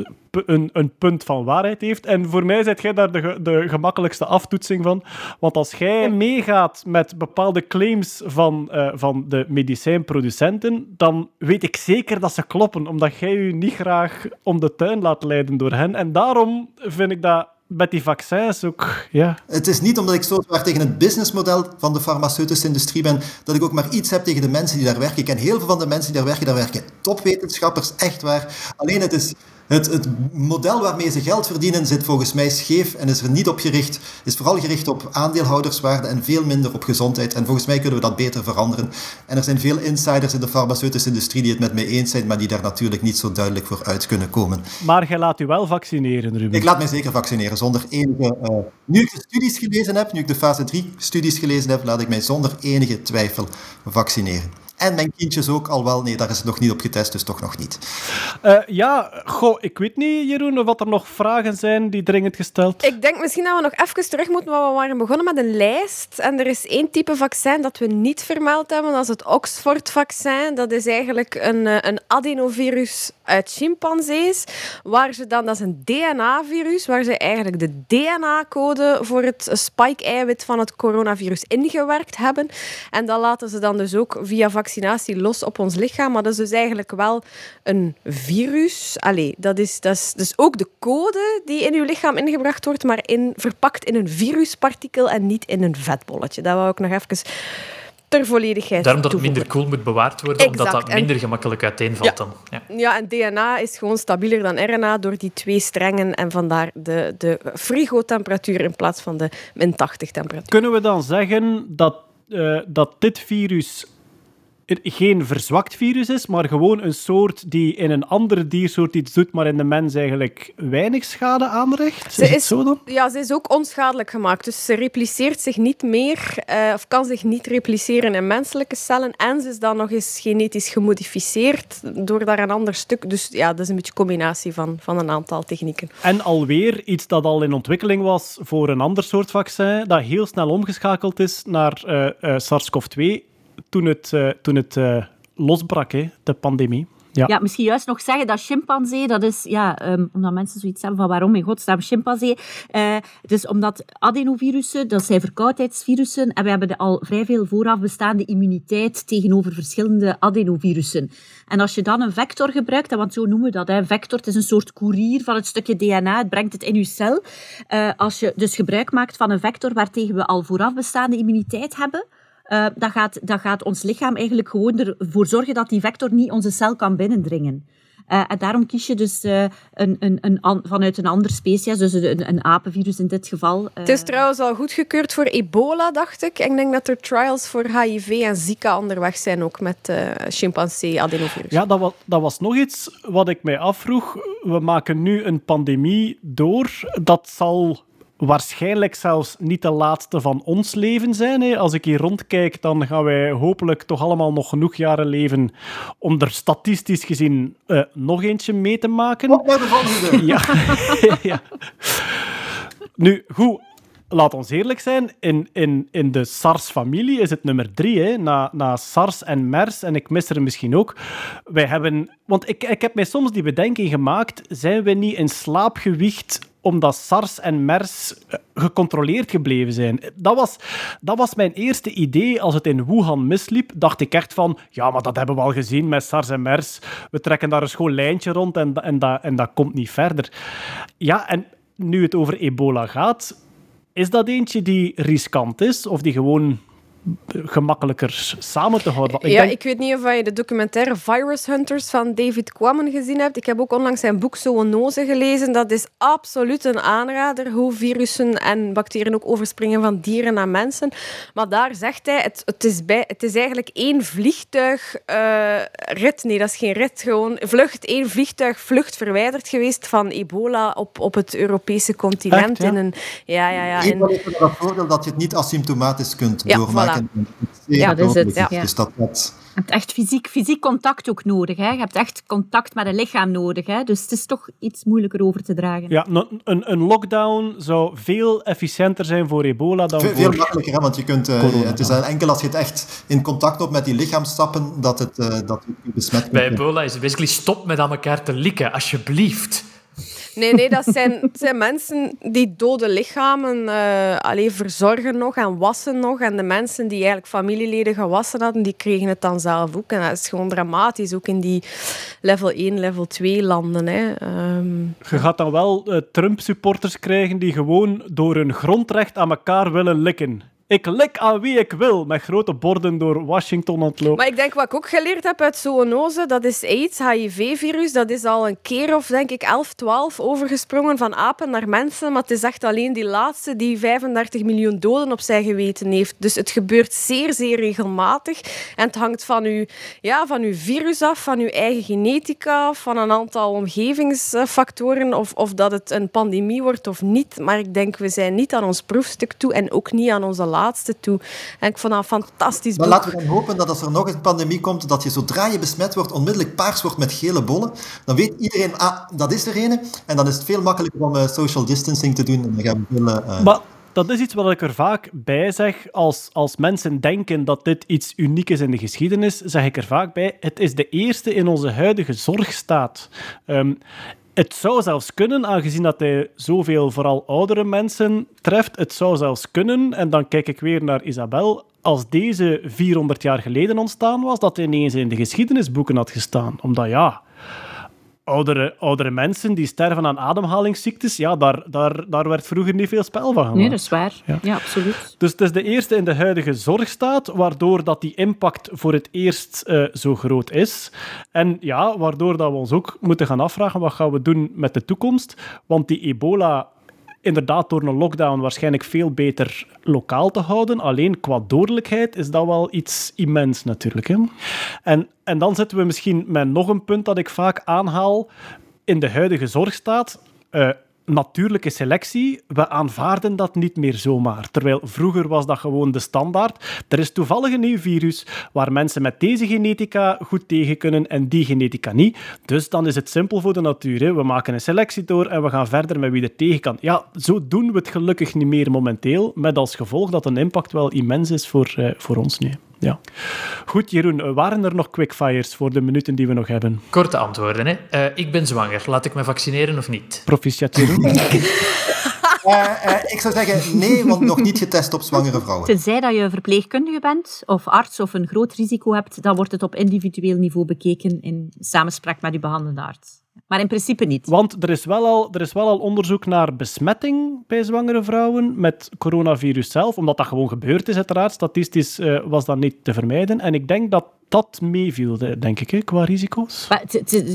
een, een punt van waarheid heeft. En voor mij zit jij daar de, de gemakkelijkste aftoetsing van. Want als jij meegaat met bepaalde claims van, eh, van de medicijnproducenten, dan weet ik zeker dat ze kloppen, omdat jij je niet graag om de tuin laat leiden door hen. En daarom vind ik dat met die vaccins ook... Ja. Het is niet omdat ik zo zwaar tegen het businessmodel van de farmaceutische industrie ben, dat ik ook maar iets heb tegen de mensen die daar werken. Ik ken heel veel van de mensen die daar werken, daar werken topwetenschappers, echt waar. Alleen het is... Het, het model waarmee ze geld verdienen zit volgens mij scheef en is er niet op gericht. Is vooral gericht op aandeelhouderswaarde en veel minder op gezondheid. En volgens mij kunnen we dat beter veranderen. En er zijn veel insiders in de farmaceutische industrie die het met mij eens zijn, maar die daar natuurlijk niet zo duidelijk voor uit kunnen komen. Maar jij laat u wel vaccineren, Ruben. Ik laat mij zeker vaccineren, zonder enige... eh, nu ik de studies gelezen heb, nu ik de fase 3 studies gelezen heb, laat ik mij zonder enige twijfel vaccineren. En mijn kindjes ook, al wel, nee, daar is het nog niet op getest, dus toch nog niet. Eh, ja, goh, ik weet niet, Jeroen, of wat er nog vragen zijn die dringend gesteld. Ik denk misschien dat we nog even terug moeten, want we waren begonnen met een lijst. En er is één type vaccin dat we niet vermeld hebben, dat is het Oxford-vaccin. Dat is eigenlijk een, eh, een adenovirus uit chimpansees, waar ze dan, dat is een DNA-virus, waar ze eigenlijk de DNA-code voor het spike-eiwit van het coronavirus ingewerkt hebben. En dat laten ze dan dus ook via vaccinatie los op ons lichaam. Maar dat is dus eigenlijk wel een virus. Allee, dat is, dat is dus ook de code die in uw lichaam ingebracht wordt, maar in, verpakt in een viruspartikel en niet in een vetbolletje. Dat wou ik nog even ter volledigheid Daarom dat het minder cool moet bewaard worden, omdat dat minder gemakkelijk uiteenvalt dan. Ja. Ja, en DNA is gewoon stabieler dan RNA door die twee strengen en vandaar de, de frigotemperatuur in plaats van de min 80 temperatuur. Kunnen we dan zeggen dat, eh, dat dit virus geen verzwakt virus is, maar gewoon een soort die in een andere diersoort iets doet, maar in de mens eigenlijk weinig schade aanricht? Ze is zo dan? Ja, ze is ook onschadelijk gemaakt. Dus ze repliceert zich niet meer, eh, of kan zich niet repliceren in menselijke cellen. En ze is dan nog eens genetisch gemodificeerd door daar een ander stuk. Dus ja, dat is een beetje een combinatie van, van een aantal technieken. En alweer iets dat al in ontwikkeling was voor een ander soort vaccin, dat heel snel omgeschakeld is naar eh, eh, SARS-CoV-2 toen het, eh, toen het eh, losbrak, hè, de pandemie. Ja. Ja. misschien juist nog zeggen dat chimpansee, dat is, ja, ehm, omdat mensen zoiets hebben van waarom in godsnaam chimpansee. Eh dus omdat adenovirussen, dat zijn verkoudheidsvirussen, en we hebben al vrij veel vooraf bestaande immuniteit tegenover verschillende adenovirussen. En als je dan een vector gebruikt, want zo noemen we dat, hè, een vector, het is een soort koerier van het stukje DNA, het brengt het in je cel. Als je dus gebruik maakt van een vector waartegen we al vooraf bestaande immuniteit hebben, uh, dan, gaat, dan gaat ons lichaam eigenlijk gewoon ervoor zorgen dat die vector niet onze cel kan binnendringen. Uh, en daarom kies je dus uh, een, een, een, vanuit een andere species, dus een, een apenvirus in dit geval. Het is trouwens al goedgekeurd voor ebola, dacht ik. En ik denk dat er trials voor HIV en Zika onderweg zijn, ook met chimpansee adenovirus. Ja, dat was, dat was nog iets wat ik mij afvroeg. We maken nu een pandemie door. Dat zal waarschijnlijk zelfs niet de laatste van ons leven zijn. Hè. Als ik hier rondkijk, dan gaan wij hopelijk toch allemaal nog genoeg jaren leven om er statistisch gezien uh, nog eentje mee te maken. Wat naar de volgende. Ja. ja. Nu, goed. Laat ons eerlijk zijn, in, in, in de SARS-familie is het nummer drie, hè, na, na SARS en MERS, en ik mis er misschien ook. Wij hebben, want ik, ik heb mij soms die bedenking gemaakt, zijn we niet in slaap gewicht omdat SARS en MERS gecontroleerd gebleven zijn. Dat was, dat was mijn eerste idee als het in Wuhan misliep. Dacht ik echt van, ja, maar dat hebben we al gezien met SARS en MERS. We trekken daar een schoon lijntje rond en, en, dat, en dat komt niet verder. Ja, en nu het over ebola gaat, is dat eentje die riskant is of die gewoon gemakkelijker samen te houden. Ik ja, denk... ik weet niet of je de documentaire Virus Hunters van David Quammen gezien hebt. Ik heb ook onlangs zijn boek Zoonose gelezen. Dat is absoluut een aanrader, hoe virussen en bacteriën ook overspringen van dieren naar mensen. Maar daar zegt hij, het, het, is, bij, het is eigenlijk één vliegtuig uh, rit. Nee, dat is geen rit, gewoon vlucht. één vliegtuig vlucht verwijderd geweest van ebola op, op het Europese continent. Echt, ja? In een, ja, ja, ja. In... Het voordeel dat je het niet asymptomatisch kunt ja, doormaken. Voilà. Ja, dat is het. Ja. Dus dat, dat... Je hebt echt fysiek, fysiek contact ook nodig. Hè? Je hebt echt contact met een lichaam nodig. Hè? Dus het is toch iets moeilijker over te dragen. Ja, een, een lockdown zou veel efficiënter zijn voor ebola dan veel, voor... Veel makkelijker, hè? want je kunt, uh, corona. het is enkel als je het echt in contact hebt met die lichaamstappen dat het uh, dat je besmet Bij ebola is het basically stop met aan elkaar te likken, alsjeblieft. Nee, nee, dat zijn, zijn mensen die dode lichamen uh, alleen verzorgen nog en wassen nog. En de mensen die eigenlijk familieleden gewassen hadden, die kregen het dan zelf ook. En dat is gewoon dramatisch, ook in die level 1, level 2 landen. Hè. Um... Je gaat dan wel uh, Trump-supporters krijgen die gewoon door hun grondrecht aan elkaar willen likken. Ik lik aan wie ik wil, met grote borden door Washington ontlopen. Maar ik denk wat ik ook geleerd heb uit zoonose, dat is AIDS, HIV-virus. Dat is al een keer of denk ik 11, 12 overgesprongen van apen naar mensen. Maar het is echt alleen die laatste die 35 miljoen doden op zijn geweten heeft. Dus het gebeurt zeer, zeer regelmatig. En het hangt van uw, ja, van uw virus af, van uw eigen genetica, van een aantal omgevingsfactoren. Of, of dat het een pandemie wordt of niet. Maar ik denk, we zijn niet aan ons proefstuk toe en ook niet aan onze laatste toe. En ik vond dat een fantastisch Maar boek. laten we dan hopen dat als er nog een pandemie komt, dat je zodra je besmet wordt, onmiddellijk paars wordt met gele bollen. Dan weet iedereen, ah, dat is er ene. En dan is het veel makkelijker om uh, social distancing te doen. En dan gaan we veel, uh, maar dat is iets wat ik er vaak bij zeg. Als, als mensen denken dat dit iets uniek is in de geschiedenis, zeg ik er vaak bij, het is de eerste in onze huidige zorgstaat. Um, het zou zelfs kunnen, aangezien dat hij zoveel vooral oudere mensen treft, het zou zelfs kunnen, en dan kijk ik weer naar Isabel, als deze 400 jaar geleden ontstaan was, dat hij ineens in de geschiedenisboeken had gestaan. Omdat ja, oudere, oudere mensen die sterven aan ademhalingsziektes, ja, daar, daar, daar werd vroeger niet veel spel van gemaakt. Nee, dat is waar. Ja. ja. absoluut. Dus het is de eerste in de huidige zorgstaat, waardoor dat die impact voor het eerst uh, zo groot is. En ja, waardoor dat we ons ook moeten gaan afvragen, wat gaan we doen met de toekomst? Want die ebola inderdaad door een lockdown waarschijnlijk veel beter lokaal te houden. Alleen qua dodelijkheid is dat wel iets immens natuurlijk. Hè? En, en dan zitten we misschien met nog een punt dat ik vaak aanhaal. In de huidige zorgstaat... Uh, natuurlijke selectie, we aanvaarden dat niet meer zomaar. Terwijl vroeger was dat gewoon de standaard. Er is toevallig een nieuw virus waar mensen met deze genetica goed tegen kunnen en die genetica niet. Dus dan is het simpel voor de natuur. Hè. We maken een selectie door en we gaan verder met wie er tegen kan. Ja, zo doen we het gelukkig niet meer momenteel, met als gevolg dat een impact wel immens is voor, uh, voor ons nu. Ja. Goed, Jeroen, waren er nog quickfires voor de minuten die we nog hebben? Korte antwoorden. Hè. Eh, ik ben zwanger. Laat ik me vaccineren of niet? Proficiat, Jeroen. Eh, eh, ik zou zeggen nee, want nog niet getest op zwangere vrouwen. Tenzij dat je verpleegkundige bent of arts of een groot risico hebt, dan wordt het op individueel niveau bekeken in samenspraak met je behandelende arts. Maar in principe niet. Want er is, wel al, er is wel al onderzoek naar besmetting bij zwangere vrouwen met coronavirus zelf, omdat dat gewoon gebeurd is, uiteraard. Statistisch eh, was dat niet te vermijden. En ik denk dat dat meeviel, de- denk ik, hè, qua risico's.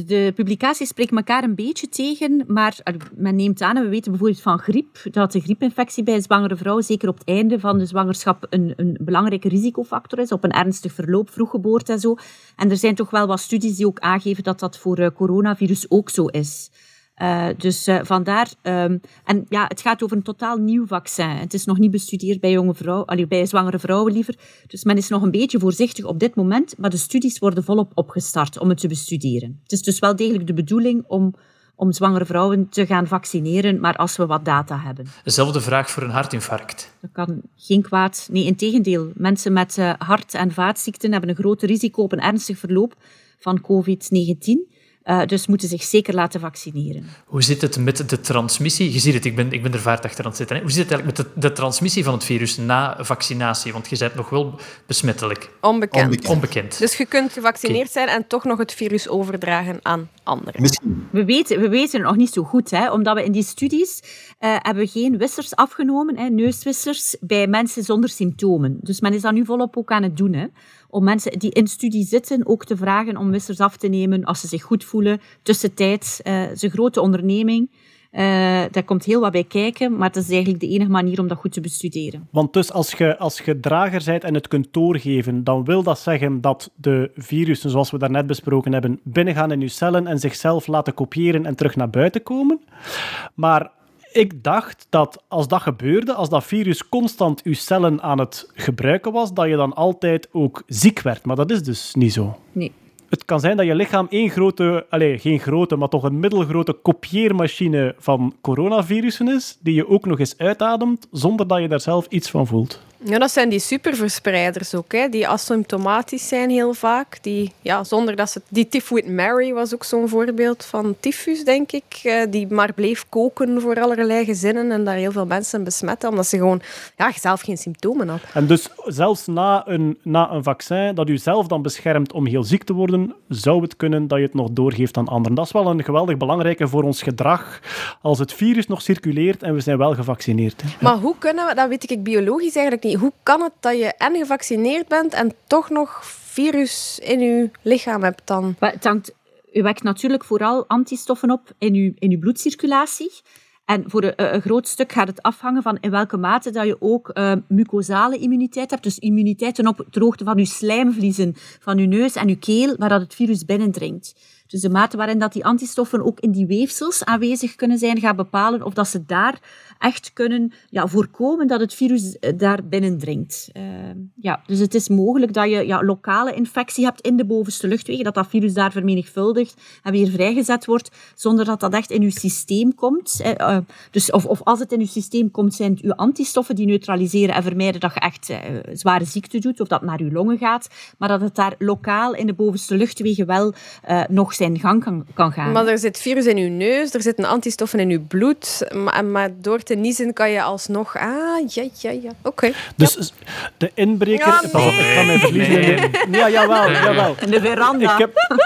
De publicaties spreken elkaar een beetje tegen, maar eh, men neemt aan, en we weten bijvoorbeeld van griep, dat de griepinfectie bij een zwangere vrouw zeker op het einde van de zwangerschap een, een belangrijke risicofactor is, op een ernstig verloop, vroeggeboorte en zo. En er zijn toch wel wat studies die ook aangeven dat dat voor eh, coronavirus ook zo is. Eh, dus eh, vandaar. ehm, en ja, het gaat over een totaal nieuw vaccin. Het is nog niet bestudeerd bij, jonge vrouw, allee, bij zwangere vrouwen liever. Dus men is nog een beetje voorzichtig op dit moment. Maar de studies worden volop opgestart om het te bestuderen. Het is dus wel degelijk de bedoeling om, om zwangere vrouwen te gaan vaccineren. Maar als we wat data hebben. Dezelfde vraag voor een hartinfarct. Dat kan geen kwaad. Nee, in tegendeel. Mensen met eh, hart- en vaatziekten hebben een groot risico op een ernstig verloop van COVID-19. Eh, dus moeten zich zeker laten vaccineren. Hoe zit het met de transmissie? Je ziet het, ik ben, ik ben er vaart achter aan het zitten. Hè. Hoe zit het eigenlijk met de, de transmissie van het virus na vaccinatie? Want je bent nog wel besmettelijk. Onbekend. Onbekend. Onbekend. Dus je kunt gevaccineerd zijn en toch nog het virus overdragen aan anderen. Misschien. We weten, we weten het nog niet zo goed, hè, omdat we in die studies eh, hebben we geen wissers afgenomen, hè, neuswissers, bij mensen zonder symptomen. Dus men is dat nu volop ook aan het doen, hè, om mensen die in studie zitten ook te vragen om wissers af te nemen als ze zich goed voelen. Tussentijds, het is een grote onderneming, eh, daar komt heel wat bij kijken, maar het is eigenlijk de enige manier om dat goed te bestuderen. Want dus als je, als je drager bent en het kunt doorgeven, dan wil dat zeggen dat de virussen, zoals we daarnet besproken hebben, binnengaan in je cellen en zichzelf laten kopiëren en terug naar buiten komen. Maar ik dacht dat als dat gebeurde, als dat virus constant je cellen aan het gebruiken was, dat je dan altijd ook ziek werd. Maar dat is dus niet zo. Nee. Het kan zijn dat je lichaam één grote, allez, geen grote, maar toch een middelgrote kopieermachine van coronavirussen is, die je ook nog eens uitademt, zonder dat je daar zelf iets van voelt. Ja, dat zijn die superverspreiders ook, hè, die asymptomatisch zijn heel vaak. Die, ja, zonder dat ze... Die Typhoid Mary was ook zo'n voorbeeld van tyfus, denk ik. eh, die maar bleef koken voor allerlei gezinnen en daar heel veel mensen besmetten, omdat ze gewoon ja, zelf geen symptomen had. En dus zelfs na een, na een vaccin dat u zelf dan beschermt om heel ziek te worden, zou het kunnen dat je het nog doorgeeft aan anderen. Dat is wel een geweldig belangrijke voor ons gedrag als het virus nog circuleert en we zijn wel gevaccineerd. Hè. Maar hoe kunnen we, dat weet ik biologisch eigenlijk niet, hoe kan het dat je en gevaccineerd bent en toch nog virus in je lichaam hebt dan? U wekt natuurlijk vooral antistoffen op in uw, in uw bloedcirculatie. En voor een, groot stuk gaat het afhangen van in welke mate dat je ook eh, mucosale immuniteit hebt. Dus immuniteit ten hoogte van uw slijmvliezen, van uw neus en uw keel, waar dat het virus binnendringt. Dus de mate waarin dat die antistoffen ook in die weefsels aanwezig kunnen zijn, gaat bepalen of dat ze daar echt kunnen ja, voorkomen dat het virus eh, daar binnendringt. Uh, ja, dus het is mogelijk dat je ja, lokale infectie hebt in de bovenste luchtwegen, dat dat virus daar vermenigvuldigt en weer vrijgezet wordt, zonder dat dat echt in je systeem komt. Uh, dus of, of als het in je systeem komt, zijn het uw antistoffen die neutraliseren en vermijden dat je echt zware ziekte doet of dat naar je longen gaat, maar dat het daar lokaal in de bovenste luchtwegen wel nog zijn gang kan, gaan. Maar er zit virus in uw neus, er zitten antistoffen in uw bloed, maar, maar door te niezen kan je alsnog... Ah, ja, ja, ja. Oké. Okay. Dus ja. de inbreker... Ja, nee. ik ga mij verliezen. Nee. Ja, jawel, jawel. In de veranda. Ik, heb,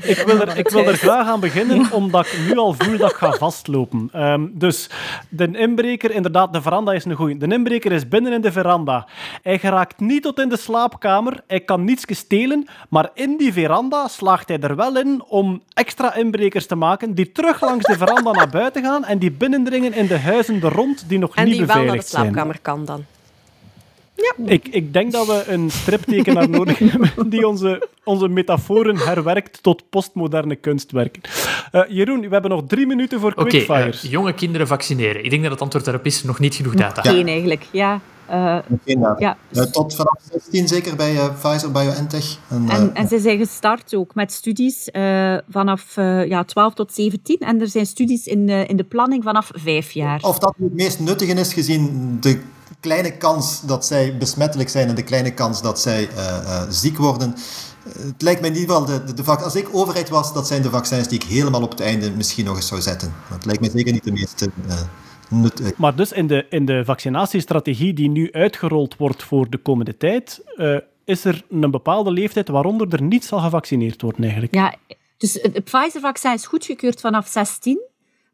ik, wil er, ik wil er graag aan beginnen, omdat ik nu al voel dat ik ga vastlopen. Um, dus de inbreker, inderdaad, de veranda is een goeie. De inbreker is binnen in de veranda. Hij geraakt niet tot in de slaapkamer, hij kan niets stelen, maar in die veranda slaagt hij er wel in om extra inbrekers te maken die terug langs de veranda naar buiten gaan en die binnendringen in de huizen er rond die nog en niet die beveiligd wel naar de slaapkamer kan dan. Ja. Ik, ik denk dat we een striptekenaar nodig hebben die onze, onze metaforen herwerkt tot postmoderne kunstwerken. Uh, Jeroen, we hebben nog drie minuten voor quickfires. Okay, uh, jonge kinderen vaccineren. Ik denk dat het antwoord daarop is nog niet genoeg data. Ja. Geen eigenlijk, ja. Uh, data. Ja. Uh, tot vanaf 16 zeker bij uh, Pfizer BioNTech. En, en, en, ze zijn gestart ook met studies vanaf ja, 12 tot 17. En er zijn studies in, in de planning vanaf 5 jaar. Of dat het meest nuttige is gezien de kleine kans dat zij besmettelijk zijn en de kleine kans dat zij uh, uh, ziek worden. Het lijkt me in ieder geval, de, de, de, als ik overheid was, dat zijn de vaccins die ik helemaal op het einde misschien nog eens zou zetten. Dat lijkt me zeker niet de meeste uh, nut. Maar dus in de, in de vaccinatiestrategie die nu uitgerold wordt voor de komende tijd, is er een bepaalde leeftijd waaronder er niet zal gevaccineerd worden eigenlijk? Ja, dus het Pfizer-vaccin is goedgekeurd vanaf 16.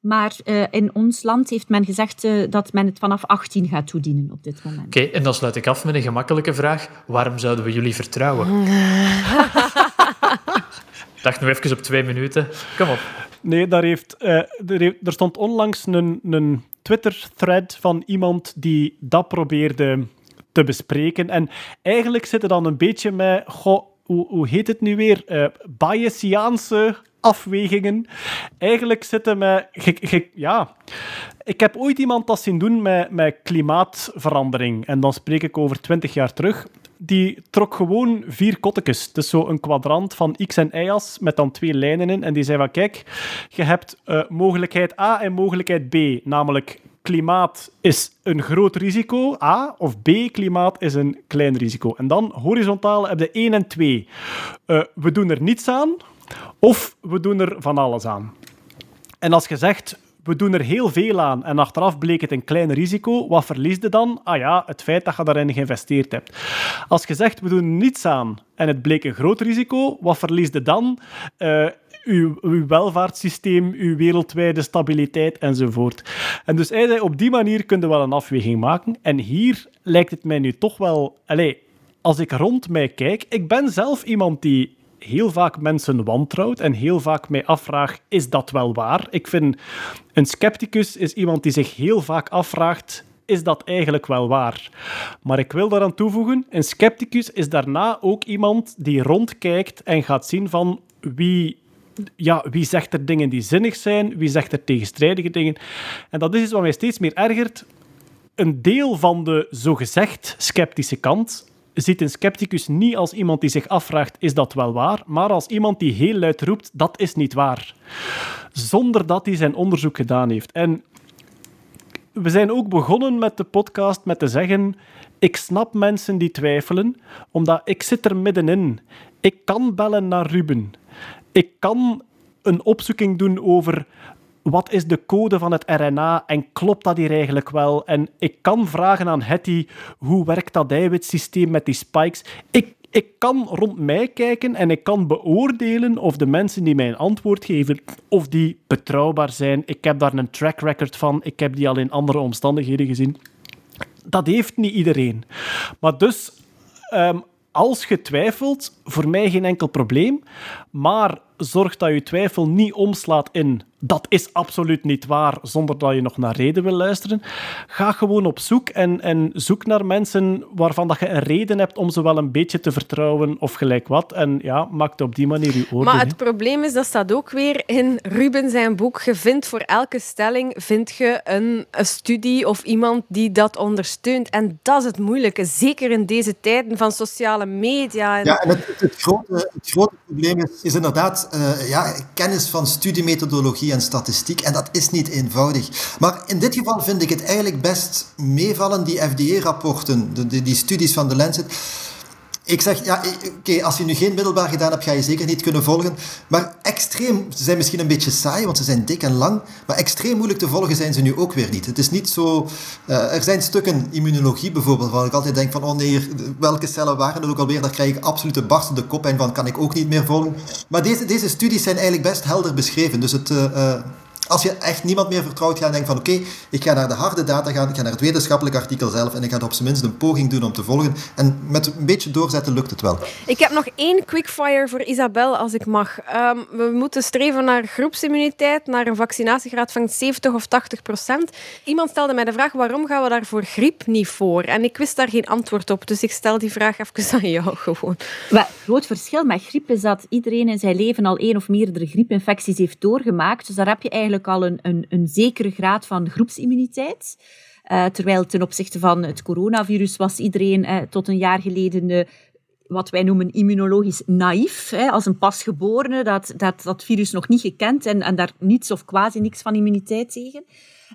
Maar uh, in ons land heeft men gezegd uh, dat men het vanaf 18 gaat toedienen op dit moment. Oké, okay, en dan sluit ik af met een gemakkelijke vraag. Waarom zouden we jullie vertrouwen? Dacht nog even op twee minuten. Kom op. Nee, daar, heeft, uh, er, heeft, er, stond onlangs een, een Twitter-thread van iemand die dat probeerde te bespreken. En eigenlijk zit er dan een beetje met... Goh, hoe, hoe heet het nu weer? Uh, Bayesiaanse afwegingen. Eigenlijk zitten met... Ja, ik heb ooit iemand dat zien doen met, met klimaatverandering. En dan spreek ik over twintig jaar terug. Die trok gewoon vier kottekes. Dus zo een kwadrant van x en y-as met dan twee lijnen in. En die zei van, kijk, je hebt uh, mogelijkheid A en mogelijkheid B. Namelijk, klimaat is een groot risico, A. Of B, klimaat is een klein risico. En dan horizontaal heb je 1 en 2. Uh, we doen er niets aan, of we doen er van alles aan. En als je zegt, we doen er heel veel aan en achteraf bleek het een klein risico, wat verlies je dan? Ah ja, het feit dat je daarin geïnvesteerd hebt. Als je zegt, we doen niets aan en het bleek een groot risico, wat verlies je dan? Uh, uw, uw welvaartssysteem, uw wereldwijde stabiliteit enzovoort. En dus hij zei, op die manier kun je wel een afweging maken. En hier lijkt het mij nu toch wel... Allez, als ik rond mij kijk, ik ben zelf iemand die heel vaak mensen wantrouwt en heel vaak mij afvraagt, is dat wel waar? Ik vind, een scepticus is iemand die zich heel vaak afvraagt, is dat eigenlijk wel waar? Maar ik wil daaraan toevoegen, een scepticus is daarna ook iemand die rondkijkt en gaat zien van wie ja, wie zegt er dingen die zinnig zijn, wie zegt er tegenstrijdige dingen. En dat is iets wat mij steeds meer ergert. Een deel van de zogezegd sceptische kant ziet een scepticus niet als iemand die zich afvraagt, is dat wel waar? Maar als iemand die heel luid roept, dat is niet waar. Zonder dat hij zijn onderzoek gedaan heeft. En we zijn ook begonnen met de podcast met te zeggen, ik snap mensen die twijfelen, omdat ik zit er middenin. Ik kan bellen naar Ruben ik kan een opzoeking doen over wat is de code van het RNA en klopt dat hier eigenlijk wel? En ik kan vragen aan Hetty, hoe werkt dat eiwitsysteem met die spikes? Ik, ik kan rond mij kijken en ik kan beoordelen of de mensen die mij een antwoord geven, of die betrouwbaar zijn. Ik heb daar een track record van, ik heb die al in andere omstandigheden gezien. Dat heeft niet iedereen. Maar dus, um, als je twijfelt, voor mij geen enkel probleem. Maar zorg dat je twijfel niet omslaat in dat is absoluut niet waar, zonder dat je nog naar reden wil luisteren. Ga gewoon op zoek en, en zoek naar mensen waarvan dat je een reden hebt om ze wel een beetje te vertrouwen of gelijk wat. En ja, maak op die manier je oordeel. Maar het probleem is, dat staat ook weer in Ruben zijn boek. Je vindt voor elke stelling vind je een, een studie of iemand die dat ondersteunt. En dat is het moeilijke, zeker in deze tijden van sociale media. En... Ja, en het, het, grote, het grote probleem is, is inderdaad uh, ja, kennis van studiemethodologie en statistiek. En dat is niet eenvoudig. Maar in dit geval vind ik het eigenlijk best meevallen, die FDA-rapporten, die, die studies van de Lancet. Ik zeg, ja, oké, als je nu geen middelbaar gedaan hebt, ga je zeker niet kunnen volgen. Maar extreem, ze zijn misschien een beetje saai, want ze zijn dik en lang. Maar extreem moeilijk te volgen zijn ze nu ook weer niet. Het is niet zo... Uh, er zijn stukken immunologie bijvoorbeeld, waar ik altijd denk van, oh nee, welke cellen waren er ook alweer? Daar krijg ik absoluut de barstende kop en van, kan ik ook niet meer volgen. Maar deze, deze studies zijn eigenlijk best helder beschreven. Dus het... Uh, als je echt niemand meer vertrouwt, ga je denken van oké, okay, ik ga naar de harde data gaan, ik ga naar het wetenschappelijk artikel zelf en ik ga er op zijn minst een poging doen om te volgen. En met een beetje doorzetten lukt het wel. Ik heb nog één quickfire voor Isabel, als ik mag. Um, we moeten streven naar groepsimmuniteit, naar een vaccinatiegraad van 70 of 80 procent. Iemand stelde mij de vraag, waarom gaan we daar voor griep niet voor? En ik wist daar geen antwoord op, dus ik stel die vraag even aan jou gewoon. Het groot verschil met griep is dat iedereen in zijn leven al één of meerdere griepinfecties heeft doorgemaakt. Dus daar heb je eigenlijk al een, een, een zekere graad van groepsimmuniteit. Uh, terwijl ten opzichte van het coronavirus was iedereen uh, tot een jaar geleden uh, wat wij noemen immunologisch naïef, hè, als een pasgeborene, dat, dat dat virus nog niet gekend en, en daar niets of quasi niks van immuniteit tegen.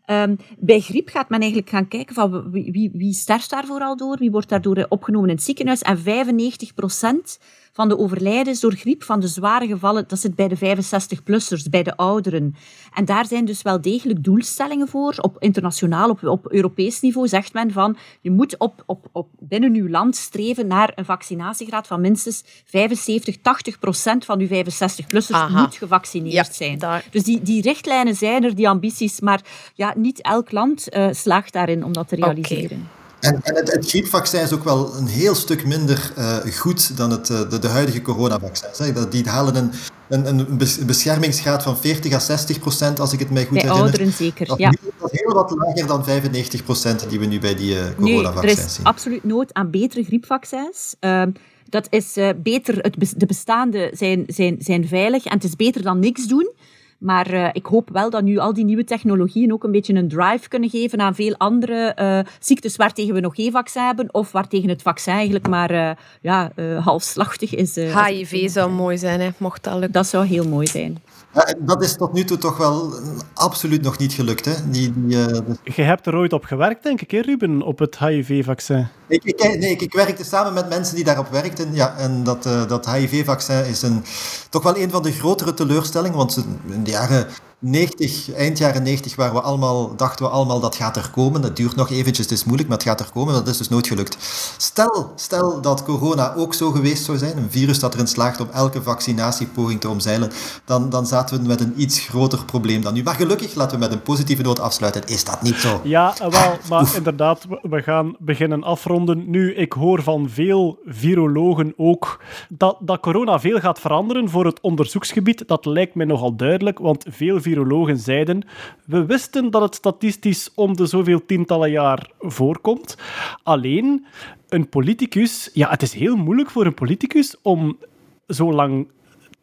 Ehm, bij griep gaat men eigenlijk gaan kijken van wie, wie, wie sterft daar vooral door, wie wordt daardoor opgenomen in het ziekenhuis. En 95 procent van de overlijdens door griep, van de zware gevallen, dat zit bij de 65-plussers, bij de ouderen. En daar zijn dus wel degelijk doelstellingen voor. Op internationaal, op, op Europees niveau zegt men van je moet op, op, op binnen uw land streven naar een vaccinatiegraad van minstens 75, 80 procent van uw 65-plussers Aha. moet gevaccineerd Ja, zijn. daar- Dus die, die richtlijnen zijn er, die ambities, maar ja, niet elk land eh, slaagt daarin om dat te realiseren. En, en het, het griepvaccin is ook wel een heel stuk minder eh, goed dan het, eh, de, de huidige coronavaccins. hè. Dat- Die halen een, een, een bes- beschermingsgraad van 40 à 60 procent, als ik het mij goed Bij herinner. ouderen zeker, Dat, ja. dat is heel wat lager dan 95 procent die we nu bij die eh, Nee, er coronavaccins is zien. absoluut nood aan betere griepvaccins. Ehm, dat is beter, het de bestaande zijn, zijn, zijn veilig en het is beter dan niks doen. Maar eh, ik hoop wel dat nu al die nieuwe technologieën ook een beetje een drive kunnen geven aan veel andere eh, ziektes waartegen we nog geen vaccin hebben of waartegen het vaccin eigenlijk maar eh, ja, halfslachtig is. HIV zou mooi zijn, hè, mocht dat lukken. Dat zou heel mooi zijn. Ja, dat is tot nu toe toch wel eh, absoluut nog niet gelukt. Hè? Die, die, eh, dus- Je hebt er ooit op gewerkt, denk ik, hè, Ruben, op het HIV-vaccin. ik, ik, nee, ik, ik werkte samen met mensen die daarop werkten. Ja, en dat, eh, dat HIV-vaccin is een, toch wel een van de grotere teleurstellingen. Want ze- in de jaren 90, eind jaren 90, waren we allemaal, dachten we allemaal dat gaat er komen. Het duurt nog eventjes, het is moeilijk, maar het gaat er komen. Dat is dus nooit gelukt. Stel, stel dat corona ook zo geweest zou zijn, een virus dat erin slaagt om elke vaccinatiepoging te omzeilen, dan, dan zaten we met een iets groter probleem dan nu. Maar gelukkig, laten we met een positieve noot afsluiten, is dat niet zo. Ja, eh, wel, maar inderdaad, we- we gaan beginnen afronden. Nu, ik hoor van veel virologen ook dat, dat corona veel gaat veranderen voor het onderzoeksgebied. Dat lijkt mij nogal duidelijk, want veel virologen zeiden we wisten dat het statistisch om de zoveel tientallen jaar voorkomt. Alleen, een politicus... Ja, het is heel moeilijk voor een politicus om zo lang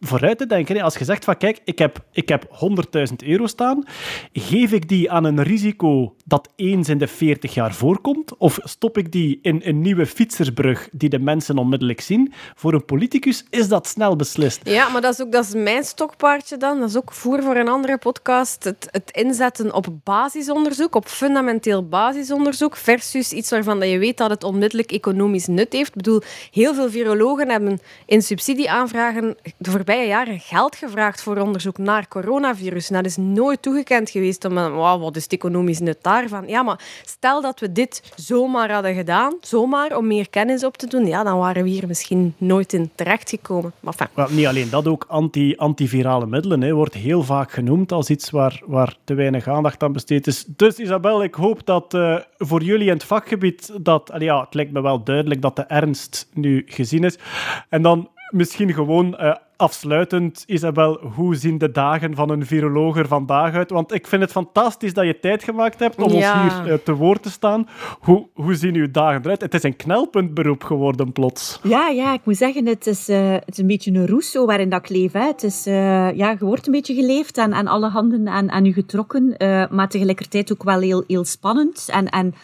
vooruit te denken. Als je zegt van kijk, ik heb, ik heb 100.000 euro staan, geef ik die aan een risico dat eens in de 40 jaar voorkomt? Of stop ik die in een nieuwe fietsersbrug die de mensen onmiddellijk zien? Voor een politicus is dat snel beslist. Ja, maar dat is ook dat is mijn stokpaardje dan. Dat is ook voer voor een andere podcast. Het, het inzetten op basisonderzoek, op fundamenteel basisonderzoek, versus iets waarvan je weet dat het onmiddellijk economisch nut heeft. Ik bedoel, heel veel virologen hebben in subsidieaanvragen de voorbije jaren geld gevraagd voor onderzoek naar coronavirus. Dat is nooit toegekend geweest. Om, wow, wat is het economisch nut daarvan? Ja, maar stel dat we dit zomaar hadden gedaan, zomaar om meer kennis op te doen, ja, dan waren we hier misschien nooit in terechtgekomen. Maar enfin, niet alleen dat, ook anti, antivirale middelen hè, wordt heel vaak genoemd als iets waar, waar te weinig aandacht aan besteed is. Dus Isabel, ik hoop dat eh, voor jullie in het vakgebied, dat, ja, het lijkt me wel duidelijk dat de ernst nu gezien is. En dan misschien gewoon eh, afsluitend, Isabel, hoe zien de dagen van een viroloog er vandaag uit? Want ik vind het fantastisch dat je tijd gemaakt hebt om Ja. ons hier eh, te woord te staan. Hoe, hoe zien uw dagen eruit? Het is een knelpuntberoep geworden plots. Ja, ja, ik moet zeggen, het is, eh, het is een beetje een Rousseau waarin dat ik leef. Hè. Het is, ja, je wordt een beetje geleefd en aan alle handen aan, aan je getrokken, maar tegelijkertijd ook wel heel, heel spannend en, en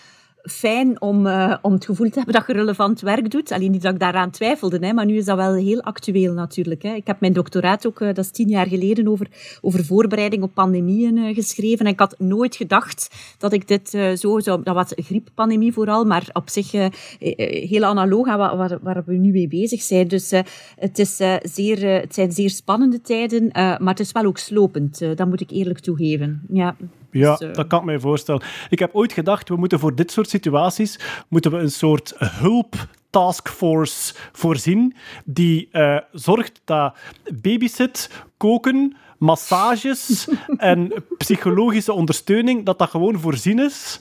fijn om, eh, om het gevoel te hebben dat je relevant werk doet. Alleen niet dat ik daaraan twijfelde, hè, maar nu is dat wel heel actueel natuurlijk. Hè. Ik heb mijn doctoraat ook, eh, dat is tien jaar geleden, over, over voorbereiding op pandemieën eh, geschreven. En ik had nooit gedacht dat ik dit zo zou... Dat was grieppandemie vooral, maar op zich heel analoog aan waar, waar, we nu mee bezig zijn. Dus het, is, zeer, het zijn zeer spannende tijden, maar het is wel ook slopend. dat moet ik eerlijk toegeven. Ja, Ja, Dus, dat kan ik mij voorstellen. Ik heb ooit gedacht, we moeten voor dit soort situaties moeten we een soort hulp taskforce voorzien die eh, zorgt dat babysit, koken, massages en psychologische ondersteuning, dat dat gewoon voorzien is.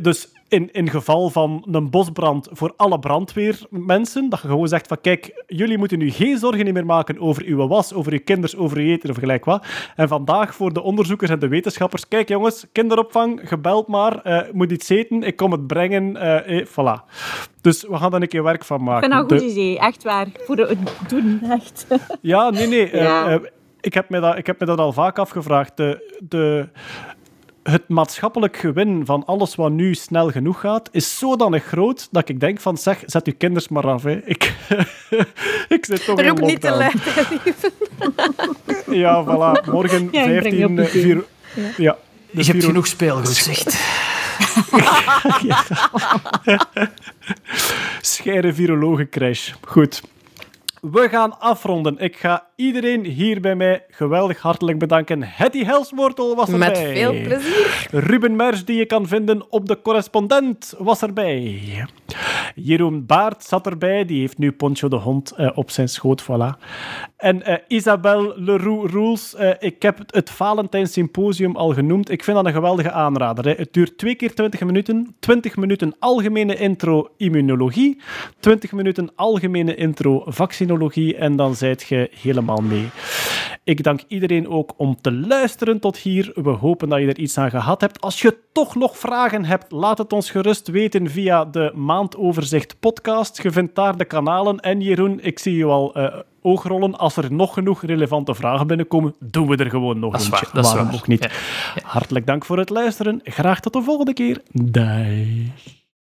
Dus in, in geval van een bosbrand voor alle brandweermensen, dat je gewoon zegt van kijk, jullie moeten nu geen zorgen meer maken over uw was, over uw kinders, over uw eten of gelijk wat. En vandaag voor de onderzoekers en de wetenschappers, kijk jongens, kinderopvang, gebeld maar, eh, moet iets eten, ik kom het brengen, eh, eh, voilà. Dus we gaan er een keer werk van ik maken. vind dat een goed idee, echt waar. Voor het doen, echt. ja, nee, nee. eh, ik, heb me dat, ik heb me dat al vaak afgevraagd. De, de, het maatschappelijk gewin van alles wat nu snel genoeg gaat, is zodanig groot dat ik denk van, zeg, zet uw kinders maar af. Hè. Ik, ik zit toch in roep niet te. Ja, voilà. Morgen Ja, ik breng je 15... op eh, idee. vier- ja. Je hebt viro- genoeg speelgoed, zegt. Scheire virologencrash. Goed. We gaan afronden. Ik ga iedereen hier bij mij geweldig hartelijk bedanken. Hetty Helswortel was erbij. Met veel plezier. Ruben Mers, die je kan vinden op de correspondent, was erbij. Jeroen Baart zat erbij, die heeft nu Poncho de Hond eh, op zijn schoot, voilà. En eh, Isabel Leroux Roels, eh, ik heb het, Valentijn Symposium al genoemd. Ik vind dat een geweldige aanrader. Hè. Het duurt twee keer 20 minuten. 20 minuten algemene intro immunologie, 20 minuten algemene intro vaccinologie en dan zijt je helemaal mee. Ik dank iedereen ook om te luisteren tot hier. We hopen dat je er iets aan gehad hebt. Als je toch nog vragen hebt, laat het ons gerust weten via de Maandoverzicht podcast. Je vindt daar de kanalen. En Jeroen, ik zie je al eh, oogrollen. Als er nog genoeg relevante vragen binnenkomen, doen we er gewoon nog Dat is eentje. waar, dat is Waarom waar. ook niet? Ja. Hartelijk dank voor het luisteren. Graag tot de volgende keer. Dag.